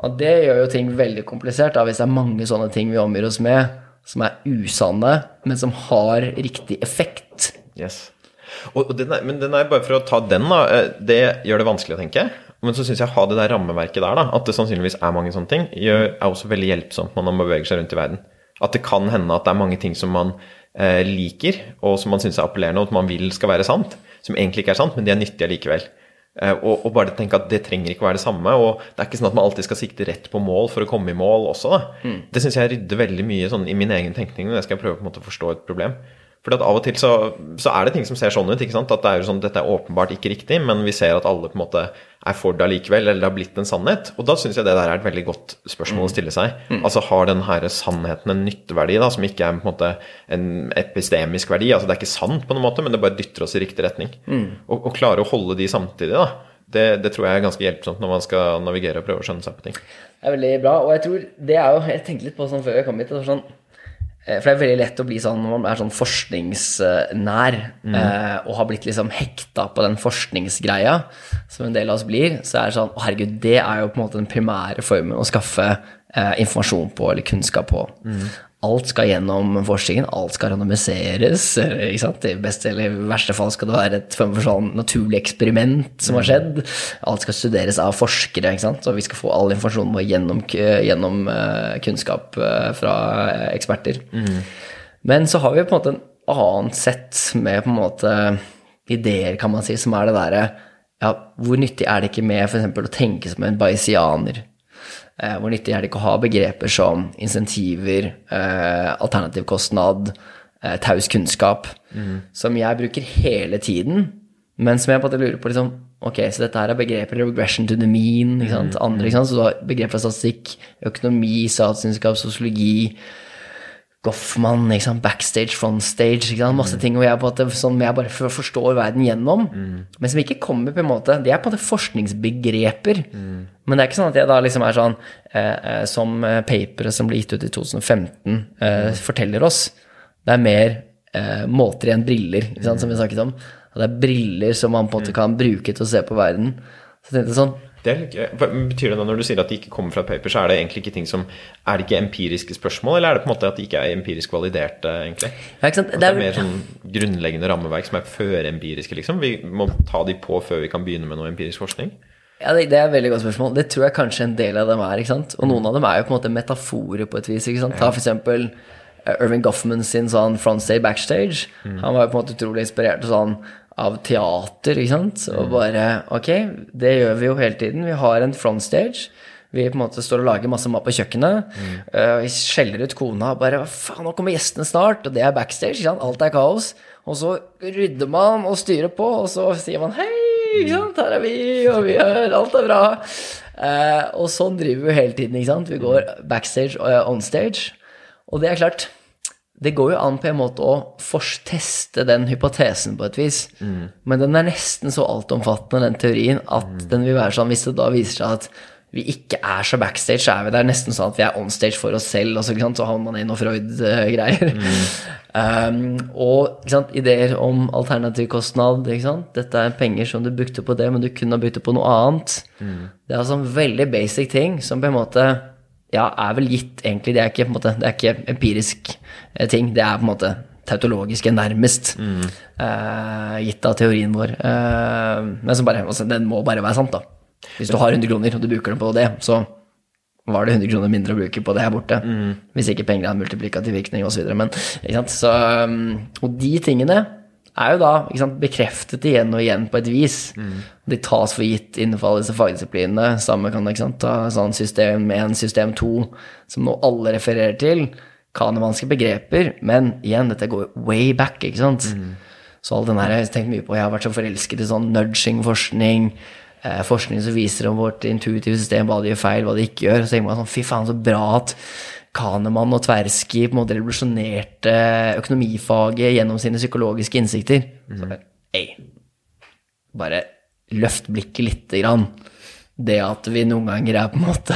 Og det gjør jo ting veldig komplisert, da, hvis det er mange sånne ting vi omgir oss med som er usanne, men som har riktig effekt. Yes. Og, og den er, men den er bare for å ta den, da. eh, Det gjør det vanskelig å tenke. Men så syns jeg å ha det der rammeverket der, da, at det sannsynligvis er mange sånne ting, er også veldig hjelpsomt når man beveger seg rundt i verden. At det kan hende at det er mange ting som man eh, liker, og som man syns er appellerende, og at man vil skal være sant, som egentlig ikke er sant, men de er nyttige likevel. Eh, og, og bare tenke at det trenger ikke å være det samme. Og det er ikke sånn at man alltid skal sikte rett på mål for å komme i mål også. Da. Det syns jeg rydder veldig mye sånn, i min egen tenkning når jeg skal prøve å forstå et problem. For at av og til så, så er det ting som ser sånn ut. At det er jo sånn, Dette er åpenbart ikke riktig, men vi ser at alle på en måte er for det allikevel, eller det har blitt en sannhet. Og da syns jeg det der er et veldig godt spørsmål å stille seg. Altså Har den her sannheten en nytteverdi da, som ikke er på en måte en epistemisk verdi? altså Det er ikke sant på noen måte, men det bare dytter oss i riktig retning. Og, og klare å holde de samtidig, da. Det, det tror jeg er ganske hjelpsomt når man skal navigere og prøve å skjønne seg på ting. Det er veldig bra, og jeg tror det er jo Jeg tenkte litt på sånn før jeg kom hit. Sånn, for det er veldig lett å bli sånn når man er sånn forskningsnær mm. og har blitt liksom hekta på den forskningsgreia som en del av oss blir, så er det sånn Å, herregud, det er jo på en måte den primære formen å skaffe eh, informasjon på eller kunnskap på. Alt skal gjennom forskningen, alt skal randomiseres. I beste eller verste fall skal det være et sånn naturlig eksperiment som har skjedd. Alt skal studeres av forskere, og vi skal få all informasjonen vår gjennom, gjennom eh, kunnskap eh, fra eksperter. eksperter. Men så har vi på en måte en annen sett med på en måte ideer, kan man si, som er det derre ja, Hvor nyttig er det ikke med f.eks. å tenke som en bayesianer? Eh, hvor nyttig er det ikke å ha begreper som insentiver, eh, alternativ kostnad, eh, taus kunnskap, som jeg bruker hele tiden, men som jeg på en måte lurer på liksom, Ok, så dette her er begreper regression to the mean, ikke sant? andre, ikke sant? så du har begreper fra statistikk, økonomi, statsvitenskap, sosiologi, Goffman, ikke sant? backstage, frontstage, ikke sant? masse ting og jeg, på at det, som jeg bare forstår verden gjennom, men som ikke kommer på en måte Det er på en måte forskningsbegreper. Men det er ikke sånn at jeg da liksom er sånn eh, eh, Som eh, paperet som ble gitt ut i 2015 eh, forteller oss. Det er mer eh, måter enn briller, ikke sant, som vi snakket om. Og det er briller som man på en måte kan bruke til å se på verden. Så jeg tenkte sånn Det er, betyr det da når du sier at de ikke kommer fra et paper, så er det egentlig ikke ting som Er det ikke empiriske spørsmål, eller er det på en måte at de ikke er empirisk validerte, egentlig? ja, sant? At det er mer sånn grunnleggende rammeverk som er førempiriske, liksom? Vi må ta de på før vi kan begynne med noe empirisk forskning? Ja, det, det er et veldig godt spørsmål. Det tror jeg kanskje en del av dem er. ikke sant? Og noen av dem er jo på en måte metaforer på et vis. ikke sant? Ta for eksempel eh, Irving Goffman sin sånn frontstage backstage. Han var jo på en måte utrolig inspirert sånn, av teater, ikke sant. Og bare Ok, det gjør vi jo hele tiden. Vi har en frontstage. Vi på en måte står og lager masse mat på kjøkkenet. eh, vi skjeller ut kona og bare faen, nå kommer gjestene snart. Og det er backstage. ikke sant? Alt er kaos. Og så rydder man og styrer på, og så sier man hei, ikke sant? her er vi, og vi gjør Alt er bra. Uh, og sånn driver vi hele tiden. ikke sant? Vi går backstage og uh, onstage. Og det er klart det går jo an på en måte å forteste den hypotesen på et vis. Men den er nesten så altomfattende, den teorien, at den vil være sånn hvis det da viser seg at vi ikke er så backstage, så er vi der nesten sånn at vi er onstage for oss selv, og så, ikke sant? så havner man i noe Freud-greier. um, og sant? ideer om alternativkostnad. Ikke sant? Dette er penger som du brukte på det, men du kunne ha brukt det på noe annet. Det er altså en veldig basic ting som på en måte ja, er vel gitt, egentlig. Det er ikke, måte, det er ikke empirisk eh, ting. Det er på en måte tautologiske, nærmest, eh, gitt av teorien vår. Eh, men så bare, altså, den må bare være sant, da. Hvis du har 100 kroner, og du bruker dem på det, så var det 100 kroner mindre å bruke på det her borte. Hvis ikke penger har en multiplikativ virkning osv. Men ikke sant? Så, um, og de tingene er jo da sant, bekreftet igjen og igjen på et vis. De tas for gitt innenfor disse fagdisiplinene. Samme kan sant, ta sånn system 1, system 2, som nå alle refererer til. Kanemanske begreper, men igjen, dette går way back, ikke sant. Så all den her har jeg tenkt mye på. Jeg har vært så forelsket i sånn nudging-forskning. Eh, forskning som viser om vårt intuitive system, hva det gjør feil, hva det ikke gjør. Så tenker man sånn, fy faen, så bra at Kahneman og Tversky på en måte revolusjonerte økonomifaget gjennom sine psykologiske innsikter. Så bare, bare løft blikket lite grann. Det at vi noen ganger er på en måte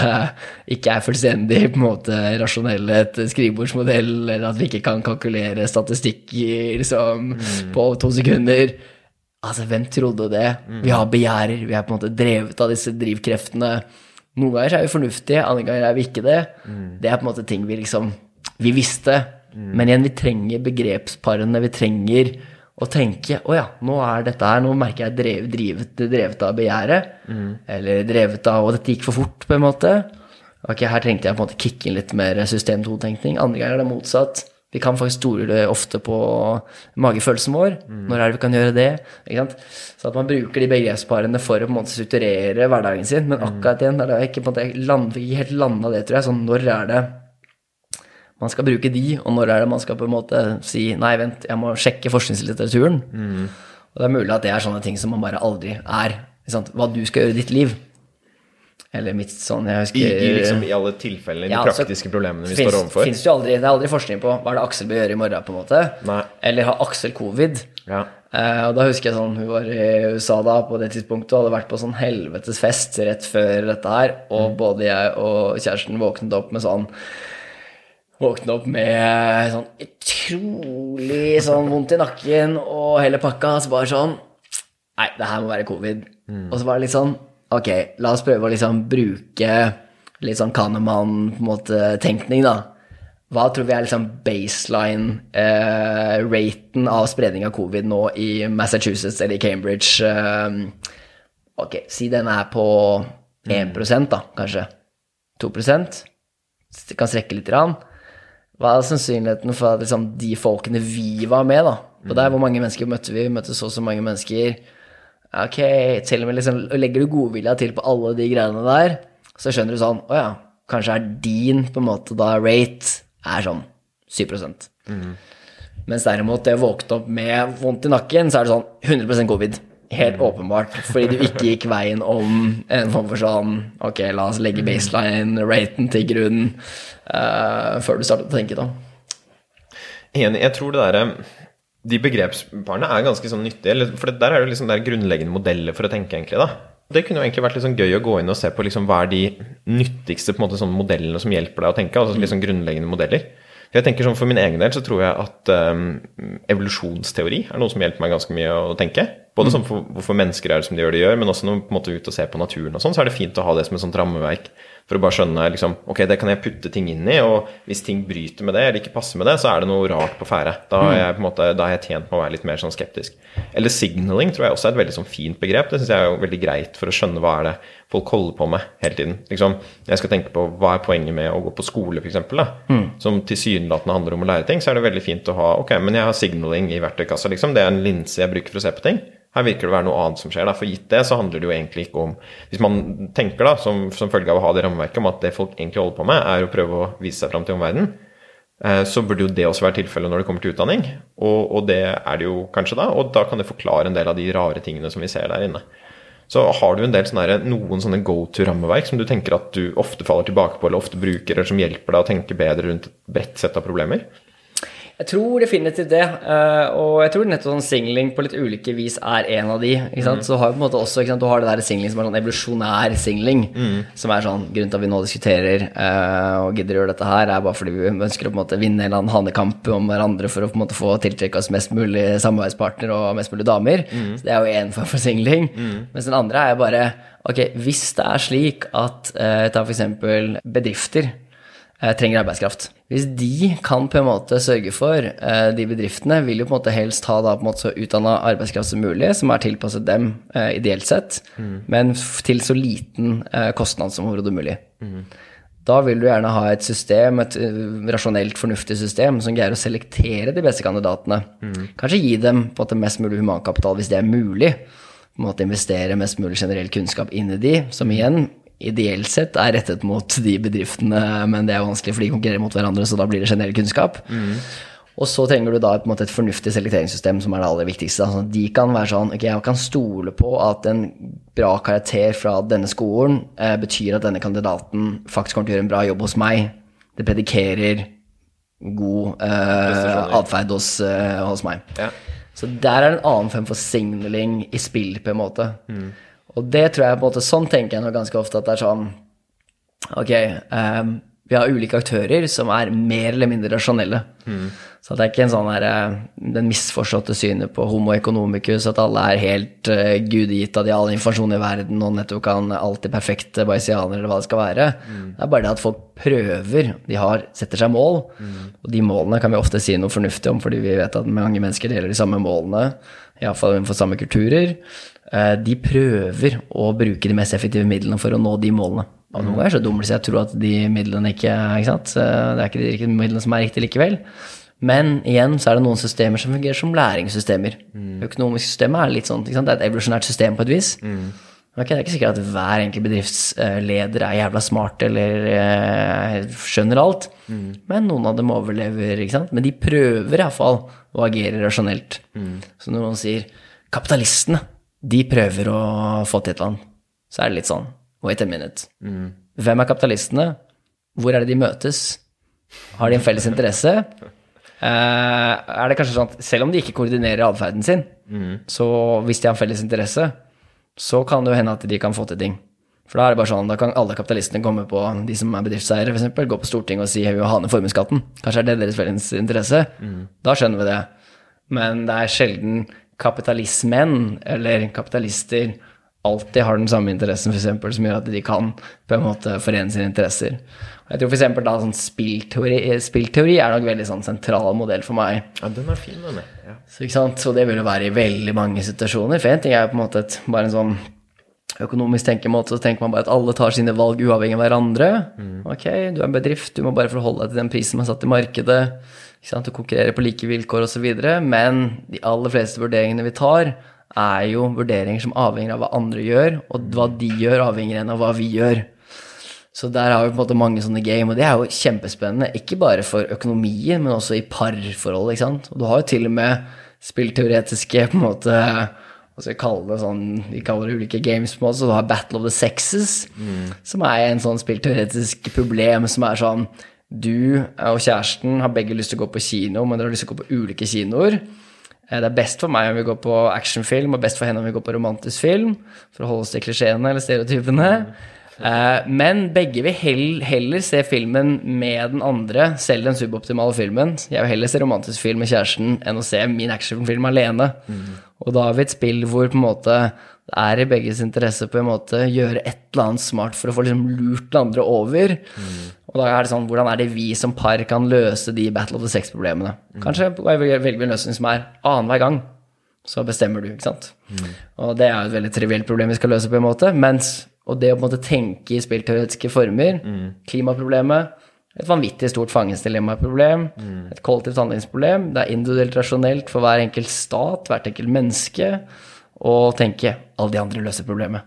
ikke er fullstendig på en måte rasjonelle, et skrivebordsmodell, eller at vi ikke kan kalkulere statistikk liksom, mm. på to sekunder. Altså, hvem trodde det? Vi har begjærer, vi er på en måte drevet av disse drivkreftene. Noen ganger er vi fornuftige, andre ganger er vi ikke det. Det er på en måte ting vi liksom Vi visste. Men igjen, vi trenger begrepsparene. Vi trenger å tenke Å ja, nå er dette her Nå merker jeg drev, drivet, drevet av begjæret. Eller drevet av Og dette gikk for fort, på en måte. Ok, her trengte jeg på en måte kicke inn litt mer system 2-tenkning. Andre ganger er det motsatt. Vi kan faktisk stole ofte på magefølelsen vår. Når er det vi kan gjøre det? Ikke sant? Så at man bruker de begrepsparene for å på en måte strukturere hverdagen sin. Men akkurat igjen, der er det ikke, måte, land, ikke helt landa det, tror jeg. Sånn, når er det man skal bruke de, og når er det man skal på en måte si nei, vent, jeg må sjekke forskningslitteraturen. Og det er mulig at det er sånne ting som man bare aldri er. Hva du skal gjøre i ditt liv. Eller mitt sånn, jeg husker I, i, liksom, I alle tilfellene, de Ja, så praktiske problemene vi finnes, står overfor. Finnes jo aldri, det er aldri forskning på hva er det Aksel bør gjøre i morgen, på en måte. Nei. Eller har Aksel covid? Ja. Uh, og da husker jeg sånn, hun var i USA da på det tidspunktet og hadde vært på sånn helvetes fest rett før dette her, og Mm. både jeg og kjæresten våknet opp med sånn Våknet opp med sånn utrolig sånn vondt i nakken og hele pakka. Så bare sånn Nei, det her må være covid. Og så var det litt sånn Ok, la oss prøve å liksom bruke litt sånn Kahneman-tenkning, da. Hva tror vi er liksom baseline-raten av spredning av covid nå i Massachusetts eller i Cambridge? eh, ok, si den er på 1% da, kanskje. 2 Det kan strekke litt. Grann. Hva er sannsynligheten for at liksom, de folkene vi var med, da Og der hvor mange mennesker møtte vi? Vi møtte så og så mange mennesker. Ok, til og med liksom, Legger du godvilja til på alle de greiene der, så skjønner du sånn Å ja, kanskje er din på en måte da rate er sånn 7 Mens derimot det å våkne opp med vondt i nakken, så er det sånn 100% covid. Helt åpenbart. Fordi du ikke gikk veien om en form for sånn Ok, la oss legge baseline-raten til grunn uh, før du startet å tenke, da. Enig. Jeg tror det derre De begrepsparene er ganske sånn nyttige. For der er det liksom der grunnleggende modeller for å tenke, egentlig. da. Det kunne jo egentlig vært sånn gøy å gå inn og se på liksom hva er de nyttigste måte sånn modellene som hjelper deg å tenke. altså sånn grunnleggende modeller. Jeg tenker sånn For min egen del så tror jeg at um, evolusjonsteori er noe som hjelper meg ganske mye å tenke. Både sånn for hvorfor mennesker er det som de gjør det gjør, men også når er ute og ser på naturen og sånn, så er det fint å ha det som et sånt rammeverk for å bare skjønne liksom, ok, det kan jeg putte ting inn i, og hvis ting bryter med det eller ikke passer med det, så er det noe rart på ferde. Da har jeg på måte, da er jeg tjent med å være litt mer sånn skeptisk. Eller signaling tror jeg også er et veldig sånn fint begrep. Det syns jeg er jo veldig greit for å skjønne hva er det folk holder på med hele tiden. Liksom, jeg skal tenke på hva er poenget med å gå på skole, f.eks., mm. som tilsynelatende handler om å lære ting, så er det veldig fint å ha ok, men jeg har signaling i verktøykassa, liksom. Det er en linse jeg bruker for å se på ting. Her virker det å være noe annet som skjer. Da. For gitt det, så handler det jo egentlig ikke om Hvis man tenker da, som, som følge av å ha det rammeverket om at det folk egentlig holder på med, er å prøve å vise seg fram til omverdenen, eh, så burde jo det også være tilfellet når det kommer til utdanning. Og, og, det er det jo kanskje da, og da kan det forklare en del av de rare tingene som vi ser der inne. Så har du en del sånne, noen sånne go to-rammeverk som du tenker at du ofte faller tilbake på, eller ofte bruker, eller som hjelper deg å tenke bedre rundt et bredt sett av problemer? Jeg tror definitivt det, uh, og jeg tror nettopp sånn singling på litt ulike vis er en av de. ikke? Mm. Så har du på en måte også, sant? Du har det der singling som er sånn evolusjonær singling, mm. som er sånn Grunnen til at vi nå diskuterer uh, og gidder å gjøre dette her, er bare fordi vi ønsker å på en måte vinne en eller annen hanekamp om hverandre for å på en måte få tiltrekke oss mest mulig samarbeidspartner og mest mulig damer. Mm. Så det er jo én form for singling. Mm. Mens den andre er jo bare Ok, hvis det er slik at uh, ta f.eks. bedrifter trenger arbeidskraft. Hvis de kan på en måte sørge for eh, De bedriftene vil jo på en måte helst ha da på en måte så utdanna arbeidskraft som mulig, som er tilpasset dem eh, ideelt sett, mm. men til så liten eh, kostnad som overhodet mulig. Mm. Da vil du gjerne ha et system, et rasjonelt, fornuftig system, som greier å selektere de beste kandidatene. Mm. Kanskje gi dem på en mest mulig humankapital hvis det er mulig. På en måte investere mest mulig generell kunnskap inn i de, som igjen ideelt sett er rettet mot de bedriftene, men det er vanskelig, for de konkurrerer mot hverandre, så da blir det generell kunnskap. Mm. Og så trenger du da et, et fornuftig selekteringssystem, som er det aller viktigste. Altså, de kan være sånn Ok, jeg kan stole på at en bra karakter fra denne skolen eh, betyr at denne kandidaten faktisk kommer til å gjøre en bra jobb hos meg. Det predikerer god eh, atferd hos, eh, hos meg. Ja. Så der er det en annen form for signaling i spill, på en måte. Mm. Og det tror jeg på en måte Sånn tenker jeg nå ganske ofte at det er sånn Ok, um, vi har ulike aktører som er mer eller mindre rasjonelle. Mm. Så det er ikke en sånn her, eh, den misforståtte synet på homo economicus, at alle er helt uh, gudegitt av de all informasjon i verden og nettopp kan alltid perfekte bayesianere eller hva det skal være. Mm. Det er bare det at folk prøver. De har, setter seg mål, mm. og de målene kan vi ofte si noe fornuftig om, fordi vi vet at mange mennesker deler de samme målene, iallfall innenfor samme kulturer. Uh, de prøver å bruke de mest effektive midlene for å nå de målene. Og noen ganger så dummer de seg og tror at de midlene ikke ikke sant? Det er ikke de riktige midlene som er riktige likevel. Men igjen så er det noen systemer som fungerer som læringssystemer. Mm. Økonomiske systemer er litt sånn, det er et evolusjonært system på et vis. Mm. Okay, det er ikke sikkert at hver enkelt bedriftsleder er jævla smart eller eh, skjønner alt. Mm. Men noen av dem overlever. ikke sant? Men de prøver iallfall å agere rasjonelt. Mm. Så når noen sier 'kapitalistene', de prøver å få til et eller annet, så er det litt sånn Wait a minute. Mm. Hvem er kapitalistene? Hvor er det de møtes? Har de en felles interesse? Uh, er det kanskje sånn at selv om de ikke koordinerer atferden sin, mm. så hvis de har en felles interesse, så kan det jo hende at de kan få til ting. For da er det bare sånn, da kan alle kapitalistene komme på, de som er bedriftseiere f.eks., gå på Stortinget og si vi vil ha ned formuesskatten. Kanskje er det deres felles interesse. Mm. Da skjønner vi det. Men det er sjelden kapitalismen eller kapitalister alltid har den samme interessen, for eksempel, som gjør at de kan på en måte forene sine interesser. Jeg tror f.eks. da sånn spillteori, spillteori er nok veldig sånn sentral modell for meg. Ja, den er fin, den. Ja. Så, ikke sant? Så det vil jo være i veldig mange situasjoner. For en ting er jo på en måte et, bare en sånn økonomisk tenkemåte, så tenker man bare at alle tar sine valg uavhengig av hverandre. Mm. Ok, du er en bedrift, du må bare forholde deg til den prisen som er satt i markedet. Du konkurrerer på like vilkår osv. Men de aller fleste vurderingene vi tar, er jo vurderinger som avhenger av hva andre gjør, og hva de gjør, avhenger av hva vi gjør. Så der har vi på en måte mange sånne game, og det er jo kjempespennende. Ikke bare for økonomien, men også i parforhold. ikke sant? Og du har jo til og med spillteoretiske på en måte hva skal vi kalle det sånn Vi kaller det ulike games på en måte, så du har Battle of the Sexes, som er en sånn spillteoretisk problem som er sånn Du og kjæresten har begge lyst til å gå på kino, men dere har lyst til å gå på ulike kinoer. Eh, Det er best for meg om vi går på actionfilm, og best for henne om vi går på romantisk film, for å holde oss til klisjeene eller stereotypene. Eh, Men begge vil heller se filmen med den andre, selv den suboptimale filmen. Jeg vil heller se romantisk film med kjæresten enn å se min actionfilm alene. Og da har vi et spill hvor på en måte det er i begges interesse på en måte gjøre et eller annet smart for å få liksom lurt den andre over. Og da er det sånn, hvordan er det vi som par kan løse de Battle of the Sex-problemene? Kanskje velger vi en løsning som er annenhver gang. Så bestemmer du, ikke sant. Og det er jo et veldig trivielt problem vi skal løse på en måte. Mens, og det å på en måte tenke i spillteoretiske former, klimaproblemet, et vanvittig stort fangestilemmaproblem et kollektivt handlingsproblem, det er individuelt rasjonelt for hver enkelt stat, hvert enkelt menneske, å tenke alle de andre løser problemet.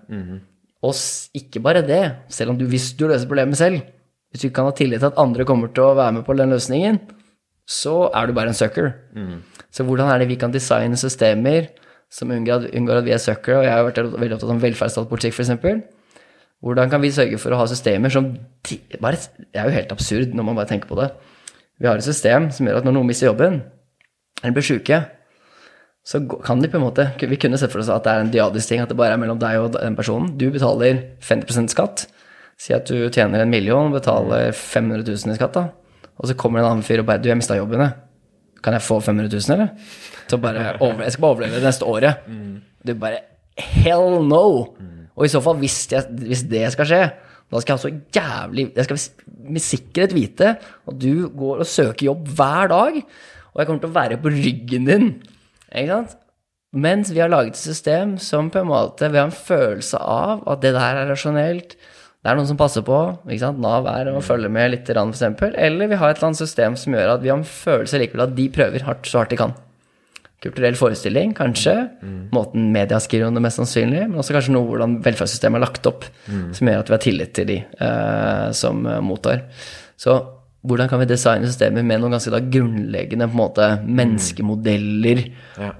Og ikke bare det, selv om du, hvis du løser problemet selv, hvis du ikke kan ha tillit til at andre kommer til å være med på den løsningen, så er du bare en sucker. Så hvordan er det vi kan designe systemer som unngår at vi er suckere, og jeg har vært veldig opptatt av velferdsstatspolitikk f.eks. Hvordan kan vi sørge for å ha systemer som bare, Det er jo helt absurd når man bare tenker på det. Vi har et system som gjør at når noen mister jobben, eller blir sjuke, så kan de på en måte Vi kunne sett for oss at det er en diadisk ting, at det bare er mellom deg og den personen. Du betaler 50% skatt. Si at du tjener en million, betaler 500 000 i skatt, da. Og så kommer det en annen fyr og bare Du, jeg mista jobben, jeg. Kan jeg få 500 000, eller? Så bare over, Jeg skal bare overleve det neste året. Du bare Hell no! Og i så fall, hvis, jeg, hvis det skal skje, da skal jeg ha så jævlig Jeg skal med sikkerhet vite at du går og søker jobb hver dag, og jeg kommer til å være på ryggen din. Ikke sant? Mens vi har laget et system som på en måte Vi har en følelse av at det der er rasjonelt. Det er noen som passer på. ikke sant? Nav er å følge med litt, eksempel. Eller vi har et eller annet system som gjør at vi har en følelse likevel at de prøver hardt så hardt de kan. Kulturell forestilling, kanskje. Måten media skriver om det, mest sannsynlig. Men også kanskje noe hvordan velferdssystemet er lagt opp, som gjør at vi har tillit til de eh, som mottar. Så hvordan kan vi designe systemer med noen ganske grunnleggende på en måte menneskemodeller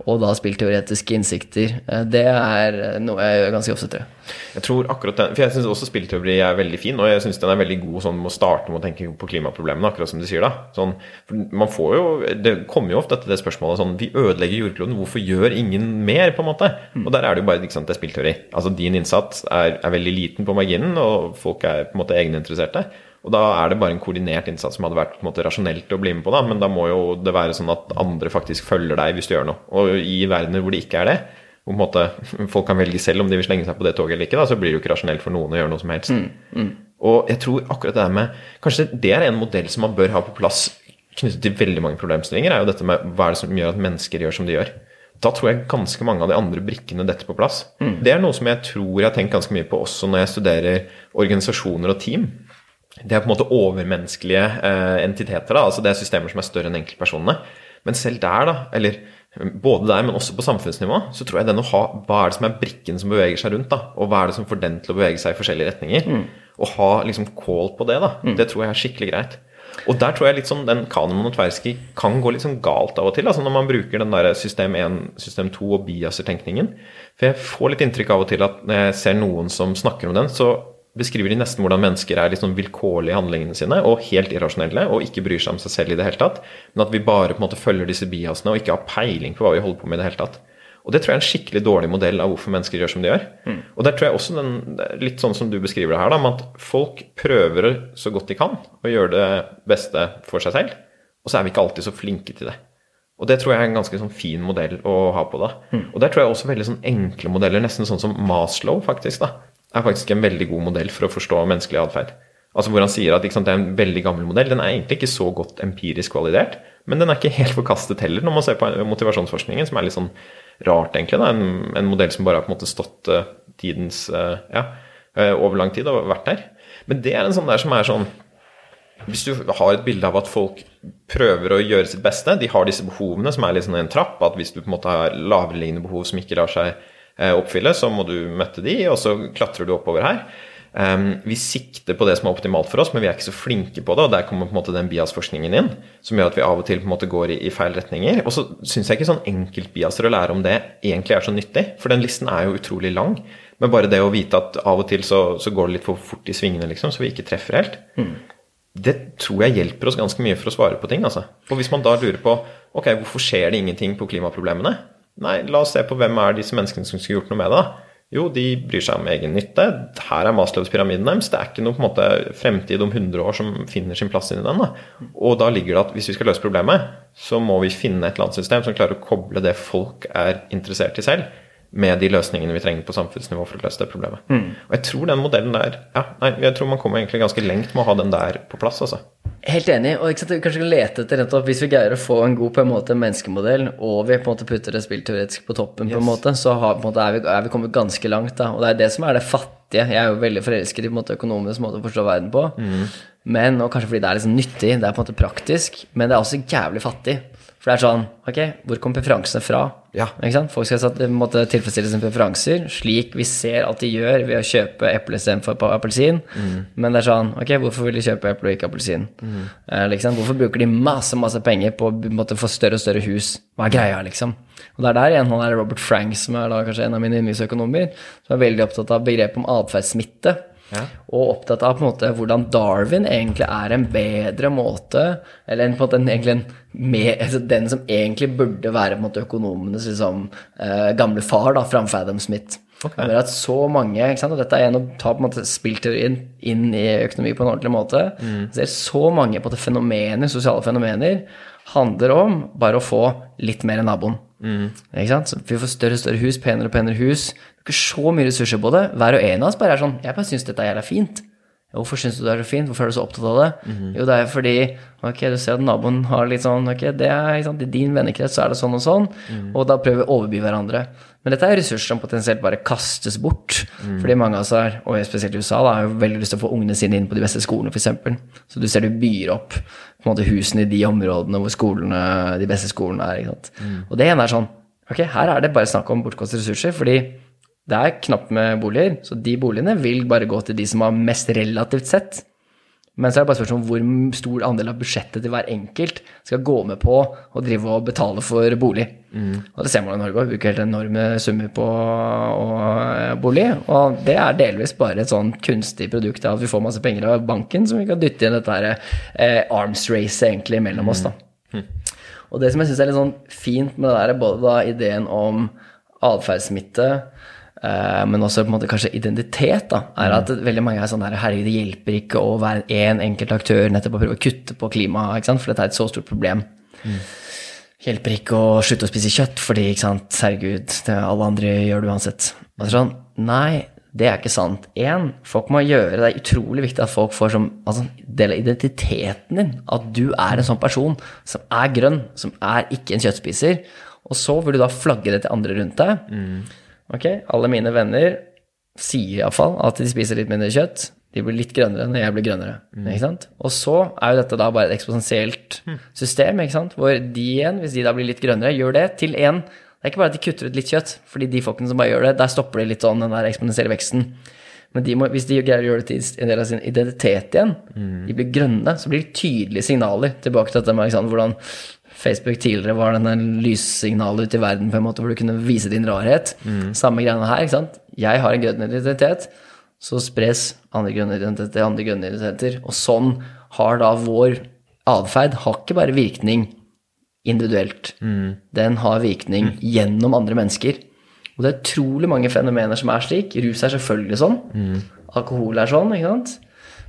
og da spillteoretiske innsikter? Eh, Det er eh, noe jeg gjør ganske ofte, tror jeg. Jeg tror akkurat den, for jeg syns også spillteori er veldig fin, og jeg syns den er veldig god sånn med å starte med å tenke på klimaproblemene, akkurat som du sier da. Sånn, for man får jo, Det kommer jo ofte til det spørsmålet sånn Vi ødelegger jordkloden, hvorfor gjør ingen mer? på en måte? Og der er det jo bare ikke sant, det er spillteori. Altså Din innsats er, er veldig liten på marginen, og folk er på en måte egeninteresserte. Og da er det bare en koordinert innsats som hadde vært måte rasjonelt å bli med på, da. Men da må jo det være sånn at andre faktisk følger deg hvis du gjør noe. Og i verdener hvor det ikke er det, hvor måte folk kan velge selv om de vil slenge seg på det toget eller ikke, da, så blir det jo ikke rasjonelt for noen å gjøre noe som helst. Og jeg tror akkurat det der med Kanskje det er en modell som man bør ha på plass knyttet til veldig mange problemstillinger, er jo dette med hva er det som gjør at mennesker gjør som de gjør. Da tror jeg ganske mange av de andre brikkene detter på plass. Det er noe som jeg tror jeg har tenkt ganske mye på også når jeg studerer organisasjoner og team. Det er på en måte overmenneskelige eh, entiteter. da, altså Det er systemer som er større enn enkeltpersonene. Men selv der, da, eller både der, men også på samfunnsnivå, så tror jeg den å ha hva er det som er brikken som beveger seg rundt, da, og hva er det som får den til å bevege seg i forskjellige retninger, og ha liksom call på det, da, det tror jeg er skikkelig greit. Og der tror jeg litt sånn den Kahneman og Tversky kan gå litt sånn galt av og til, altså når man bruker den der system 1, system 2 og biaser-tenkningen. For jeg får litt inntrykk av og til at når jeg ser noen som snakker om den, så beskriver de nesten hvordan mennesker er sånn vilkårlige i handlingene sine, og helt irrasjonelle, og ikke bryr seg om seg selv i det hele tatt. Men at vi bare på en måte følger disse biasene og ikke har peiling på hva vi holder på med i det hele tatt. Og det tror jeg er en skikkelig dårlig modell av hvorfor mennesker gjør som de gjør. Og der tror jeg også den, litt sånn som du beskriver det her, da, med at folk prøver så godt de kan å gjøre det beste for seg selv, og så er vi ikke alltid så flinke til det. Og det tror jeg er en ganske sånn fin modell å ha på da. Og der tror jeg også veldig sånn enkle modeller, nesten sånn som Maslow faktisk, da, er faktisk en veldig god modell for å forstå menneskelig atferd. Altså hvor han sier at sant, det er en veldig gammel modell. Den er egentlig ikke så godt empirisk validert, men den er ikke helt forkastet heller når man ser på motivasjonsforskningen, som er litt sånn rart, egentlig. Da. En, en modell som bare har på en måte stått uh, tidens uh, ja, uh, over lang tid og vært der. Men det er en sånn der som er sånn Hvis du har et bilde av at folk prøver å gjøre sitt beste, de har disse behovene som er litt sånn en trapp, at hvis du på en måte har lavereliggende behov som ikke lar seg oppfylle, så må du møtte de, og så klatrer du oppover her. Vi sikter på det som er optimalt for oss, men vi er ikke så flinke på det. Og der kommer på en måte den bias-forskningen inn, som gjør at vi av og til på en måte går i, feil retninger. Og så syns jeg ikke sånn enkeltbiaser å lære om det egentlig er så nyttig, for den listen er jo utrolig lang. Men bare det å vite at av og til så, så går det litt for fort i svingene, liksom, så vi ikke treffer helt. Mm. Det tror jeg hjelper oss ganske mye for å svare på ting. altså. Og hvis man da lurer på ok, hvorfor skjer det ingenting på klimaproblemene, nei, la oss se på hvem er disse menneskene som skulle gjort noe med det. Jo, de bryr seg om egen nytte. Her er Maslows pyramiden deres. Det er ikke noe på en måte fremtid om 100 år som finner sin plass inni den. Da. Og da ligger det at hvis vi skal løse problemet, så må vi finne et eller annet system som klarer å koble det folk er interessert i selv, med de løsningene vi trenger på samfunnsnivå for å løse det problemet. Mm. Og jeg tror den modellen der ja, nei, jeg tror man kommer egentlig ganske lengt med å ha den der på plass. altså. Helt enig. og ikke sant, Kanskje kan lete etter nettopp, Hvis vi greier å få en god på en måte menneskemodell, og vi på en måte putter det spillteoretisk på toppen, på en måte, så har, på en måte, er, vi, er, vi, kommet ganske langt. da, og Det er det som er det fattige. Jeg er jo veldig forelsket i på en måte, økonomisk måte å forstå verden på. Mm. Men, og Kanskje fordi det er liksom nyttig, det er på en måte praktisk, men det er også jævlig fattig. For det er sånn Ok, hvor kom preferansene fra? Ja. Ikke sant? Folk skal satt, måtte tilfredsstille sine preferanser, slik vi ser at de gjør ved å kjøpe eple istedenfor appelsin. Mm. Men det er sånn Ok, hvorfor vil de kjøpe eple og ikke appelsin? Mm. Eh, liksom? Hvorfor bruker de masse masse penger på å få større og større hus? Hva er greia, liksom? Og det er der igjen han er Robert Frank, som er da kanskje en av mine yndlingsøkonomer, som er veldig opptatt av begrepet om atferdssmitte. Ja. Og opptatt av på en måte hvordan Darwin egentlig er en bedre måte Eller på en måte en med, altså den som egentlig burde være på en måte økonomenes liksom, eh, gamle far, da, framfor Adam Smith. Okay. at så mange, og Dette er en å ta på en måte spillteorien inn i økonomi på en ordentlig måte. Mm. Ser så mange på det fenomener, sosiale fenomener handler om bare å få litt mer enn naboen. Mm. Ikke sant? Så vi får større og større hus, penere og penere hus. Ikke så mye ressurser på det. Hver og en av oss bare er sånn Jeg bare syns dette er jævla fint. Hvorfor syns du det er så fint? Hvorfor er du så opptatt av det? Mm Jo, det er fordi ok, du ser at naboen har litt sånn ok, det er, sant, I din vennekrets så er det sånn og sånn, mm. og da prøver vi å overby hverandre. Men dette er ressurser som potensielt bare kastes bort. Mm. Fordi mange av oss er, og spesielt i USA, da, har jo veldig lyst til å få ungene sine inn på de beste skolene, f.eks. Så du ser du byr opp på en måte husene i de områdene hvor skolene, de beste skolene er. Mm. Og det ene er sånn Ok, her er det bare snakk om bortkastede ressurser. fordi det er knapt med boliger, så de boligene vil bare gå til de som har mest relativt sett. Men så er det bare spørsmål om hvor stor andel av budsjettet til hver enkelt skal gå med på å drive og betale for bolig. Mm. Og det ser man i Norge òg, bruker helt enorme summer på bolig. Og det er delvis bare et sånn kunstig produkt av at vi får masse penger av banken som vi kan dytte inn dette her, eh, arms race egentlig mellom oss. da. Mm. Og det som jeg syns er litt sånn fint med det der, både da ideen om atferdssmitte Eh, men også på en måte kanskje identitet, da, er at veldig mange er sånn der Herregud, det hjelper ikke å være én en enkelt aktør nettopp å prøve å kutte på klimaet, for dette er et så stort problem. Mm. Hjelper ikke å slutte å spise kjøtt, fordi ikke sant, herregud, det alle andre gjør det uansett. Og sånn, Nei, det er ikke sant. Én, folk må gjøre Det er utrolig viktig at folk får som altså, del av identiteten din. At du er en sånn person som er grønn, som er ikke en kjøttspiser. Og så vil du da flagge det til andre rundt deg. Mm. Ok, alle mine venner sier iallfall at de spiser litt mindre kjøtt. De blir litt grønnere når jeg blir grønnere. Mm. ikke sant? Og så er jo dette da bare et eksponentielt mm. system, ikke sant? hvor de igjen, hvis de da blir litt grønnere, gjør det til én Det er ikke bare at de kutter ut litt kjøtt, fordi de folkene som bare gjør det, der stopper de litt sånn den der eksponentielle veksten. Men de må, hvis de greier å gjøre det til en del av sin identitet igjen, mm. de blir grønne, så blir det tydelige signaler tilbake til dette med hvordan Facebook tidligere var denne lyssignalet ute i verden på en måte hvor du kunne vise din rarhet. Mm. Samme greiene her. ikke sant? Jeg har en grønn identitet, så spres andre grønne identiteter, andre grønne identiteter. Og sånn har da vår atferd har ikke bare virkning individuelt. Mm. Den har virkning mm. gjennom andre mennesker. Og det er utrolig mange fenomener som er slik. Rus er selvfølgelig sånn. Mm. Alkohol er sånn. ikke sant?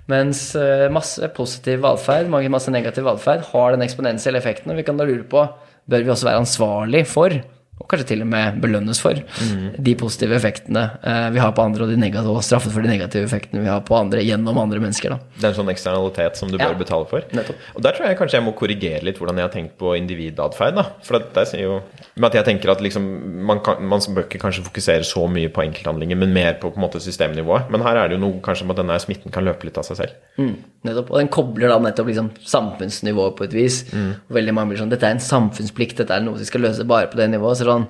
Mens eh, masse positiv valgferd, masse negativ valgferd, har den eksponentielle effekten. Og vi kan da lure på bør vi også være ansvarlig for og kanskje til og med belønnes for mm. de positive effektene eh, vi har på andre, og, de negative, og straffet for de negative effektene vi har på andre gjennom andre mennesker. Da. Det er en sånn eksternalitet som du ja. bør betale for. Nettopp. Og der tror jeg kanskje jeg må korrigere litt hvordan jeg har tenkt på individatferd. For det sier jo med at jeg tenker at liksom, man, kan, man, bør ikke kanskje fokusere så mye på enkelthandlinger, men mer på, på en måte systemnivået. Men her er det jo noe kanskje med at denne smitten kan løpe litt av seg selv. Mm. Nettopp. Og den kobler da nettopp liksom samfunnsnivået på et vis. Mm. Veldig mange blir sånn Dette er en samfunnsplikt, dette er noe vi skal løse bare på det nivået. Så sånn,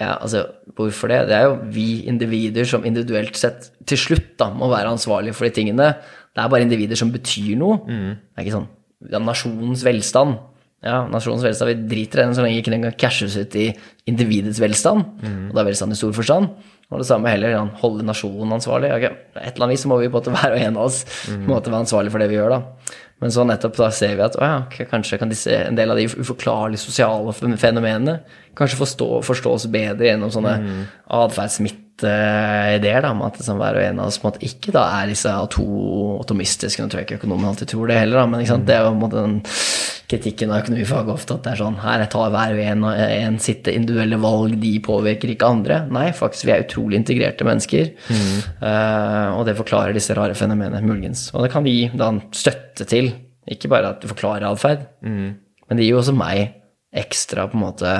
Ja, altså, hvorfor det? Det er jo vi individer som individuelt sett til slutt da, må være ansvarlige for de tingene. Det er bare individer som betyr noe. Det er ikke sånn ja, nasjonens velstand. Ja, nasjonens velstand, vi driter i den så lenge ikke den kan cashes ut i individets velstand. Og det er velstand i stor forstand. Og det samme heller, ja, holde nasjonen ansvarlig. Okay, Et eller annet vis så må vi på en måte hver og en av oss en måte være ansvarlig for det vi gjør, da. Men så nettopp da ser vi at å ja, kanskje kan disse, en del av de uforklarlige sosiale fenomenene kanskje forstå, forstås bedre gjennom sånne mm. atferdssmitteideer. med at liksom hver og en av oss måte ikke da er disse ato, atomistiske Nå tror jeg ikke økonomen alltid tror det heller, da, men sant? det er jo på en måte den kritikken av økonomifaget ofte, at det er sånn her jeg tar hver og en, og en sitt individuelle valg, de påvirker ikke andre. Nei, faktisk, vi er utrolig integrerte mennesker, Eh, og det forklarer disse rare fenomenene, muligens. Og det kan vi da støtte til, ikke bare at du forklarer atferd, men det gir jo også meg ekstra på en måte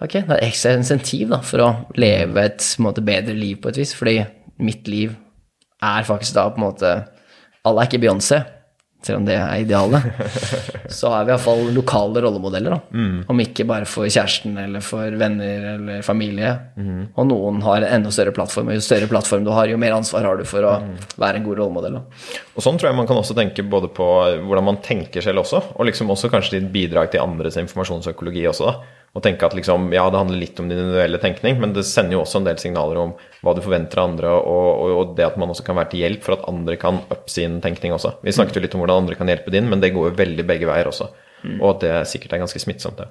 Ok, det er ekstra insentiv da, for å leve et måte, bedre liv på et vis, fordi mitt liv er faktisk da på en måte Alle er ikke Beyoncé, selv om det er idealet. Så er vi iallfall lokale rollemodeller, da. Om ikke bare for kjæresten eller for venner eller familie. Og noen har en enda større plattform, og jo større plattform du har, jo mer ansvar har du for å være en god rollemodell. Da. Og sånn tror jeg man kan også tenke både på hvordan man tenker selv også, og liksom også kanskje ditt bidrag til andres informasjonsøkologi også, da. Og tenke at liksom, ja, det handler litt om din individuelle tenkning, men det sender jo også en del signaler om hva du forventer av andre, og, og, og det at man også kan være til hjelp for at andre kan up sin tenkning også. Vi snakket jo litt om hvordan andre kan hjelpe din, men det går jo veldig begge veier også. Og at det sikkert er ganske smittsomt, det.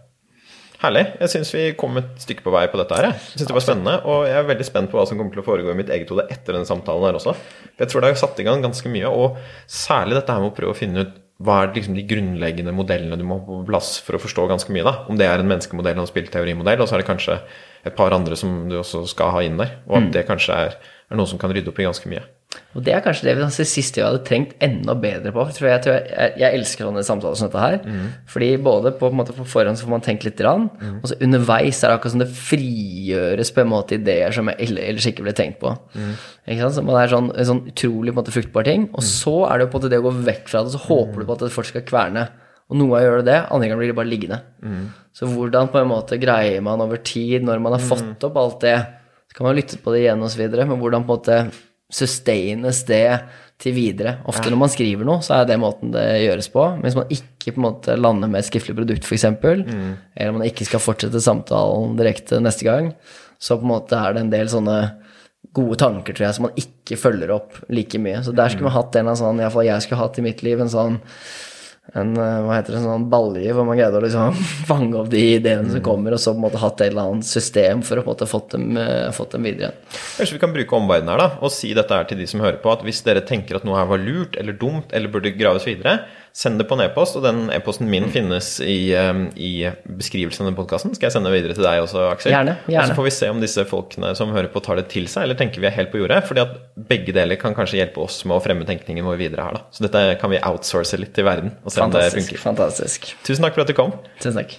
Herlig. Jeg syns vi kom et stykke på vei på dette her. Jeg synes det var spennende, og jeg er veldig spent på hva som kommer til å foregå i mitt eget hode etter denne samtalen her også. Jeg tror det har satt i gang ganske mye, og særlig dette her med å prøve å finne ut hva er liksom de grunnleggende modellene du må ha på plass for å forstå ganske mye. da? Om det er en menneskemodell og en spillteorimodell, og så er det kanskje et par andre som du også skal ha inn der. Og at det kanskje er, er noe som kan rydde opp i ganske mye. Og det er kanskje det vi siste vi hadde trengt enda bedre på. For jeg, tror jeg, jeg, jeg elsker sånne samtaler som dette her. Fordi både på, på, en måte på forhånd så får man tenkt litt, grann, og så underveis er det akkurat som det frigjøres på en måte ideer som jeg ellers ikke ville tenkt på. Ikke sant? Så man er sånn, en sånn utrolig på en måte, fruktbar ting. Og så er det jo på en måte det å gå vekk fra det, så håper du på at det fortsatt skal kverne. Og noen ganger gjør det det, andre ganger blir det bare liggende. Så hvordan på en måte greier man over tid, når man har fått opp alt det, kan man lytte på det igjen videre, men hvordan på en måte sustaines det til videre. Ofte når man skriver noe, så er det måten det gjøres på. Men hvis man ikke på en måte lander med et skriftlig produkt, f.eks., eller man ikke skal fortsette samtalen direkte neste gang, så på en måte er det en del sånne gode tanker, tror jeg, som man ikke følger opp like mye. Så der skulle man hatt en av sånn, iallfall jeg skulle hatt i mitt liv, en sånn en, eh, hva heter det, sånn balje hvor man greide å liksom fange opp de ideene som kommer, og så på en måte hatt et eller annet system for å på en måte fått dem, eh, fått dem videre. Kanskje vi kan bruke omverdenen her da, og si dette her til de som hører på, at hvis dere tenker at noe her var lurt eller dumt eller burde graves videre, send det på en e-post, og den e-posten min finnes i, i beskrivelsen av denne podkasten. Skal jeg sende det videre til deg også, Aksel? Gjerne, gjerne. Og så får vi se om disse folkene som hører på, tar det til seg, eller tenker vi er helt på jordet. fordi at begge deler kan kanskje hjelpe oss med å fremme tenkningen vår videre her, da. Så dette kan vi outsource litt til verden, og se om det Fantastisk. funker. fantastisk. Tusen takk for at du kom. Tusen takk.